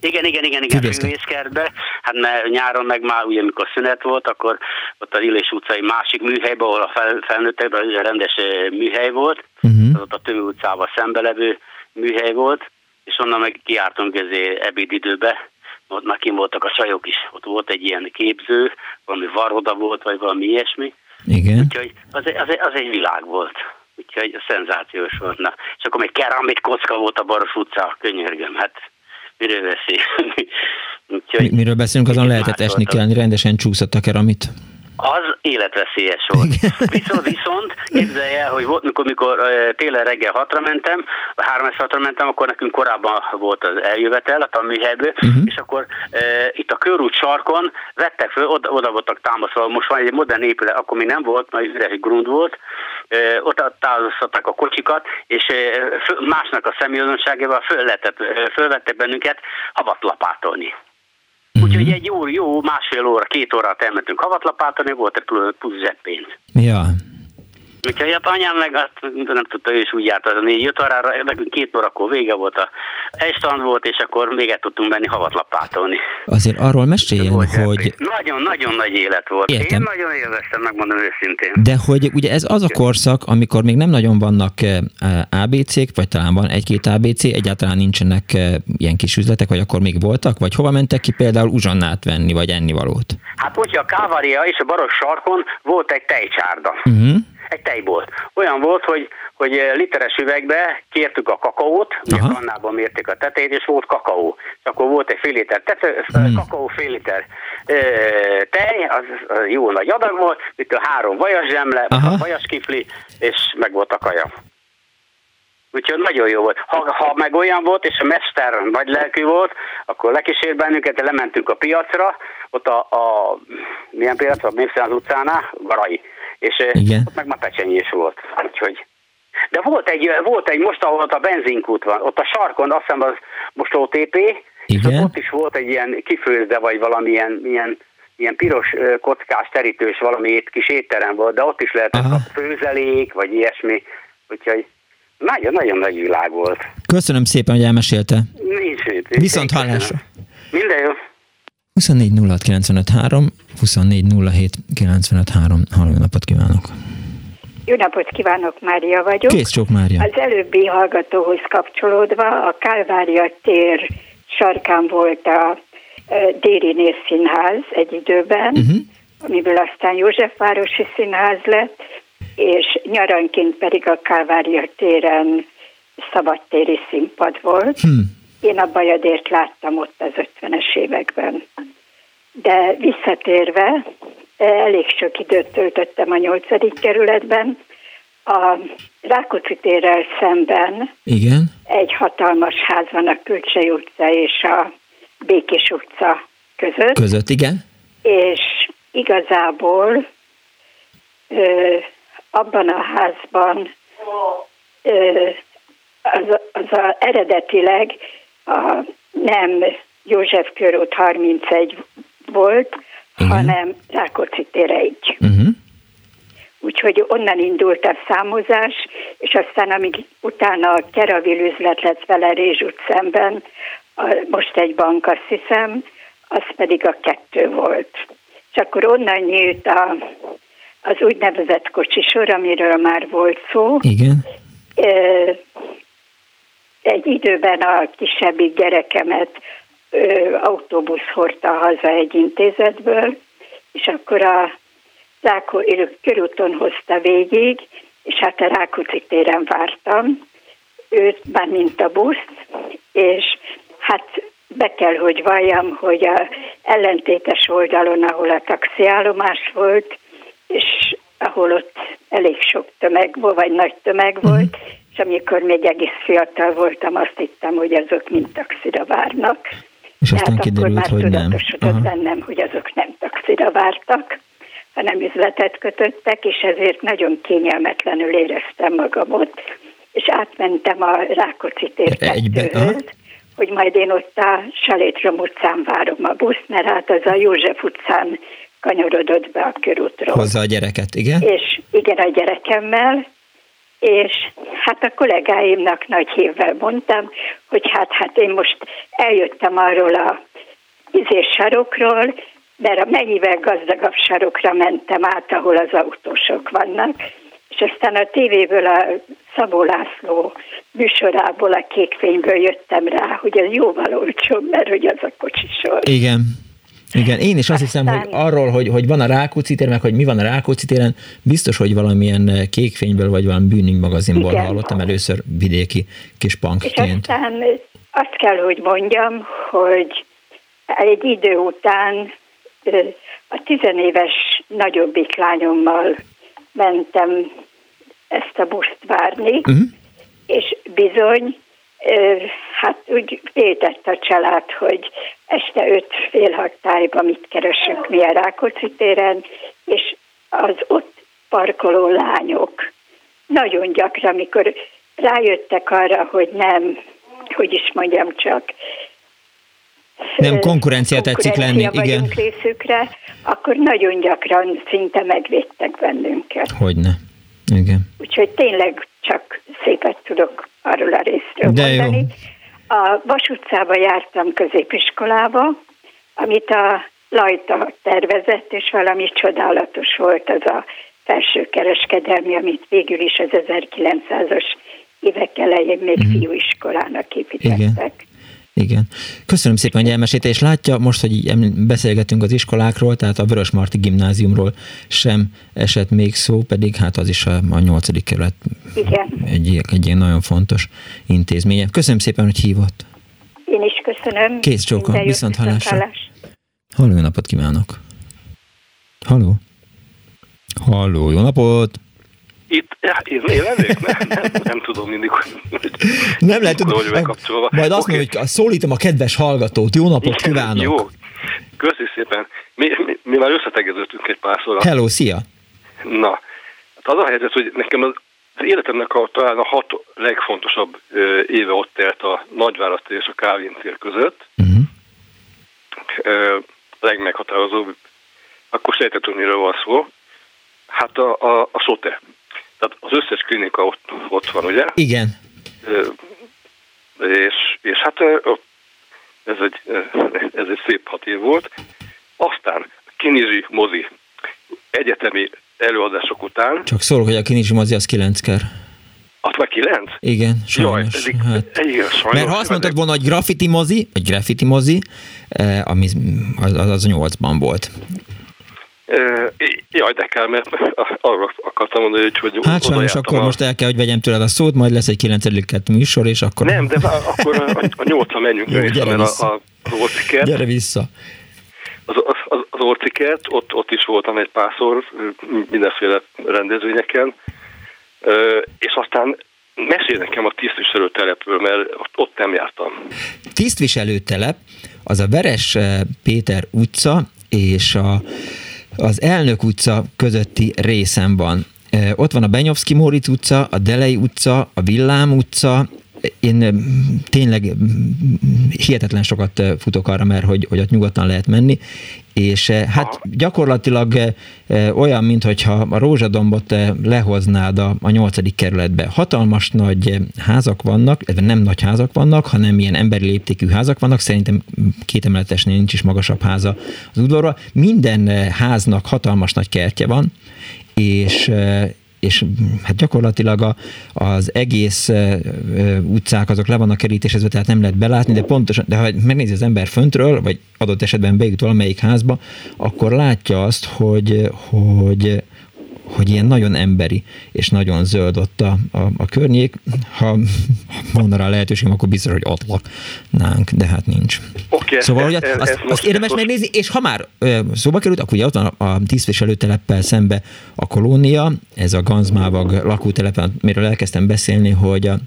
Speaker 18: Igen, igen, igen, igen, Füvészkert. füvészkertbe. Hát mert nyáron meg már ugye, amikor szünet volt, akkor ott a Illés utcai másik műhelyben, ahol a fel, felnőttekben rendes műhely volt, uh-huh. az ott a Tömő utcában szembelevő műhely volt, és onnan meg kiártunk ezért ebédidőbe, ott már kim voltak a sajok is, ott volt egy ilyen képző, valami varoda volt, vagy valami ilyesmi.
Speaker 2: Igen.
Speaker 18: Úgyhogy az, az, az egy világ volt. Úgyhogy szenzációs volt. Na, és akkor még keramit kocka volt a Baros utca, könyörgöm, hát miről beszél?
Speaker 2: Úgyhogy, Miről beszélünk, azon lehetett esni kell, rendesen csúszott a keramit.
Speaker 18: Az életveszélyes volt. Viszont, viszont képzelj el, hogy volt, mikor, mikor télen reggel hatra mentem, három hatra mentem, akkor nekünk korábban volt az eljövetel a tanműhelyből, uh-huh. és akkor e, itt a körút sarkon vettek föl, oda, oda voltak támaszva, most van egy modern épület, akkor még nem volt, majd üres grund volt, e, ott távoztatták a kocsikat, és e, másnak a személyazonságával föl lehetett, fölvettek bennünket havatlapátolni. Uh-huh. Úgyhogy egy jó, jó másfél óra, két órát elmentünk havatlapátani, volt egy plusz zseppénz.
Speaker 2: Ja.
Speaker 18: Úgyhogy hát anyám meg azt nem tudta, ő is úgy járt az a négy-öt órára, nekünk két órakor vége volt, a egystand volt, és akkor még el tudtunk menni havatlapátolni.
Speaker 2: Azért arról meséljen, hogy...
Speaker 18: Nagyon-nagyon nagy élet volt. Értem. Én nagyon élveztem, megmondom őszintén.
Speaker 2: De hogy ugye ez az a korszak, amikor még nem nagyon vannak eh, ABC-k, vagy talán van egy-két ABC, egyáltalán nincsenek eh, ilyen kis üzletek, vagy akkor még voltak, vagy hova mentek ki például uzsannát venni, vagy ennivalót?
Speaker 18: Hát úgy a Kávaria és a Baros sarkon volt egy tejcsárda. Uh-huh egy tejbolt. Olyan volt, hogy, hogy literes üvegbe kértük a kakaót, ugye a kannában mérték a tetejét, és volt kakaó. És akkor volt egy fél liter tető, hmm. kakaó, fél liter ö, tej, az, az jó nagy adag volt, itt a három vajas zsemle, a vajas kifli, és meg volt a kaja. Úgyhogy nagyon jó volt. Ha, ha meg olyan volt, és a mester nagy lelkű volt, akkor lekísért bennünket, lementünk a piacra, ott a, a milyen piacra, a az utcánál, Garai és Igen. ott meg már pecsenyés volt. Úgyhogy de volt egy, volt egy most, ahol ott a benzinkút van, ott a sarkon, azt hiszem az most OTP, Igen. és ott is volt egy ilyen kifőzde, vagy valamilyen ilyen, ilyen piros kockás terítős valami kis étterem volt, de ott is lehetett Aha. a főzelék, vagy ilyesmi, úgyhogy nagyon-nagyon nagy világ volt.
Speaker 2: Köszönöm szépen, hogy elmesélte.
Speaker 18: Nincs mit.
Speaker 2: Viszont hallásra.
Speaker 18: Minden jó.
Speaker 2: 24 24 Halló, napot kívánok!
Speaker 19: Jó napot kívánok, Mária vagyok.
Speaker 2: Kész csók, Mária.
Speaker 19: Az előbbi hallgatóhoz kapcsolódva a Kálvária tér sarkán volt a Déri Színház egy időben, uh-huh. amiből aztán Józsefvárosi Színház lett, és nyaranként pedig a Kálvária téren szabadtéri színpad volt. Hmm. Én a Bajadért láttam ott az 50-es években. De visszatérve, elég sok időt töltöttem a nyolcadik kerületben, a Rákóczi térrel szemben
Speaker 2: Igen.
Speaker 19: egy hatalmas ház van a Kölcsei utca és a Békés utca között.
Speaker 2: Között, igen.
Speaker 19: És igazából ö, abban a házban ö, az, az a, eredetileg a, nem József körút 31 volt, uh-huh. hanem Rákóczi tér egy. Uh-huh. Úgyhogy onnan indult a számozás, és aztán amíg utána a Keravil üzlet lett vele Rézsút szemben, a, most egy bank, azt hiszem, az pedig a kettő volt. És akkor onnan nyílt a, az úgynevezett kocsisor, amiről már volt szó.
Speaker 2: Igen.
Speaker 19: E, egy időben a kisebbik gyerekemet ö, autóbusz hordta haza egy intézetből, és akkor a Rákó, körúton hozta végig, és hát a Rákóczi téren vártam őt, már mint a busz, és hát be kell, hogy valljam, hogy a ellentétes oldalon, ahol a taxiállomás volt, és ahol ott elég sok tömeg volt, vagy nagy tömeg volt, uh-huh. És amikor még egész fiatal voltam, azt hittem, hogy azok mind taxira várnak.
Speaker 2: És aztán hát kiderült,
Speaker 19: akkor
Speaker 2: már hogy nem.
Speaker 19: Aha. bennem, hogy azok nem taxira vártak, hanem üzletet kötöttek, és ezért nagyon kényelmetlenül éreztem magamot, és átmentem a Rákóczi tér hogy majd én ott a Salétrom utcán várom a busz, mert hát az a József utcán kanyarodott be a körútról.
Speaker 2: Hozza a gyereket, igen?
Speaker 19: És igen, a gyerekemmel, és hát a kollégáimnak nagy hívvel mondtam, hogy hát, hát én most eljöttem arról a izés sarokról, mert a mennyivel gazdagabb sarokra mentem át, ahol az autósok vannak, és aztán a tévéből a Szabó László műsorából, a kékfényből jöttem rá, hogy ez jóval olcsóbb, mert hogy az a kocsisor.
Speaker 2: Igen. Igen, én is azt hiszem, hogy arról, hogy, hogy van a Rákóczi tér, meg hogy mi van a Rákóczi téren, biztos, hogy valamilyen eh, kékfényből, vagy valami bűnünk magazinból Igen. hallottam először vidéki kis punkként.
Speaker 19: És aztán azt kell, hogy mondjam, hogy egy idő után a tizenéves nagyobbik lányommal mentem ezt a buszt várni, uh-huh. és bizony, hát úgy vétett a család, hogy este öt fél hat tájban mit keresünk mi a Rákóczi téren, és az ott parkoló lányok nagyon gyakran, amikor rájöttek arra, hogy nem, hogy is mondjam csak,
Speaker 2: nem konkurencia tetszik lenni, igen.
Speaker 19: részükre, akkor nagyon gyakran szinte megvédtek bennünket.
Speaker 2: Hogyne, igen.
Speaker 19: Úgyhogy tényleg csak szépet tudok arról a részről De mondani. Jó. A Vas utcába jártam középiskolába, amit a Lajta tervezett, és valami csodálatos volt az a felső kereskedelmi, amit végül is az 1900-as évek elején még mm. fiúiskolának építettek. Igen.
Speaker 2: Igen. Köszönöm szépen, hogy elmesélte, és látja most, hogy így beszélgetünk az iskolákról, tehát a Vörös Marti gimnáziumról sem esett még szó, pedig hát az is a, a 8. kerület
Speaker 19: Igen.
Speaker 2: Egy, egy ilyen nagyon fontos intézménye. Köszönöm szépen, hogy hívott.
Speaker 19: Én is köszönöm.
Speaker 2: Kész csóka, viszont hallásra. Halló, jó napot kívánok. Halló. Halló, jó napot.
Speaker 20: Itt, ja, én, én lennék? Nem, nem, nem tudom mindig, hogy
Speaker 2: nem lehet tudni, hogy Majd azt okay. mondja, hogy szólítom a kedves hallgatót, jó napot kívánok!
Speaker 20: Jó, köszi szépen. Mi, mi, mi már összetegeződtünk egy párszor.
Speaker 2: Hello, szia!
Speaker 20: Na, hát az a helyzet, hogy nekem az, az életemnek a, talán a hat legfontosabb ö, éve ott telt a Nagyvárat és a Kávin tér között. Uh-huh. Ö, legmeghatározóbb, akkor sejtett, hogy miről van szó. Hát a, a, a SOTE, tehát az összes klinika ott, ott van, ugye?
Speaker 2: Igen.
Speaker 20: És, és hát ez egy, ez egy szép hat év volt. Aztán Kinizsi mozi egyetemi előadások után.
Speaker 2: Csak szól, hogy a Kinizsi mozi az kilencker.
Speaker 20: Az már kilenc?
Speaker 2: Igen, sajnos. Jaj, hát. igen, sajnos. Mert ha azt mondtad volna, hogy graffiti mozi, vagy graffiti mozi, ami az, az a nyolcban volt.
Speaker 20: Jaj, de kell, mert arra akartam mondani, hogy... hogy
Speaker 2: hát sajnos akkor a... most el kell, hogy vegyem tőled a szót, majd lesz egy 9. műsor, és akkor...
Speaker 20: Nem, de akkor a, a 8 menjünk Jó, mert vissza. a, a, az orciket...
Speaker 2: Gyere vissza.
Speaker 20: Az, az, az orciket, ott, ott is voltam egy párszor mindenféle rendezvényeken, és aztán mesélj nekem a tisztviselőtelepről, mert ott nem jártam.
Speaker 2: Tisztviselőtelep az a Veres Péter utca és a az Elnök utca közötti részen van. Ott van a Benyovszki Móric utca, a Delei utca, a Villám utca, én tényleg hihetetlen sokat futok arra, mert hogy, hogy ott nyugodtan lehet menni, és hát gyakorlatilag olyan, mintha a rózsadombot lehoznád a, a 8. kerületbe. Hatalmas nagy házak vannak, nem nagy házak vannak, hanem ilyen emberi léptékű házak vannak, szerintem két emeletesnél nincs is magasabb háza az udvarra. Minden háznak hatalmas nagy kertje van, és, és hát gyakorlatilag a, az egész utcák azok le vannak kerítésezve, tehát nem lehet belátni, de pontosan, de ha megnézi az ember föntről, vagy adott esetben bejut valamelyik házba, akkor látja azt, hogy, hogy hogy ilyen nagyon emberi és nagyon zöld ott a, a, a környék. Ha van rá lehetőség, akkor biztos, hogy ott laknánk, de hát nincs.
Speaker 20: Okay,
Speaker 2: szóval, hogy azt, azt, azt érdemes most... megnézni, és ha már ö, szóba került, akkor ugye ott van a, a tisztviselőteleppel szembe a kolónia, ez a Ganzmávag lakótelepen, miről elkezdtem beszélni, hogy a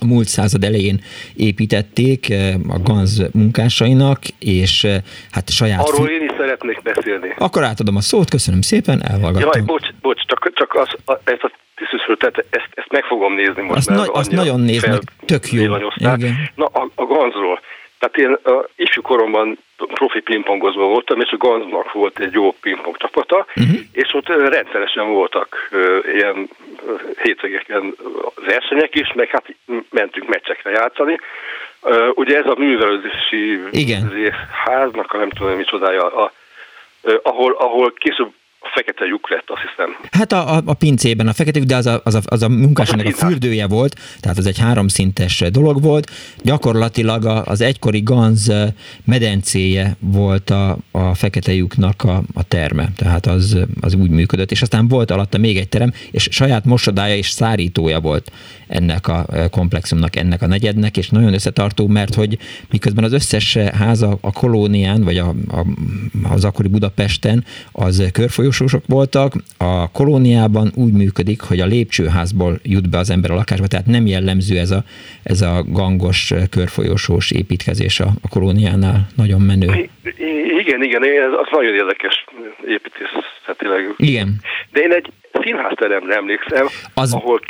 Speaker 2: a múlt század elején építették eh, a GANZ munkásainak, és eh, hát saját...
Speaker 20: Arról én is szeretnék beszélni.
Speaker 2: Akkor átadom a szót, köszönöm szépen, elhallgattam.
Speaker 20: Jaj, bocs, bocs csak, csak az, a, ezt a tisztviselőt, ezt, ezt meg fogom nézni most.
Speaker 2: Azt, na, azt nagyon nézd meg, tök jó.
Speaker 20: Igen. Na, a, a GANZ-ról. Tehát én a ifjú koromban profi pingpongozó voltam, és a Ganznak volt egy jó pingpong csapata, uh-huh. és ott rendszeresen voltak uh, ilyen uh, hétvégeken versenyek is, meg hát mentünk meccsekre játszani. Uh, ugye ez a művelődési
Speaker 2: Igen.
Speaker 20: háznak, a nem tudom micsodája, a, uh, ahol, ahol később a fekete lyuk lett, azt hiszem.
Speaker 2: Hát a, a, a pincében a fekete lyuk, de az a, az a, az a munkásának a fürdője volt, tehát az egy háromszintes dolog volt. Gyakorlatilag az egykori Ganz medencéje volt a, a fekete lyuknak a, a terme, tehát az, az úgy működött, és aztán volt alatta még egy terem, és saját mosodája és szárítója volt ennek a komplexumnak, ennek a negyednek, és nagyon összetartó, mert hogy miközben az összes háza a kolónián, vagy a, a, az akkori Budapesten, az körfolyósósok voltak, a kolóniában úgy működik, hogy a lépcsőházból jut be az ember a lakásba, tehát nem jellemző ez a, ez a gangos, körfolyósós építkezés a, a kolóniánál, nagyon menő.
Speaker 20: Igen, igen, ez az nagyon érdekes építészetileg.
Speaker 2: Igen.
Speaker 20: De én egy színházteremre emlékszem, az... ahol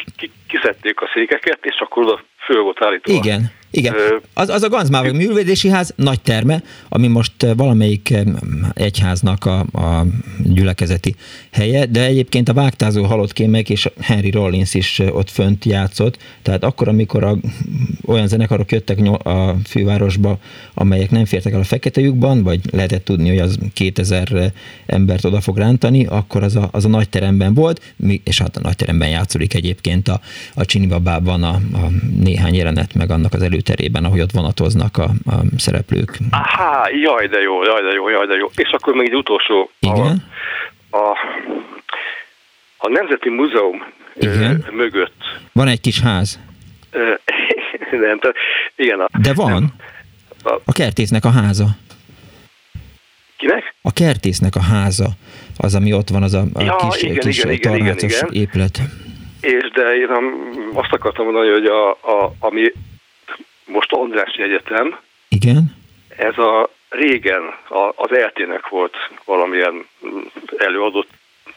Speaker 20: kiszedték a székeket, és akkor oda föl volt állítva.
Speaker 2: Igen. Igen, az, az a Ganzmávag művelődési ház nagy terme, ami most valamelyik egyháznak a, a gyülekezeti helye, de egyébként a vágtázó halott kémek és Henry Rollins is ott fönt játszott, tehát akkor, amikor a, olyan zenekarok jöttek a fővárosba, amelyek nem fértek el a fekete lyukban, vagy lehetett tudni, hogy az 2000 embert oda fog rántani, akkor az a, az a nagy teremben volt, és hát a nagy teremben játszódik egyébként a, a Csinibabában a, a néhány jelenet, meg annak az elő előterében, ahogy ott vonatoznak a, a szereplők.
Speaker 20: Aha, jaj de jó, jaj de jó, jaj de jó. És akkor még egy utolsó.
Speaker 2: Igen?
Speaker 20: A, a, a Nemzeti Múzeum
Speaker 2: Igen?
Speaker 20: mögött.
Speaker 2: Van egy kis ház.
Speaker 20: nem, tehát, igen. A,
Speaker 2: de van. Nem, a, a kertésznek a háza.
Speaker 20: Kinek?
Speaker 2: A kertésznek a háza, az, ami ott van, az a, a
Speaker 20: ja,
Speaker 2: kis,
Speaker 20: igen,
Speaker 2: kis
Speaker 20: igen, igen, igen, igen.
Speaker 2: épület.
Speaker 20: És de én azt akartam mondani, hogy a, a, ami most Andrássy Egyetem.
Speaker 2: Igen.
Speaker 20: Ez a régen az eltének volt valamilyen előadott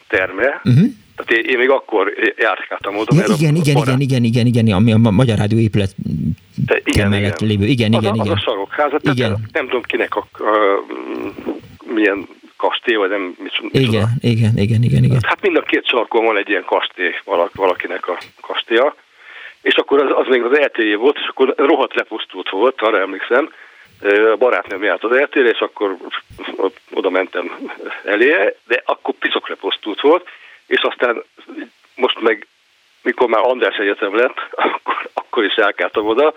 Speaker 20: terme, uh-huh. Tehát én, én még akkor járkáltam oda.
Speaker 2: Ja, igen, igen, igen, igen, igen, igen, ami a Magyar Rádió épület igen, mellett igen. lévő. Igen, igen,
Speaker 20: az
Speaker 2: igen.
Speaker 20: A, az a sarokháza, igen. Tehát nem tudom kinek a, a, milyen kastély, vagy nem mit,
Speaker 2: mit igen, igen, igen, igen, igen.
Speaker 20: Hát mind a két sarkon van egy ilyen kastély valakinek a kastélya és akkor az, az még az RTJ volt, és akkor rohadt lepusztult volt, arra emlékszem, a barátnőm járt az RTJ, és akkor oda mentem elé, de akkor piszok lepusztult volt, és aztán most meg, mikor már András Egyetem lett, akkor, akkor is elkáltam oda,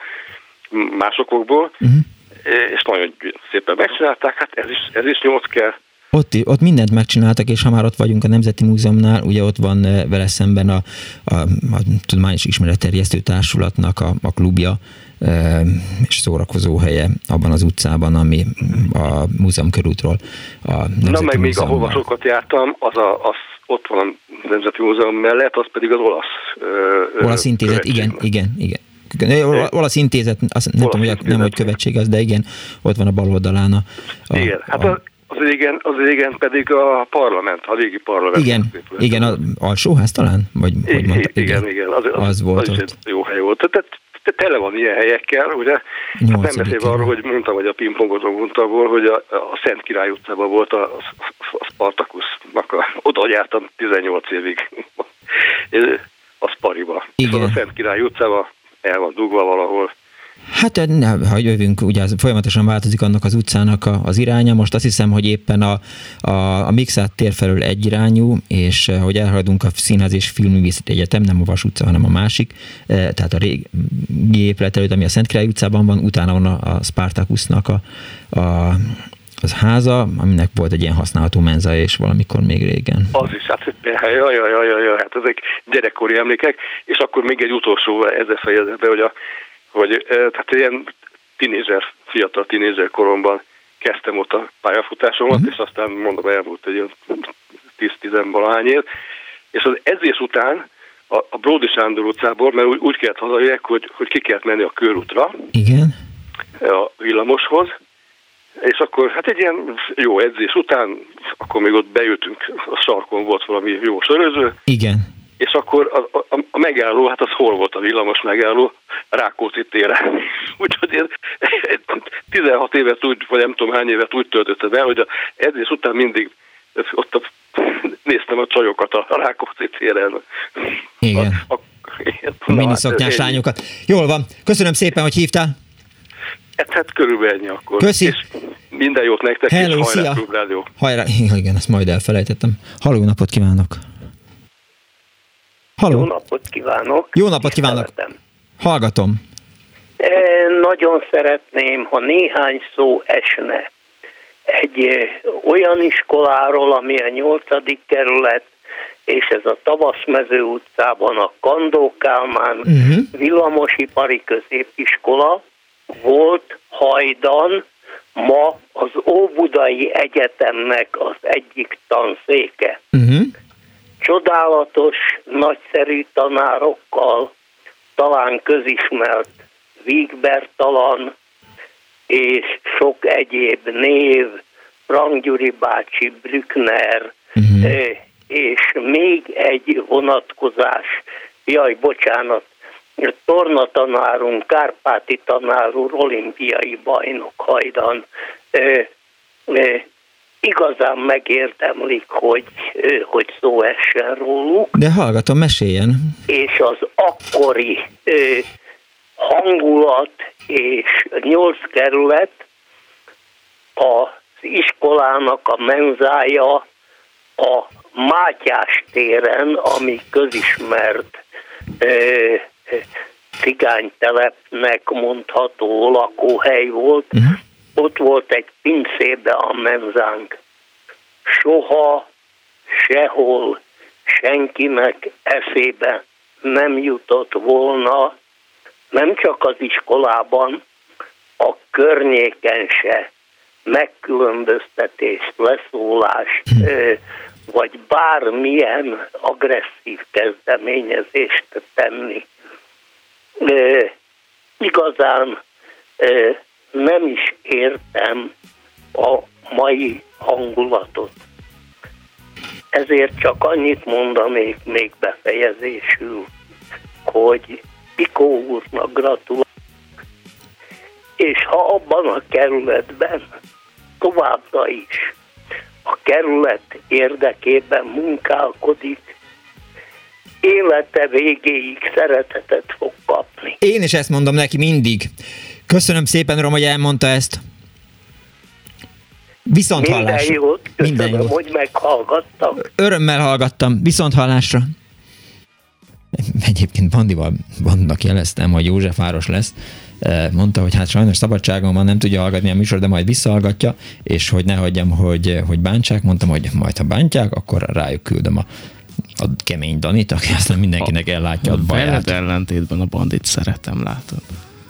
Speaker 20: másokból, uh-huh. és nagyon szépen megcsinálták, hát ez is, ez is nyolc kell,
Speaker 2: ott, ott mindent megcsináltak, és ha már ott vagyunk a Nemzeti Múzeumnál, ugye ott van eh, vele szemben a, a, a Tudományos Ismeretterjesztő Társulatnak a, a klubja, e, és szórakozó helye abban az utcában, ami a múzeum körútról a Nemzeti
Speaker 20: Na meg még ahova sokat jártam, az, a, az ott van a Nemzeti Múzeum mellett, az pedig az olasz.
Speaker 2: Ö, olasz intézet, igen, igen, igen. Olasz intézet, azt nem olasz tudom, hogy nem, hogy követség az, de igen, ott van a bal oldalán. A,
Speaker 20: a, igen, hát a, az régen, az régen pedig a parlament, a régi parlament.
Speaker 2: Igen, igen, az alsóház talán? Vagy,
Speaker 20: I- hogy mondta, igen, igen, igen, az, az, az volt az ott. jó hely volt. Tehát tele van ilyen helyekkel, ugye? Hát nem beszélve arról, hogy mondtam, hogy a pingpongozó untaból, hogy a, a Szent Király utcában volt a, a Spartakusznak, a, oda jártam 18 évig, a Spariba.
Speaker 2: Igen.
Speaker 20: Szóval a Szent Király utcában el van dugva valahol,
Speaker 2: Hát eh, ne, ha jövünk, ugye folyamatosan változik annak az utcának a, az iránya. Most azt hiszem, hogy éppen a, a, a Mixát tér felől egyirányú, és eh, hogy elhaladunk a Színház és Filmművészeti Egyetem, nem a Vas utca, hanem a másik, eh, tehát a régi épület előtt, ami a Király utcában van, utána van a, a Spartacusnak a, a az háza, aminek volt egy ilyen használható menza, és valamikor még régen.
Speaker 20: Az is, hát jaj, jaj, jaj, jaj, hát ezek gyerekkori emlékek, és akkor még egy utolsó ezzel fejezem be, hogy a hogy tehát ilyen tinézer, fiatal tinézer koromban kezdtem ott a pályafutásomat, uh-huh. és aztán mondom, elmúlt egy ilyen 10-10 valahány év, és az edzés után a, a Bródi Sándor utcából, mert úgy, úgy kellett hazajöjjek, hogy, hogy ki kellett menni a körútra.
Speaker 2: Igen.
Speaker 20: A villamoshoz, és akkor hát egy ilyen jó edzés után, akkor még ott bejöttünk, a sarkon volt valami jó söröző.
Speaker 2: Igen
Speaker 20: és akkor a, a, a megálló, hát az hol volt a villamos megálló? Rákóczi téren. Úgyhogy én 16 évet úgy, vagy nem tudom hány évet úgy töltöttem el, hogy a edzés után mindig ott a, néztem a csajokat a Rákóczi téren.
Speaker 2: Igen. A, a, a miniszoknyás hát, lányokat. Jól van. Köszönöm szépen, hogy hívtál.
Speaker 20: Hát, hát körülbelül ennyi akkor.
Speaker 2: Köszi. És
Speaker 20: minden jót nektek,
Speaker 2: Hello,
Speaker 20: és
Speaker 2: hajrá,
Speaker 20: szia.
Speaker 2: Hajrá, igen, ezt majd elfelejtettem. Halló napot kívánok! Halló.
Speaker 21: Jó napot kívánok!
Speaker 2: Jó napot kívánok! Szeretem. Hallgatom.
Speaker 21: E, nagyon szeretném, ha néhány szó esne egy e, olyan iskoláról, ami a nyolcadik kerület, és ez a Tavaszmező utcában a Kandó Kálmán uh-huh. villamosipari középiskola volt hajdan ma az Óbudai Egyetemnek az egyik tanszéke. Uh-huh. Csodálatos, nagyszerű tanárokkal, talán közismert Vígbertalan és sok egyéb név, Ranggyuri bácsi, Brückner, uh-huh. és még egy vonatkozás, jaj, bocsánat, torna tanárunk, Kárpáti tanár úr, olimpiai bajnok hajdan, igazán megérdemlik, hogy, hogy szó essen róluk.
Speaker 2: De hallgatom, meséljen.
Speaker 21: És az akkori hangulat és nyolc kerület az iskolának a menzája a Mátyás téren, ami közismert cigánytelepnek mondható lakóhely volt. Uh-huh. Ott volt egy pincébe a menzánk. Soha, sehol senkinek eszébe nem jutott volna, nem csak az iskolában, a környéken se megkülönböztetést, leszólást, hm. vagy bármilyen agresszív kezdeményezést tenni. Igazán nem is értem a mai hangulatot. Ezért csak annyit mondanék még befejezésül, hogy Pikó úrnak gratulálok, és ha abban a kerületben továbbra is a kerület érdekében munkálkodik, élete végéig szeretetet fog kapni.
Speaker 2: Én is ezt mondom neki mindig. Köszönöm szépen, Rom, hogy elmondta ezt. Viszont
Speaker 21: Minden hallásra. jót, köszönöm, Minden jót. hogy meghallgattam.
Speaker 2: Örömmel hallgattam. Viszont hallásra. Egyébként Bandival, Bandinak jeleztem, hogy József város lesz. Mondta, hogy hát sajnos szabadságon van, nem tudja hallgatni a műsor, de majd visszahallgatja, és hogy ne hagyjam, hogy, hogy bántsák. Mondtam, hogy majd ha bántják, akkor rájuk küldöm a a kemény Danit, aki aztán mindenkinek ellátja a, a baját. Veled
Speaker 5: ellentétben a bandit szeretem, látod.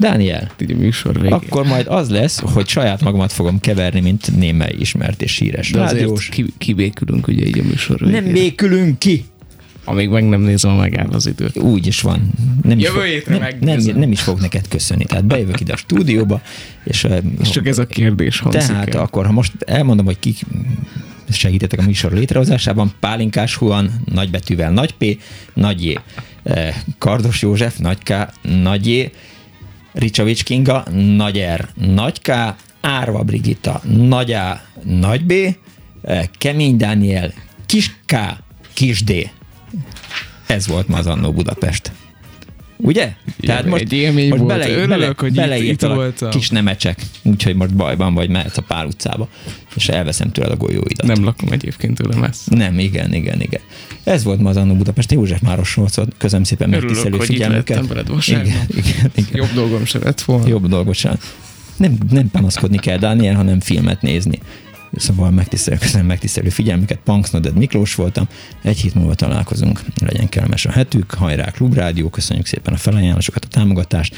Speaker 2: Dániel,
Speaker 5: Így a műsor végén.
Speaker 2: akkor majd az lesz, hogy saját magamat fogom keverni, mint némely ismert és híres
Speaker 5: De rádiós. Ki, kibékülünk ugye így a műsor
Speaker 2: végén. Nem békülünk ki!
Speaker 5: Amíg meg nem nézem, megáll az időt.
Speaker 2: Úgy is van. Nem is, fog, nem, nem, nem is fog neked köszönni. Tehát bejövök ide a stúdióba, és...
Speaker 5: és csak ez a kérdés
Speaker 2: hangzik Tehát el. akkor, ha most elmondom, hogy kik segítettek a műsor létrehozásában, Pálinkás Huan, nagybetűvel nagy P, nagy J. Kardos József, nagy K, nagy J, Ricsavics Kinga, nagy R, nagy K, Árva Brigitta, nagy A, nagy B, Kemény Dániel, kis K, kis D. Ez volt ma az Annó Budapest. Ugye?
Speaker 5: Tehát most, egy élmény most volt. Bele, Örülök, bele, hogy
Speaker 2: itt, itt volt a... kis nemecsek, úgyhogy most bajban vagy, mehetsz a pár utcába, és elveszem tőled a golyóidat.
Speaker 5: Nem lakom egyébként tőlem ezt.
Speaker 2: Nem, igen, igen, igen. Ez volt ma az Annó Budapest. József Máros volt, közöm szépen megtisztelő figyelmüket.
Speaker 5: Örülök, igen, igen, igen. Jobb dolgom se lett volna.
Speaker 2: Jobb dolgot sem. Nem, nem panaszkodni kell, Dániel, hanem filmet nézni. Szóval megtisztelő, köszönöm megtisztelő figyelmüket. Punksnoded Miklós voltam. Egy hét múlva találkozunk. Legyen kellemes a hetük. Hajrá Klubrádió. Köszönjük szépen a felajánlásokat, a támogatást.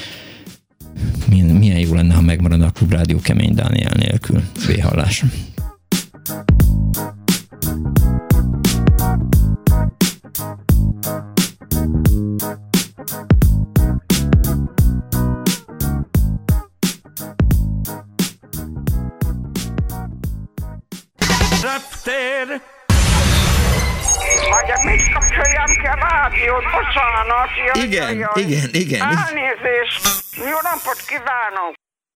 Speaker 2: Milyen, milyen jó lenne, ha megmaradna a Klubrádió kemény Dániel nélkül. Véhallás.
Speaker 22: reptér. Rádiót? Bocsánat.
Speaker 2: Jaj, igen, jaj. igen, igen.
Speaker 22: Elnézést. Jó napot kívánok.